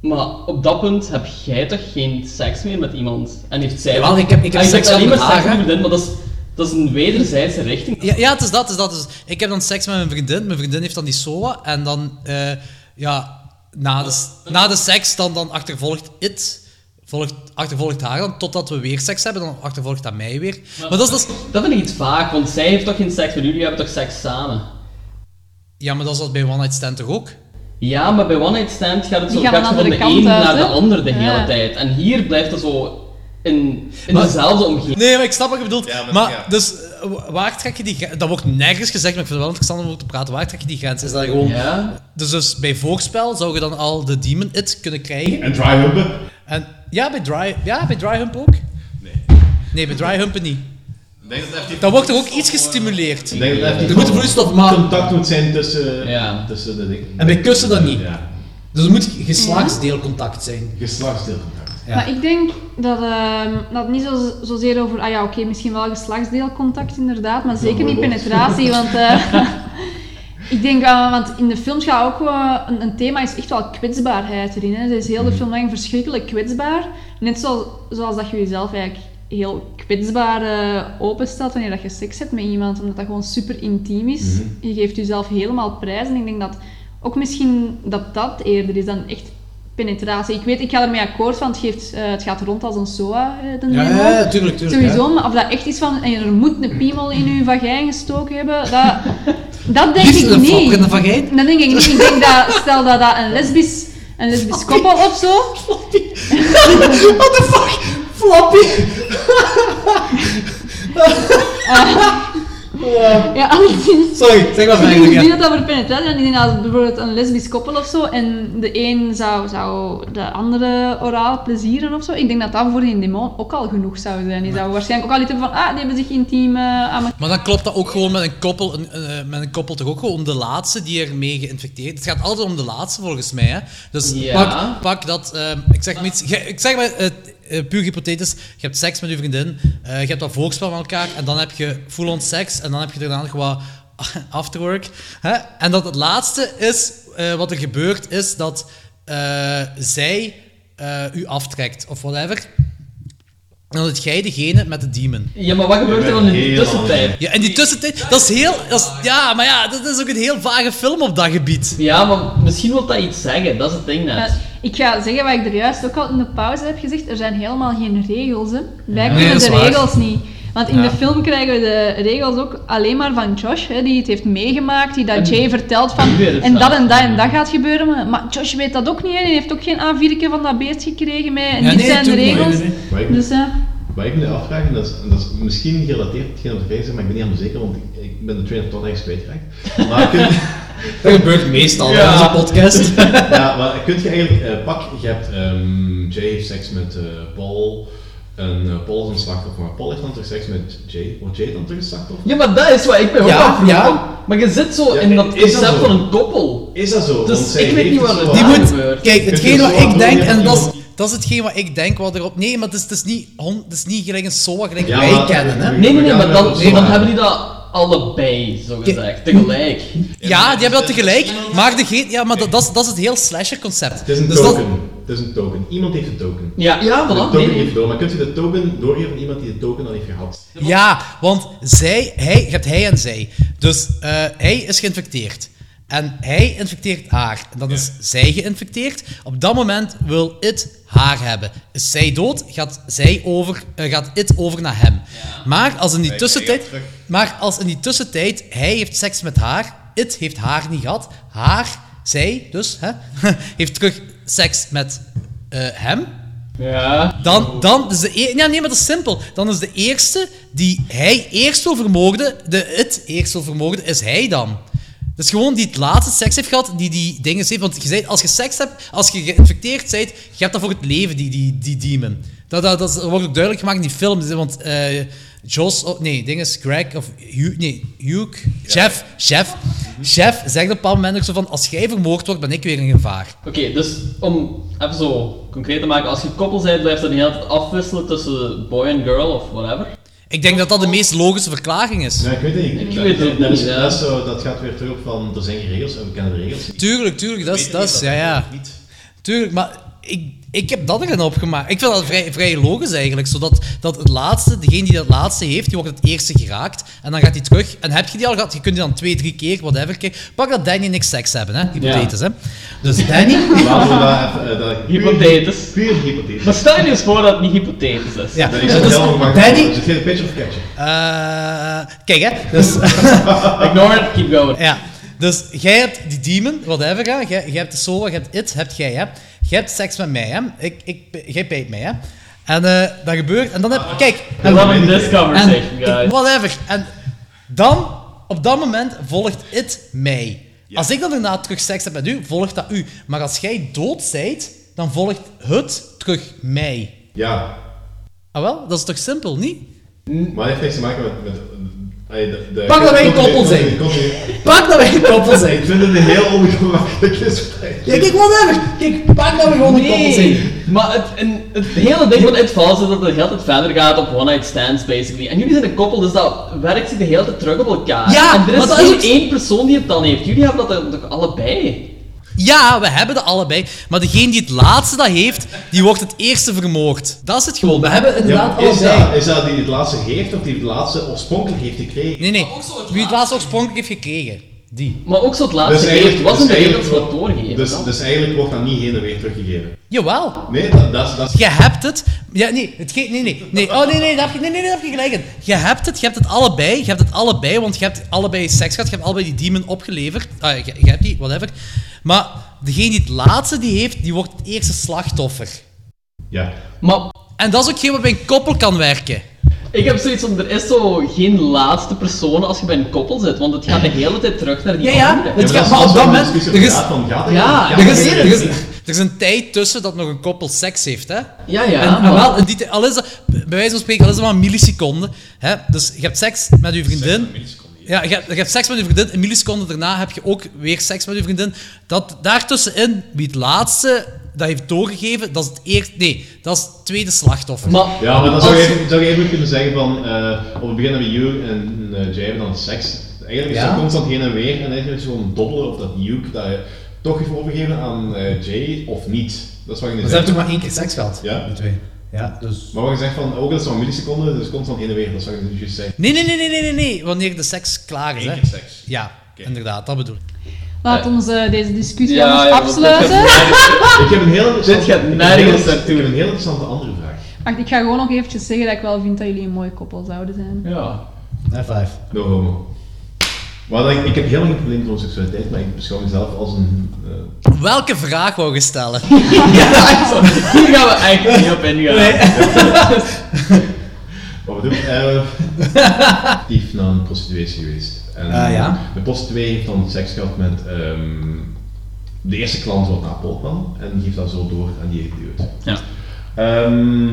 maar op dat punt heb jij toch geen seks meer met iemand? En heeft zij... Jawel, ik heb- ik heb Ah, seks alleen maar seks met je vriendin, maar dat is, dat is een wederzijdse richting. Ja, ja, het is dat, het is dat. Dus ik heb dan seks met mijn vriendin. Mijn vriendin heeft dan die SOA. En dan, eh, ja, na de, na de seks, dan, dan achtervolgt it. Volgt, achtervolgt haar dan, totdat we weer seks hebben. Dan achtervolgt dat mij weer. Maar, dat is... Dat is Dat vind ik iets vaak, want zij heeft toch geen seks met jullie, hebben toch seks samen? ja, maar dat is dat bij One Night Stand toch ook? Ja, maar bij One Night Stand gaat het zo gaat van de een naar de ander de hele Ja. tijd. En hier blijft het zo in, in Maar- dezelfde omgeving. Nee, maar ik snap wat je bedoelt. Ja, maar- maar, ja. dus, eh, waar trek je die grens? Dat wordt nergens gezegd, maar ik vind het wel interessant om over te praten. Waar trek je die grens? Is dat gewoon... Ja. Dus, dus bij voorspel zou je dan al de Demon It kunnen krijgen. En dry humpen? En, ja, bij dry, ja, bij dry hump ook. Nee. Nee, bij dry humpen niet. Ik denk dat Dan wordt er ook iets gestimuleerd. Ik denk dat Er moet een vloeistof, maar... contact moet zijn tussen, Ja. tussen de dingen. En bij kussen dan niet. Ja. Dus er moet geslachtsdeelcontact zijn. Geslachtsdeelcontact. Ja. Maar ik denk dat, ehm, dat het niet zo, zozeer over, ah ja, oké, misschien wel geslachtsdeelcontact inderdaad, maar zeker niet penetratie, want eh, ik denk, eh, want in de films gaat ook wel, een, een thema is echt wel kwetsbaarheid erin. Hè. Ze is heel de film lang verschrikkelijk kwetsbaar, net zoals, zoals dat je jezelf eigenlijk heel kwetsbaar eh, openstelt wanneer dat je seks hebt met iemand, omdat dat gewoon super intiem is. Je geeft jezelf helemaal prijs en ik denk dat ook misschien dat dat eerder is dan echt penetratie. Ik weet, ik ga ermee akkoord, want het, geeft, eh, het gaat rond als een SOA, eh, de Ja, ja, ja, tuurlijk, tuurlijk. Sowieso, ja. maar of dat echt is van, en er moet een piemel in je vagijn gestoken hebben, dat, dat denk ik niet. in de vagijn? Dat denk ik niet. Ik denk dat, stel dat dat een lesbisch, een lesbisch koppel of zo... What the fuck? Floppy! Ja, alleszins... Sorry, zeg maar Ik denk Ja. dat dat voor penetratie is. Ik denk dat bijvoorbeeld een lesbisch koppel of zo en de een zou, zou de andere oraal plezieren of zo. Ik denk dat dat voor die demon ook al genoeg zou zijn. Die zou waarschijnlijk ook al iets hebben van, ah, die hebben zich intiem eh, aan Maar dan klopt dat ook gewoon met een koppel, een, eh, met een koppel toch ook gewoon om de laatste die ermee geïnfecteerd Het gaat altijd om de laatste volgens mij. Hè? Dus Ja. pak, pak dat, eh, ik zeg maar iets, ik zeg maar, puur hypothetisch, je hebt seks met je vriendin, eh, je hebt dat voorspel met elkaar en dan heb je full-on seks en dan heb je daarna nog wat afterwork. Hè? En dat het laatste is, eh, wat er gebeurt, is dat eh, zij eh, u aftrekt of whatever. Dan zit jij degene met de demon. Ja, maar wat gebeurt er dan in de Heel tussentijd? Ja, en die tussentijd, dat is heel... Dat is, ja, maar ja, dat is ook een heel vage film op dat gebied. Ja, maar misschien wil dat iets zeggen, dat is het ding net. Ja, ik ga zeggen wat ik er juist ook al in de pauze heb gezegd. Er zijn helemaal geen regels. Hè. Wij Nee, kunnen de waar. regels niet. Want in Ja. de film krijgen we de regels ook alleen maar van Josh, hè, die het heeft meegemaakt, die dat En Jay vertelt van en dat en dat en dat gaat gebeuren. Maar- Maar Josh weet dat ook niet, hè. die heeft ook geen A4 van dat beest gekregen met en Ja, dit nee, zijn de regels. ik, Dus, eh, wat ik me nu afvraag, en dat is, en dat is misschien gerelateerd hetgeen wat ik zeg, maar ik ben niet helemaal zeker, want ik, ik ben de train of thought ergens kwijtgeraakt. Maar kun, Dat gebeurt meestal Ja. in onze podcast. ja, maar kun je eigenlijk, eh, pak, je hebt, ehm, Jay heeft seks met eh, Paul, en eh, Paul is een slachtoffer, maar Paul heeft dan terug seks met Jay. Wordt Jay dan terug een slachtoffer? Ja, maar dat is wat ik ook Ja, afvraag. ja. Maar je zit zo Ja, in dat is dat concept van een koppel. Is dat zo? Dus Want ik weet niet wat het er Die moet... gebeurt. Kijk, hetgeen wat ik denk, en dat is, dat is hetgeen wat ik denk wat erop... Nee, maar het is, het is niet, hon- het is niet gelijk een SOA gelijk Ja, wij kennen, hè. Nee, nee, nee, maar dan, dat nee, dan hebben die dat allebei, zo gezegd, tegelijk. Ja, die hebben dat tegelijk, maar degene... Ja, maar dat, dat, is, dat is het heel slasher-concept. Het is een Dus dat- token. Het is een token. Iemand heeft een token. Ja, ja, De voilà. token Nee, heeft door, maar kunt je de token doorgeven aan iemand die de token al heeft gehad? Ja, want zij, hij, je hebt hij en zij. Dus eh, hij is geïnfecteerd. En hij infecteert haar. En dan is zij geïnfecteerd. Op dat moment wil it haar hebben. Is zij dood, gaat, zij over, eh, gaat it over naar hem. Maar, als in die tussentijd, maar als in die tussentijd hij heeft seks met haar, it heeft haar niet gehad, haar, zij dus, hè, heeft terug seks met eh, hem. Ja. Dan, dan is de e- ja, nee, maar dat is simpel. Dan is de eerste die hij eerst wil vermoorden, de het eerst wil vermoorden, is hij dan. Dus gewoon die het laatste seks heeft gehad, die die dingen heeft. Want je zei, als je seks hebt, als je geïnfecteerd bent, je hebt dat voor het leven, die, die, die demon. Dat, dat, dat wordt ook duidelijk gemaakt in die film. Want eh Jos, oh, nee, ding is Greg, of Hugh, nee, Hugh, chef, chef, chef zegt op een bepaald moment ook zo van, als jij vermoord wordt, ben ik weer in gevaar. Oké, dus om even zo concreet te maken, als je koppel bent, blijft dat de hele tijd afwisselen tussen boy en girl of whatever. Ik denk dat dat de meest logische verklaring is. Ja, ik weet het niet. Ik dat, weet het ook dat, niet, ja. dat, is zo, dat gaat weer terug op van, er zijn geen regels en we kennen de regels niet. Tuurlijk, tuurlijk, dat is, dat is, ja, ja. Tuurlijk, maar ik, ik heb dat erin opgemaakt. Ik vind dat vrij, vrij logisch eigenlijk, zodat dat het laatste, degene die dat laatste heeft, die wordt het eerste geraakt, en dan gaat hij terug, en heb je die al gehad, je kunt die dan twee, drie keer, whatever, keer. Pak dat Danny en ik seks hebben, hè, hypothetisch, hè. Dus Danny... Laten we dat even... eh, dat Hypothetisch. Puur hypothetisch. Maar stel je eens voor dat het niet hypothetisch is. Ja, Dat is dus. Danny... Is het geen pitch of catch? Eh, kijk, hè. Dus... Ignore it, keep going. Ja. Dus jij hebt die demon, whatever, hè. Jij, jij hebt de soul, je hebt it, hebt jij, hè. Jij hebt seks met mij, hè. Ik, ik, jij bijt mij, hè. En eh, dat gebeurt, en dan heb... Kijk... I'm loving this conversation, en- guys. Whatever. En dan, op dat moment, volgt it mij. Als ik dan daarna terug seks heb met u, volgt dat u. Maar als jij dood zijt, dan volgt het terug mij. Ja. Ah wel, dat is toch simpel, niet? Maar heeft niks te maken met... met de, de, Pak dat wij een koppel zijn. Pak dat wij een koppel zijn. Ik vind het een heel ongemakkelijk gesprek. Ja, kijk, whatever. Kijk, pak dat we gewoon een koppel zijn. maar het, en het hele ding van It Falls is dat het de hele tijd verder gaat op one-night stands, basically. En jullie zijn een koppel, dus dat werkt zich de hele tijd terug op elkaar. Ja, en er maar is dat geen is ook- één persoon die het dan heeft. Jullie hebben dat toch allebei? Ja, we hebben dat allebei. Maar degene die het laatste dat heeft, die wordt het eerste vermoord. Dat is het gewoon. We hebben inderdaad is, allebei. dat, is dat die het laatste heeft of die het laatste oorspronkelijk heeft gekregen? Nee, nee. Wie het laatste oorspronkelijk heeft gekregen. Die. Maar ook zo het laatste Dus heeft, was in dus de wereld doorgegeven. Dus, dan? dus eigenlijk wordt dat niet heen en weer teruggegeven. Jawel. Nee, dat, dat, is- dat is... Je hebt het. Ja, nee, het ge- nee, nee, nee. Oh, nee, nee, daar heb je, nee, nee, daar heb je gelijk in. Je hebt het, je hebt het allebei. Je hebt het allebei, want je hebt allebei seks gehad. Je hebt allebei die demon opgeleverd. Ah, je, je hebt die, whatever. Maar degene die het laatste die heeft, die wordt het eerste slachtoffer. Ja. Maar En dat is ook geen wat bij een koppel kan werken. ik heb zoiets van, er is zo geen laatste persoon als je bij een koppel zit, want het gaat de hele tijd terug naar die Ja, ja, andere. het Ja, gaat, maar op dat er moment... Er is, gaat van, gaat Ja, gaat er, het is, er, is, er is een tijd tussen dat nog een koppel seks heeft, hè? Ja, ja, En, en maar- wel, die al is dat, bij wijze van spreken, al is dat maar een milliseconde. Hè? Dus je hebt seks met je vriendin. Ja, je hebt, je hebt seks met je vriendin. Een milliseconde daarna heb je ook weer seks met je vriendin. Dat, daartussenin, wie het laatste dat heeft doorgegeven, dat is het eerste... Nee, dat is het tweede slachtoffer. Maar, Ja, maar dan zou je, even- zou je even kunnen zeggen van, eh, op het begin hebben you en uh, Jay hebben dan seks. Eigenlijk is Ja. dat constant heen en weer en eigenlijk is het gewoon dobbelen of dat Hugh dat je toch heeft overgegeven aan eh, Jay of niet. Dat is wat je nu Ze hebben toch maar één keer seks gehad? Ja. Twee. Ja, dus... Maar wat je zegt van, ook dat is zo'n milliseconde, dus constant heen en weer, dat wat je nu juist zegt. Nee, nee, nee, nee, nee, nee, nee. Wanneer de seks klaar is, Eén keer seks. Ja, inderdaad, dat bedoel ik. Laat ons eh, deze discussie Ja, anders ja, dit afsluiten. Ik heb een heel interessante, gaat nergens heel- naartoe. Ik heb een heel interessante andere vraag. Wacht, ik ga gewoon nog eventjes zeggen dat ik wel vind dat jullie een mooi koppel zouden zijn. Ja. High five. No homo. Maar ik, ik heb helemaal geen probleem met homoseksualiteit, maar ik beschouw mezelf als een... eh, Welke vraag wou je stellen? Ja. Hier gaan we eigenlijk niet op ingaan. Wat we doen, eh actief naar een prostituee is geweest. En Ah, ja. De prostituee heeft dan seks gehad met ehm, de eerste klant wat naar Polkman en die geeft dat zo door aan die idioot. Ja. Ehm,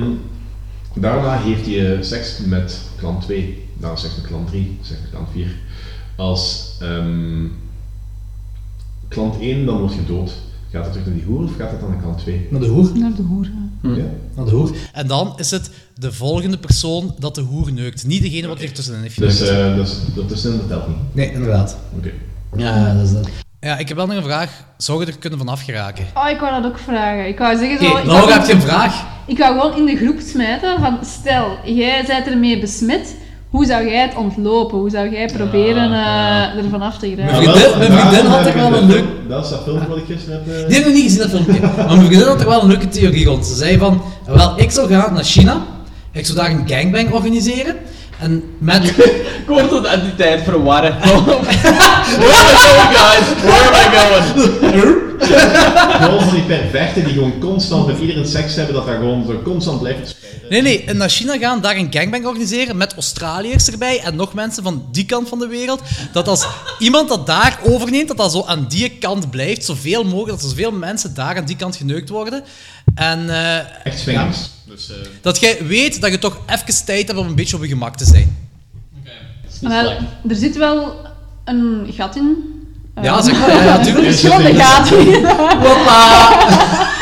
daarna heeft hij eh, seks met klant 2, daarna seks met klant 3, seks met klant 4. Als ehm, klant 1 dan wordt gedood, gaat het terug naar die hoer of gaat het dan naar klant 2? Naar de hoer? Naar de hoer. ja. Ja? Naar de hoer. En dan is het de volgende persoon dat de hoer neukt. Niet degene wat er tussenin heeft Dus eh, dat, is, dat tussenin dat telt niet. Nee, inderdaad. Oké. Ja, dat is dat. Ja, ik heb wel nog een vraag. Zou je er kunnen van afgeraken? Oh, ik wou dat ook vragen. Ik wou zeggen zo... Laura, heb je een vraag? Ik wou gewoon in de groep smijten van, stel, jij bent ermee besmet, hoe zou jij het ontlopen? Hoe zou jij proberen eh, er vanaf te geraken? Mijn vriendin- mijn vriendin had er wel een leuk... Dat is dat filmpje wat ik gisteren heb... eh, Die heb ik nog niet gezien, dat filmpje. Maar mijn vriendin had er wel een leuke theorie rond. Ze zei van, wel, ik zou gaan naar China. Ik zou daar een gangbang organiseren. En met... Ik hoor tot entiteit verwarren. Where am I going, guys? Where am I going? Van die perfecten die gewoon constant met iedereen seks hebben, dat daar gewoon zo constant blijft spelen. Nee, nee, en naar China gaan, daar een gangbang organiseren met Australiërs erbij en nog mensen van die kant van de wereld. Dat als iemand dat daar overneemt, dat dat zo aan die kant blijft, zoveel mogelijk, dat er zoveel mensen daar aan die kant geneukt worden. En eh, Echt swingers. Dus, eh, dat jij weet dat je toch even tijd hebt om een beetje op je gemak te zijn. Wel, er zit wel een gat in. Eh, Ja, zeg maar, ja, ja, tuurlijk. Verschillende gaten in.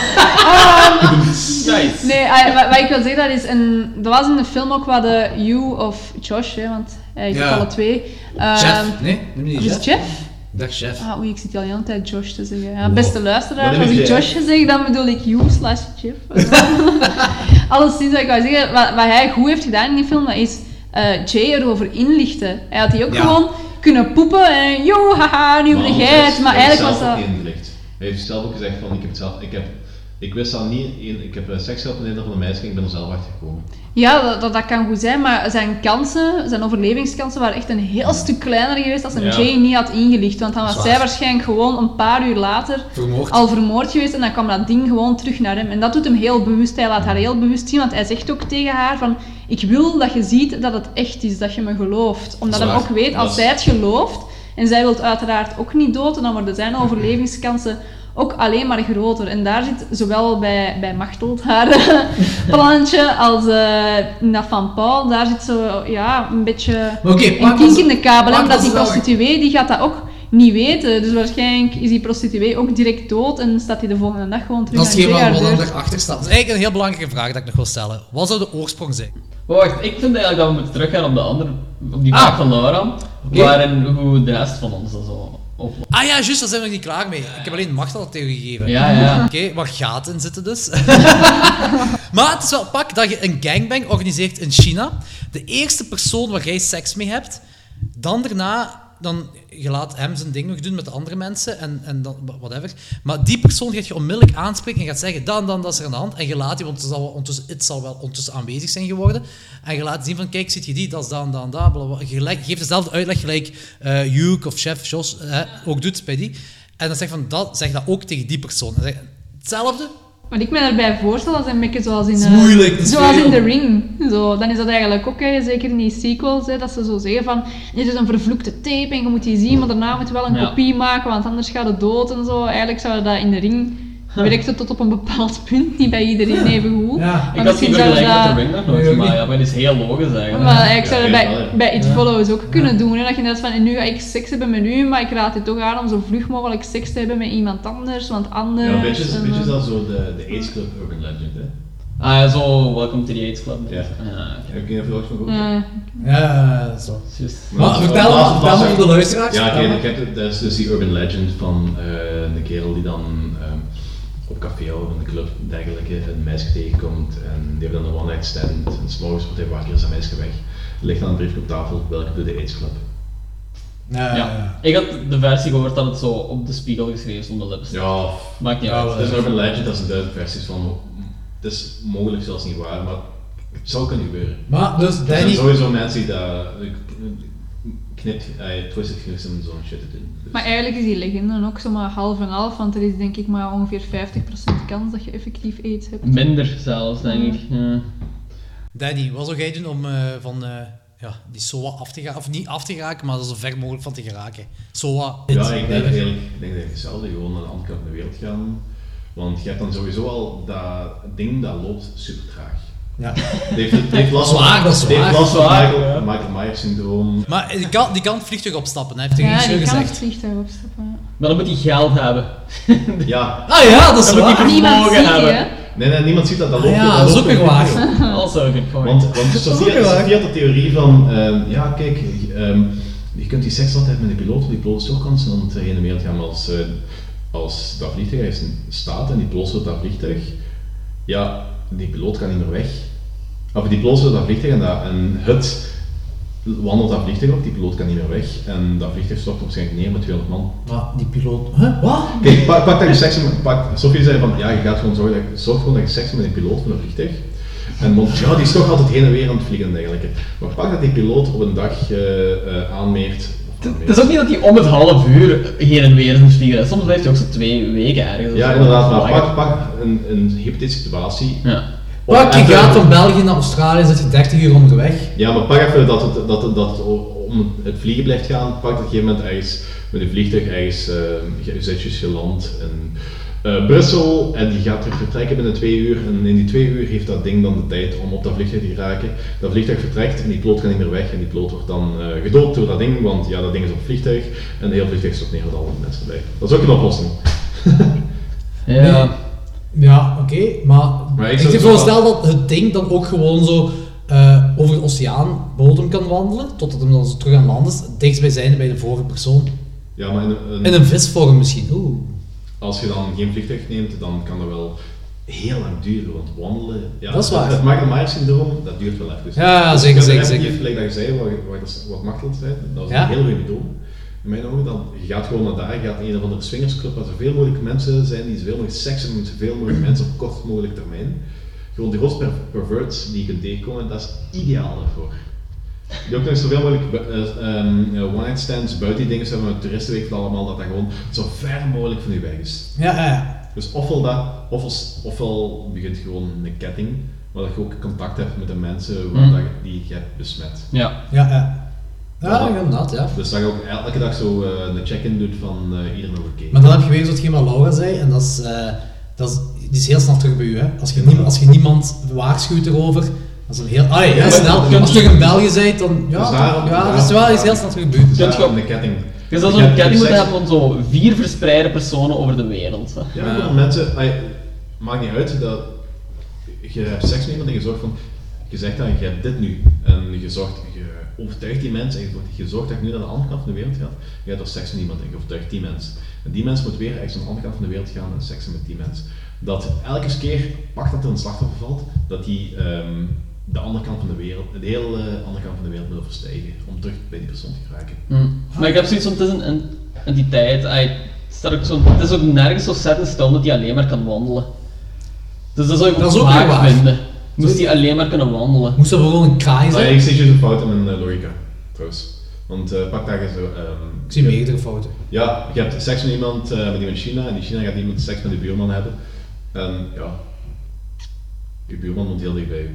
Ehm, Nice. Nee, eh, wat, wat ik wil zeggen, dat is een... Dat was in de film ook wat de You of Josh, hè, want hij zit Ja. alle twee. Chef? Ehm, Nee, niet is? Chef? Dag chef. Ah, oei, ik zit al de hele tijd Josh te zeggen. Ja, Wow. beste luisteraar, als ik Josh zeg, dan bedoel ik you slash Chef. Alleszins, wat ik wou zeggen, wat, wat hij goed heeft gedaan in die film, dat is eh, Jay erover inlichten. Hij had die ook Ja. gewoon kunnen poepen en yo, haha, nu ben jij het. Maar eigenlijk was dat... Hij heeft zelf ook gezegd van, ik heb het zelf, ik heb, ik wist al niet, ik heb eh, seks gehad met een van de meisjes en ik ben er zelf achter gekomen. Ja, dat, dat, dat kan goed zijn, maar zijn kansen, zijn overlevingskansen waren echt een heel stuk kleiner geweest als een Ja. Jay niet had ingelicht. Want dan was Zwaar. zij waarschijnlijk gewoon een paar uur later Vermoord. al vermoord geweest en dan kwam dat ding gewoon terug naar hem. En dat doet hem heel bewust. Hij laat haar heel bewust zien, want hij zegt ook tegen haar van ik wil dat je ziet dat het echt is, dat je me gelooft. Omdat hij ook weet, als zij het gelooft en zij wil uiteraard ook niet dood, dan worden zijn overlevingskansen ook alleen maar groter. En daar zit zowel bij, bij Machteld haar plannetje als eh, in dat van Paul, daar zit zo ja, een beetje een kink in de kabel. hè, pak Omdat die prostituee die gaat dat ook niet weten. Dus waarschijnlijk is die prostituee ook direct dood en staat hij de volgende dag gewoon terug Dat is geen wat erachter staat. Dat is eigenlijk een heel belangrijke vraag dat ik nog wil stellen. Wat zou de oorsprong zijn? Wacht, ik vind eigenlijk dat we moeten teruggaan op de andere, op die Ah. vraag van Laura. Waarin hoe de rest van ons dat zo Ah ja, juist, daar zijn we nog niet klaar mee. Ik heb alleen macht al gegeven. Ja, ja. Oké, waar gaten zitten dus. maar het is wel pak dat je een gangbang organiseert in China. De eerste persoon waar jij seks mee hebt, dan daarna, dan, je laat hem zijn ding nog doen met de andere mensen en, en dan, whatever. Maar die persoon gaat je onmiddellijk aanspreken en gaat zeggen, dan, dan, dat is er de hand. En je laat die, want het zal, wel ondertussen, het zal wel ondertussen aanwezig zijn geworden. En je laat zien van, kijk, ziet je die, dat is dan, dan, dat. Je geeft dezelfde uitleg gelijk eh Hugh of Chef Jos ook doet bij die. En dan zeg van, dat, zeg dat ook tegen die persoon. En zeg, hetzelfde, Wat ik me daarbij voorstel, dat is een beetje zoals in, is eh, moeilijk, zoals in The Ring. Zo, dan is dat eigenlijk ook, hè, zeker in die sequels, hè, dat ze zo zeggen van dit is een vervloekte tape en je moet die zien, maar daarna moet je wel een Ja. kopie maken, want anders gaat het dood en zo. Eigenlijk zou dat in The Ring werken tot op een bepaald punt, niet bij iedereen even goed. Ja. Maar Ik had die zou vergelijking met dat- de Ring nog nooit gemaakt, maar het is heel logisch eigenlijk. Maar eigenlijk zou Ja, bij, bij It Ja. Follows ook kunnen doen. Hè? Dat je net van, en nu ga ik seks hebben met u, maar ik raad je toch aan om zo vlug mogelijk seks te hebben met iemand anders, want anders... Ja, een beetje, en, een beetje eh, dat zo de, de AIDS Club Urban Legend, hè. Ah ja, zo, welcome to the AIDS Club. Ja. ja Heb je er veel van gehoord? eh, Ja, dat. Juist. Maar dat vertel dat dat vertel voor de luisteraars. Ja, oké, ik dat is dus die urban legend van eh, een kerel die dan ehm, op café of in de club en dergelijke een meisje tegenkomt en die heeft dan een one night stand en s'morgens wordt hij wakker is dat meisje weg. Er ligt dan een briefje op tafel, welke doet de AIDS Club. Ja, Ja. Ik had de versie gehoord dat het zo op de spiegel geschreven stond, dat hebben ze. Ja, Maakt niet Ja, uit. het is een urban legend, dat zijn duizend versies van, het is mogelijk zelfs niet waar, maar het zou kunnen gebeuren. Maar, dus Er zijn sowieso mensen die dat knipt, uh, twisted fingers om zo'n shit te doen. Dus- Maar eigenlijk is die legende ook zomaar half en half, want er is denk ik maar ongeveer 50% kans dat je effectief aids hebt. Minder zelfs, denk ik. Ja. Danny, wat zou jij doen om eh, van eh, ja, die SOA af te gaan, of niet af te geraken, maar zo ver mogelijk van te geraken? SOA, Ja, ik denk eigenlijk, ik denk dat je hetzelfde gewoon naar de andere kant van de wereld gaan. Want je hebt dan sowieso al dat ding dat loopt super traag. Ja. Heeft, het heeft last Zwaar, dat is het heeft zwaar. last van Michael, ja. Michael Myers syndroom. Maar die kan, die kan het vliegtuig opstappen, hij heeft tegen Ja, Richard die kan het gezegd. vliegtuig opstappen. ja. Maar dan moet hij geld hebben. Ja. Ah ja, dat is Dan moet waar. hij Niemand vermogen ziet die, hebben. Nee, nee, niemand ziet dat, dat Ah loopt ja, dat is ook weer op- waar. Point. Want, want had de theorie van, ehm, ja kijk, ehm, je kunt die seks altijd met de piloot, want die piloot is ook constant heen en weer gaan, maar als, eh, als dat vliegtuig staat en die piloot zit dat vliegtuig, ja, die piloot kan niet meer weg. Of die piloot zit dat vliegtuig en, dat, en het wandelt dat vliegtuig op, die piloot kan niet meer weg en dat vliegtuig stort waarschijnlijk neer met 200 man. Maar die piloot... Huh? Wat? Kijk, pak, pak dat je seks met... Pak, Sophie zei van, ja, je gaat gewoon zorgen dat zorg gewoon dat je seks hebt met een piloot van een vliegtuig. En Montreal die is toch altijd heen en weer aan het vliegen en dergelijke. Maar pak dat die piloot op een dag eh, aanmeert. Het is ook niet dat hij om het half uur heen en weer moet vliegen. Soms blijft hij ook zo twee weken ergens. Ja, inderdaad, maar pak, pak een, een hypothetische situatie. Ja. Pak, je gaat van België naar Australië, zit je 30 uur onderweg. Ja, maar pak even dat het, dat, dat het om het vliegen blijft gaan. Pak dat op een gegeven moment ergens met een vliegtuig ergens, eh je zit je geland in eh, Brussel en die gaat terug vertrekken binnen twee uur. En in die twee uur heeft dat ding dan de tijd om op dat vliegtuig te geraken. Dat vliegtuig vertrekt en die piloot gaat niet meer weg en die piloot wordt dan eh gedood door dat ding, want ja, dat ding is op het vliegtuig en de hele vliegtuig stort neer met alle mensen erbij. Dat is ook een oplossing. Ja. Ja, oké, maar, Maar ik ik voorstel dat het ding dan ook gewoon zo eh, over de oceaan bodem kan wandelen, totdat hem dan terug aan land is, dichtstbijzijnde bij de vorige persoon. Ja, maar in een, In een visvorm misschien, oeh. Als je dan geen vliegtuig neemt, dan kan dat wel heel lang duren, want wandelen... Ja, Dat is waar. Het Michael Myers syndroom, dat duurt wel even. Ja, Dus zeker, zeker, zeker. Gelijk dat je zei, wat, wat, Machtel zei, dat Ja. een heel goede methode. In mijn ogen, dan, je gaat gewoon naar daar, je gaat in een of andere swingersclub waar zoveel mogelijk mensen zijn die zoveel mogelijk seks hebben met zoveel mogelijk mensen op kort mogelijk termijn. Gewoon die grootste per- perverts die je kunt tegenkomen, dat is ideaal daarvoor. Die ook nog zoveel mogelijk bu- eh, ehm, eh, one-night stands, buiten die dingen hebben met toeristenweek van allemaal, dat dat gewoon zo ver mogelijk van je weg is. Ja, ja, ja. Dus ofwel dat, ofwel, ofwel begint gewoon een ketting, waar dat je ook contact hebt met de mensen waar Mm. dat je, die je hebt besmet. Ja. Ja, ja. Ja, inderdaad, ja. Dus dat je ook elke dag zo eh, een check-in doet van eh iedereen nog oké. Maar dan heb je weer zo'n wat Laura zei, en dat is, eh, dat is, die is heel snel terug bij u. Hè. Als, je niemand, als je niemand waarschuwt erover, dat is een heel, ah, Ja, snel. maar- Als je in België bent, dan ja, Dus toch, daarom- ja, dat is wel is heel snel. Dus Kunt je ook- een ketting. Je zou Je zo'n hebt ketting moeten seks- hebben van zo vier verspreide personen over de wereld. hè. Ja, gewoon mensen, maakt niet uit dat je hebt seks met iemand en je zorgt van, je zegt dan, je hebt dit nu. En je zorgt, je overtuigt die mensen en je, zorgt- je zorgt dat je nu naar de andere kant van de wereld gaat. Je hebt er seks met iemand en je overtuigt die mensen. En die mens moet weer ergens aan de andere kant van de wereld gaan en seksen met die mens. Dat elke keer, pak dat er een slachtoffer valt, dat die ehm, de andere kant van de wereld, de hele andere kant van de wereld moet overstijgen om terug bij die persoon te geraken. Mm. Maar ik heb zoiets van, het is een, een entiteit. Staat ook zo, het is ook nergens zo set in stone dat hij alleen maar kan wandelen. Dus dat zou ik Dat ook is vaak waar. vinden. Moest hij alleen maar kunnen wandelen. Moest dat gewoon een kraai Ah, ja, zijn? ik zie juist een fout in mijn eh, logica, trouwens. Want eh, pak daar eens zo... ehm, Ik zie meerdere fouten. Ja, je hebt seks met iemand, eh, met iemand in China, en in China gaat iemand seks met de buurman hebben. En ja, je buurman woont heel dichtbij je.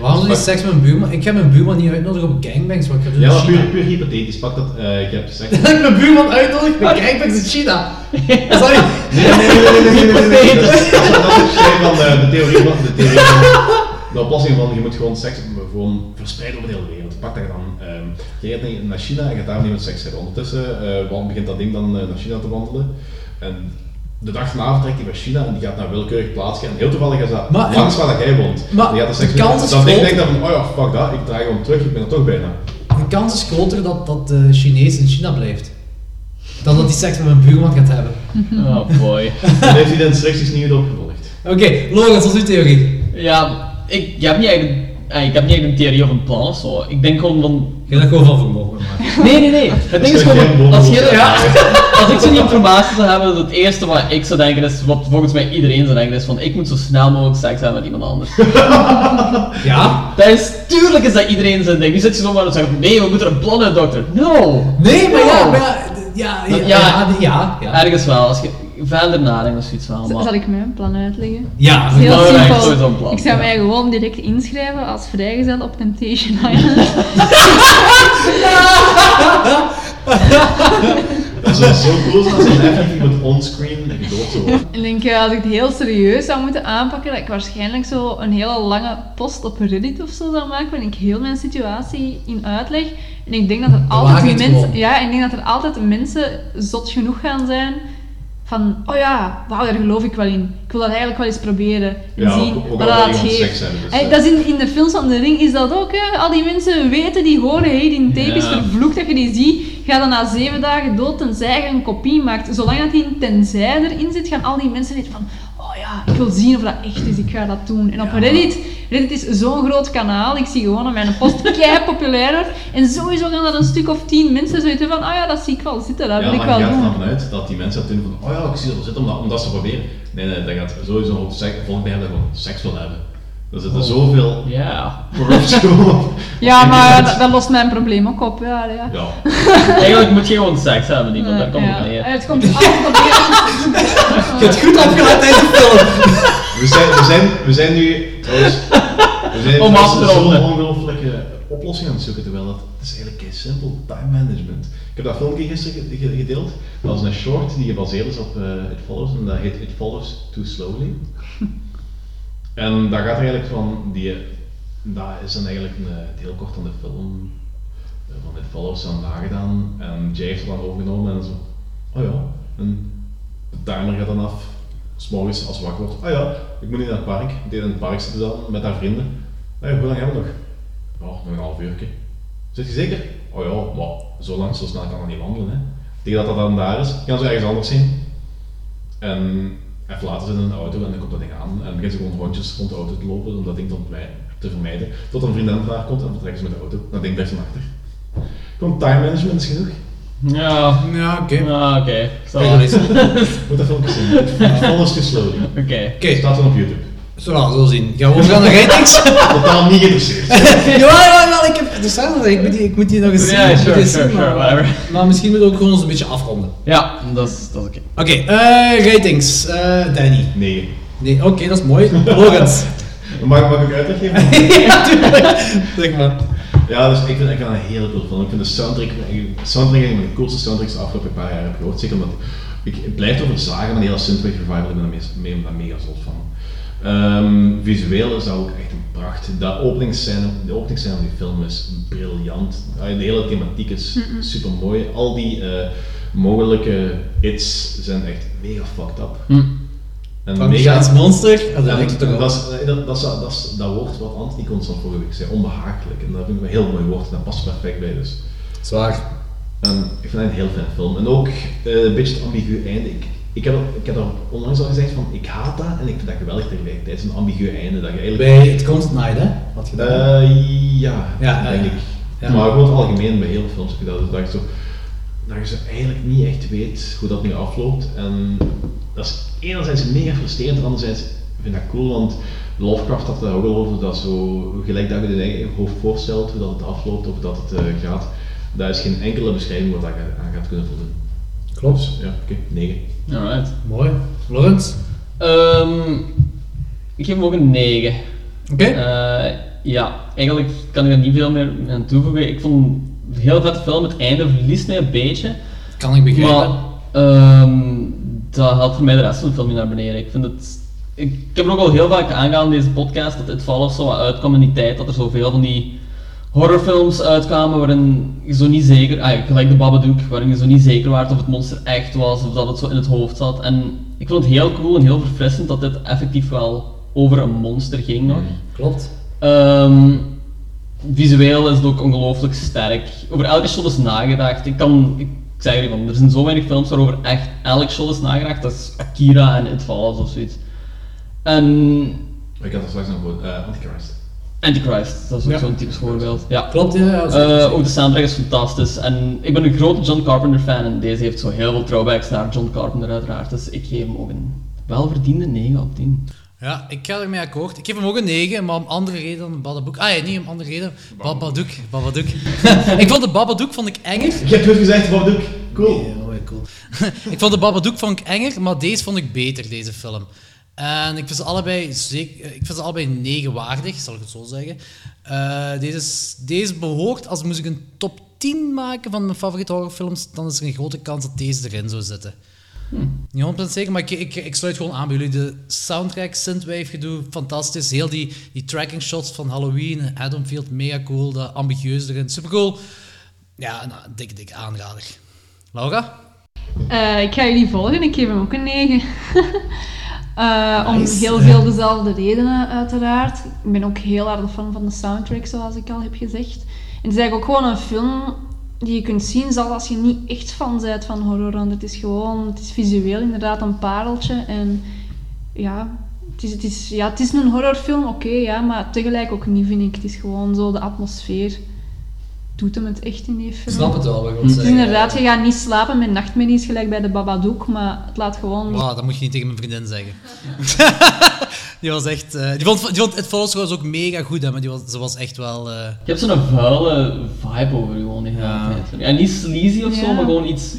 Waarom niet seks met een buurman? Ik heb mijn buurman niet uitnodigd op gangbangs, wat ik heb Ja, puur, puur hypothetisch. Pak dat, uh, ik heb seks. dat mijn buurman uitnodig bij gangbangs in China. Sorry. Nee, nee, nee, nee, nee, nee, nee, nee. Dat, is, dat, is, van de, de theorie van de theorie van de oplossing van je moet gewoon seks gewoon verspreiden over de hele wereld. Pak dat dan. Um, jij gaat naar China en gaat daar niet met seks hebben. Ondertussen uh, begint dat ding dan naar China te wandelen. En de dag daarna vertrekt hij naar China en die gaat naar willekeurig plaatsje. En heel toevallig is dat Maar- langs waar dat jij woont. Maar die gaat er seks de kans is Dan denk ik dan van, oh ja, fuck dat, ik draai gewoon terug, ik ben er toch bijna. De kans is groter dat, dat de Chinees in China blijft. Dan dat hij seks met mijn buurman gaat hebben. Oh boy. Dan heeft hij de instructies niet goed opgevolgd. Oké, Lorenz, wat is uw theorie? Ja, ik, ik heb niet eh, ik heb niet echt een theorie of een plan of zo. Ik denk gewoon van... Je hebt gewoon van vermogen maken. Nee, nee, nee. Het ding is Dat gewoon, als, je, ja, als ik zo'n informatie zou hebben, het eerste wat ik zou denken is, wat volgens mij iedereen zou denken is van, ik moet zo snel mogelijk seks hebben met iemand anders. Ja? Dat is, tuurlijk is dat iedereen zijn ding. Nu zit je zomaar en zegt, nee, we moeten een plan uit, dokter. No! Nee, maar ja, maar ja, ja, ja, Dat- ja, ja, ja. Ergens wel, als je verder nadenkt of zoiets. Z- Maar... Zal ik mijn plan uitleggen? Ja, Het is heel simpel. sowieso een plan. Ik zou mij gewoon direct inschrijven als vrijgezel op Temptation Island. Dat zou zo cool zijn als er effectief iemand onscreen gedood zou worden. En ik denk, eh, als ik het heel serieus zou moeten aanpakken, dat ik waarschijnlijk zo een hele lange post op Reddit of zo zou maken, waarin ik heel mijn situatie in uitleg. En ik denk dat er altijd mensen, ja, ik denk dat er altijd mensen zot genoeg gaan zijn van, oh ja, wauw, daar geloof ik wel in. Ik wil dat eigenlijk wel eens proberen en Ja, zien wat dat geeft. hebben, dus, Hey, eh. dat is in, in de films van de ring is dat ook, hè. Al die mensen weten, die horen, hey, die tape is vervloekt dat je die ziet. Ga dan na zeven dagen dood tenzij je een kopie maakt. Zolang dat die tenzij erin zit, gaan al die mensen weten van, ja, ik wil zien of dat echt is, ik ga dat doen. En op Reddit, Reddit is zo'n groot kanaal, ik zie gewoon dat mijn post kei populair wordt. En sowieso gaan er een stuk of tien mensen zoiets van, oh ja, dat zie ik wel zitten, dat Ja, wil ik maar wel je gaat doen. ervan uit dat die mensen dat doen van, oh ja, ik zie er wel zitten omdat, omdat ze proberen. Nee, nee, dat gaat sowieso een hoop seks, bij hebben dat gewoon seks wil hebben. Er zitten zoveel Ja. Ja, maar dat, dat lost mijn probleem ook op. Ja, ja. Ja. Eigenlijk moet je gewoon seks hebben, die, want daar komt Ja. het neer. Het komt af op Je hebt goed afgeleid tijdens de film. We zijn, we zijn, we zijn nu trouwens, we zijn Om zo'n ongelooflijke oplossing aan het zoeken, terwijl dat, het is eigenlijk kei simpel, time management. Ik heb dat filmpje gisteren ge- ge- gedeeld, dat was een short die gebaseerd is op eh It Follows, en dat heet It Follows Too Slowly. En dat gaat eigenlijk van, die, dat is dan eigenlijk een, heel kort aan de film eh, van It Follows aan nagedaan, en Jay heeft het dan overgenomen en zo, oh ja, en de timer gaat dan af, s'morgens als wakker wordt, ah ja, ik moet nu naar het park. Ik deed in het park zitten met haar vrienden. Hey, hoe lang hebben we nog? Ja, nog een half uur. Zit je zeker? Oh ja, zo lang, zo snel kan dat niet wandelen. Hè. Tegen dat dat dan daar is, gaan ze ergens anders heen. En even later zit in een auto en dan komt dat ding aan en begint ze gewoon rondjes rond de auto te lopen om dat ding te, vermijden. Tot een vriendin haar komt en dan vertrekken ze met de auto. Dat ding blijft dan achter. Gewoon time management is genoeg. Ja. Ja, oké. Ja, oké. Is Moet dat filmpje zien. Too Slowly. Oké. Oké. Staat dan op YouTube. Zo, nou, zo zien. Gaan we overgaan naar ratings? Totaal niet geïnteresseerd. ja, ja, ja, ik heb... Staat nog, ik moet die, ik moet die nog eens zien. Ja, ik sure, sure, maar, whatever. maar misschien moeten we ook gewoon eens een beetje afronden. Ja, dat is, dat is oké. Oké, eh, ratings. Eh, Danny. Nee. Nee, oké, dat is mooi. Logans. Mag, mag ik uitleg geven? ja, tuurlijk. Zeg maar. Ja, dus ik vind, ik een hele cool film. Ik vind de soundtrack, de soundtrack een van de coolste soundtracks de afgelopen paar jaar heb gehoord. Zeker omdat ik, het blijft over zagen, maar die hele synthwave revival, ik ben daar mega zot van. Ehm, visueel is dat ook echt een pracht. Dat openingsscène, de openingsscène van die film is briljant. Ah, De hele thematiek is super mooi. Al die eh, mogelijke hits zijn echt mega fucked up. Hm. En Van Giants Monster, dat en lijkt het toch dat, wel. is, eh, dat, dat, is, dat, is, dat woord wat Anthony constant vorige week zei, onbehagelijk. En dat vind ik een heel mooi woord en dat past perfect bij dus. Zwaar. En ik vind het een heel fijne film. En ook eh, een beetje het ambigu einde. Ik, ik, heb, ik heb er onlangs al gezegd van, ik haat dat en ik vind dat geweldig tegelijkertijd. Het is een ambigu einde dat je eigenlijk... Bij Comes at Night, hè? Wat je. Eh, ja, Ja, denk ja. ik. Ja. Maar gewoon het algemeen bij heel veel films heb je dat. Dus dat, je zo, dat je zo eigenlijk niet echt weet hoe dat nu afloopt. En dat is enerzijds mega frustrerend, en anderzijds vind ik dat cool, want Lovecraft had daar ook al over, dat zo, gelijk dat je in je eigen hoofd voorstelt, hoe dat het afloopt of dat het eh, gaat, daar is geen enkele beschrijving wat dat je aan gaat kunnen voldoen. Klopt. Ja, oké, 9. Alright. Mooi. Lawrence? Ehm, ik geef hem ook een 9. Oké. Eh, ja, eigenlijk kan ik er niet veel meer aan toevoegen. Ik vond een heel vette film. Het einde verliest mij een beetje. Kan ik begrijpen. Maar ehm, dat haalt voor mij de rest van de film niet naar beneden. Ik vind het... Ik, ik heb er ook al heel vaak aangehaald in deze podcast dat het Follows zo uitkwam in die tijd dat er zoveel van die horrorfilms uitkwamen waarin je zo niet zeker, ah, gelijk de Babadook, waarin je zo niet zeker was of het monster echt was of dat het zo in het hoofd zat. En ik vond het heel cool en heel verfrissend dat dit effectief wel over een monster ging nog. Klopt. Ehm, visueel is het ook ongelooflijk sterk. Over elke shot is nagedacht. Ik kan, ik zeg er van, er zijn zo weinig films waarover echt elk shot is nagedacht. Dat is Akira en It Follows of zoiets. En Ik had er straks nog voor eh, Antichrist. Antichrist, dat is ook Ja. zo'n typisch voorbeeld. Ja. Klopt, ja. Eh, ook de soundtrack is fantastisch. En ik ben een grote John Carpenter fan en deze heeft zo heel veel throwbacks naar John Carpenter uiteraard. Dus ik geef hem ook een welverdiende 9 op 10. Ja, ik ga ermee akkoord. Ik geef hem ook een 9, maar om andere reden dan Babadook. Ah ja, niet om andere reden. Babadook. Babadook. ik vond de Babadook vond ik enger. Je hebt goed gezegd, Babadook. Cool. Cool. ik vond de Babadook vond ik enger, maar deze vond ik beter, deze film. En ik vind ze allebei, zeker, ik vind ze allebei 9 waardig, zal ik het zo zeggen. Eh, deze, is- deze behoort, als moest ik een top 10 maken van mijn favoriete horrorfilms, dan is er een grote kans dat deze erin zou zitten. Niet 100% zeker, maar ik, ik, ik sluit gewoon aan bij jullie. De soundtrack, synthwave gedoe, fantastisch. Heel die, die tracking shots van Halloween, Haddonfield, mega cool. De ambitieus erin, super cool. Ja, nou, dik, dik aanrader. Laura? Eh, ik ga jullie volgen, ik geef hem ook een 9. Eh, Om heel veel dezelfde redenen, uiteraard. Ik ben ook heel erg fan van de soundtrack, zoals ik al heb gezegd. En het is eigenlijk ook gewoon een film die je kunt zien, zelfs als je niet echt fan bent van horror. Want het is gewoon, het is visueel inderdaad een pareltje. En ja, het is, het is, ja, het is een horrorfilm, oké, ja, maar tegelijk ook niet, vind ik. Het is gewoon zo de atmosfeer. Doet hem het echt in die Ik film? snap het wel, wat je wilt Het is zeggen. inderdaad, je gaat niet slapen met nachtmerries gelijk bij de Babadook, maar het laat gewoon... Wow, dat moet je niet tegen mijn vriendin zeggen. Die was echt... eh, die, vond, die vond It Follows trouwens ook mega goed, hè, maar die was, ze was echt wel... eh, Je hebt zo'n vuile vibe over je gewoon de hele tijd. En niet sleazy of zo, Ja. maar gewoon iets...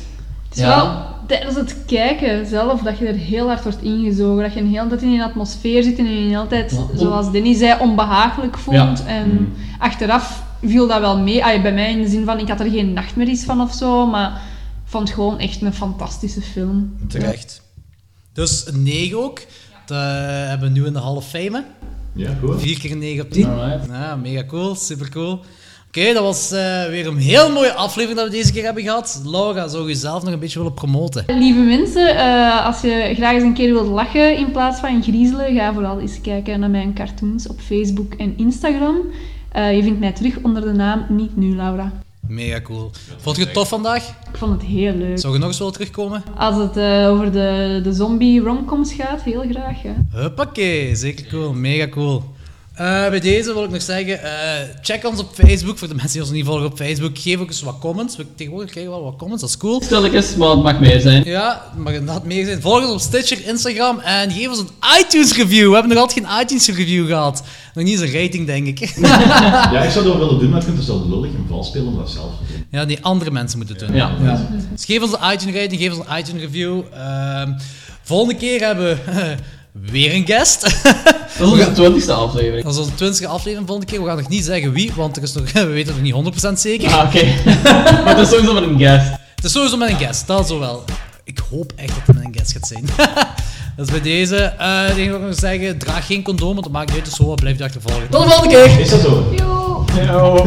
Het is wel tijdens het kijken zelf dat je er heel hard wordt ingezogen. Dat je een hele tijd in een atmosfeer zit en je een hele tijd, Ja. zoals Danny zei, onbehagelijk voelt. Ja. En achteraf viel dat wel mee. Ay, bij mij in de zin van, ik had er geen nachtmerries van of zo, maar ik vond het gewoon echt een fantastische film. Terecht. Dus een 9 ook. Dat hebben we nu in de Hall of Fame. Ja, goed. 4 keer een 9 op 10. Alright. Ja, mega cool, super cool. Oké, dat was eh, weer een heel mooie aflevering dat we deze keer hebben gehad. Laura, zou je zelf nog een beetje willen promoten? Lieve mensen, eh, als je graag eens een keer wilt lachen in plaats van griezelen, ga vooral eens kijken naar mijn cartoons op Facebook en Instagram. Eh, je vindt mij terug onder de naam Niet Nu Laura. Mega cool. Vond je het tof vandaag? Ik vond het heel leuk. Zou je nog eens willen terugkomen? Als het eh, over de, de zombie romcoms gaat, heel graag. Ja. Huppakee, zeker cool, mega cool. Eh, bij deze wil ik nog zeggen, eh, check ons op Facebook, voor de mensen die ons niet volgen op Facebook. Geef ook eens wat comments. We tegenwoordig krijgen we wel wat comments, dat is cool. Stel ik eens, maar het mag meer zijn. Ja, het mag inderdaad meer zijn. Volg ons op Stitcher, Instagram en geef ons een iTunes review. We hebben nog altijd geen iTunes review gehad. Nog niet eens een rating, denk ik. Ja, ik zou dat wel willen doen, maar ik vind het zo lullig en vals spelen om dat zelf te doen. Ja, die andere mensen moeten doen. Ja. Dus geef ons een iTunes rating, geef ons een iTunes review. Ehm, volgende keer hebben we weer een guest. Dat is onze twintigste aflevering. Dat is onze twintigste aflevering volgende keer. We gaan nog niet zeggen wie, want er is nog, we weten het nog niet 100% zeker. Ah, oké. maar het is sowieso met een guest. Het is sowieso met een guest, dat zo wel. Ik hoop echt dat het met een guest gaat zijn. dat is bij deze. Eh het enige wat ik nog zeggen, draag geen condoom, want dat maakt niet uit, dus zo wat blijft je achtervolgen. Tot de volgende keer! Is dat zo? Yo! Yo.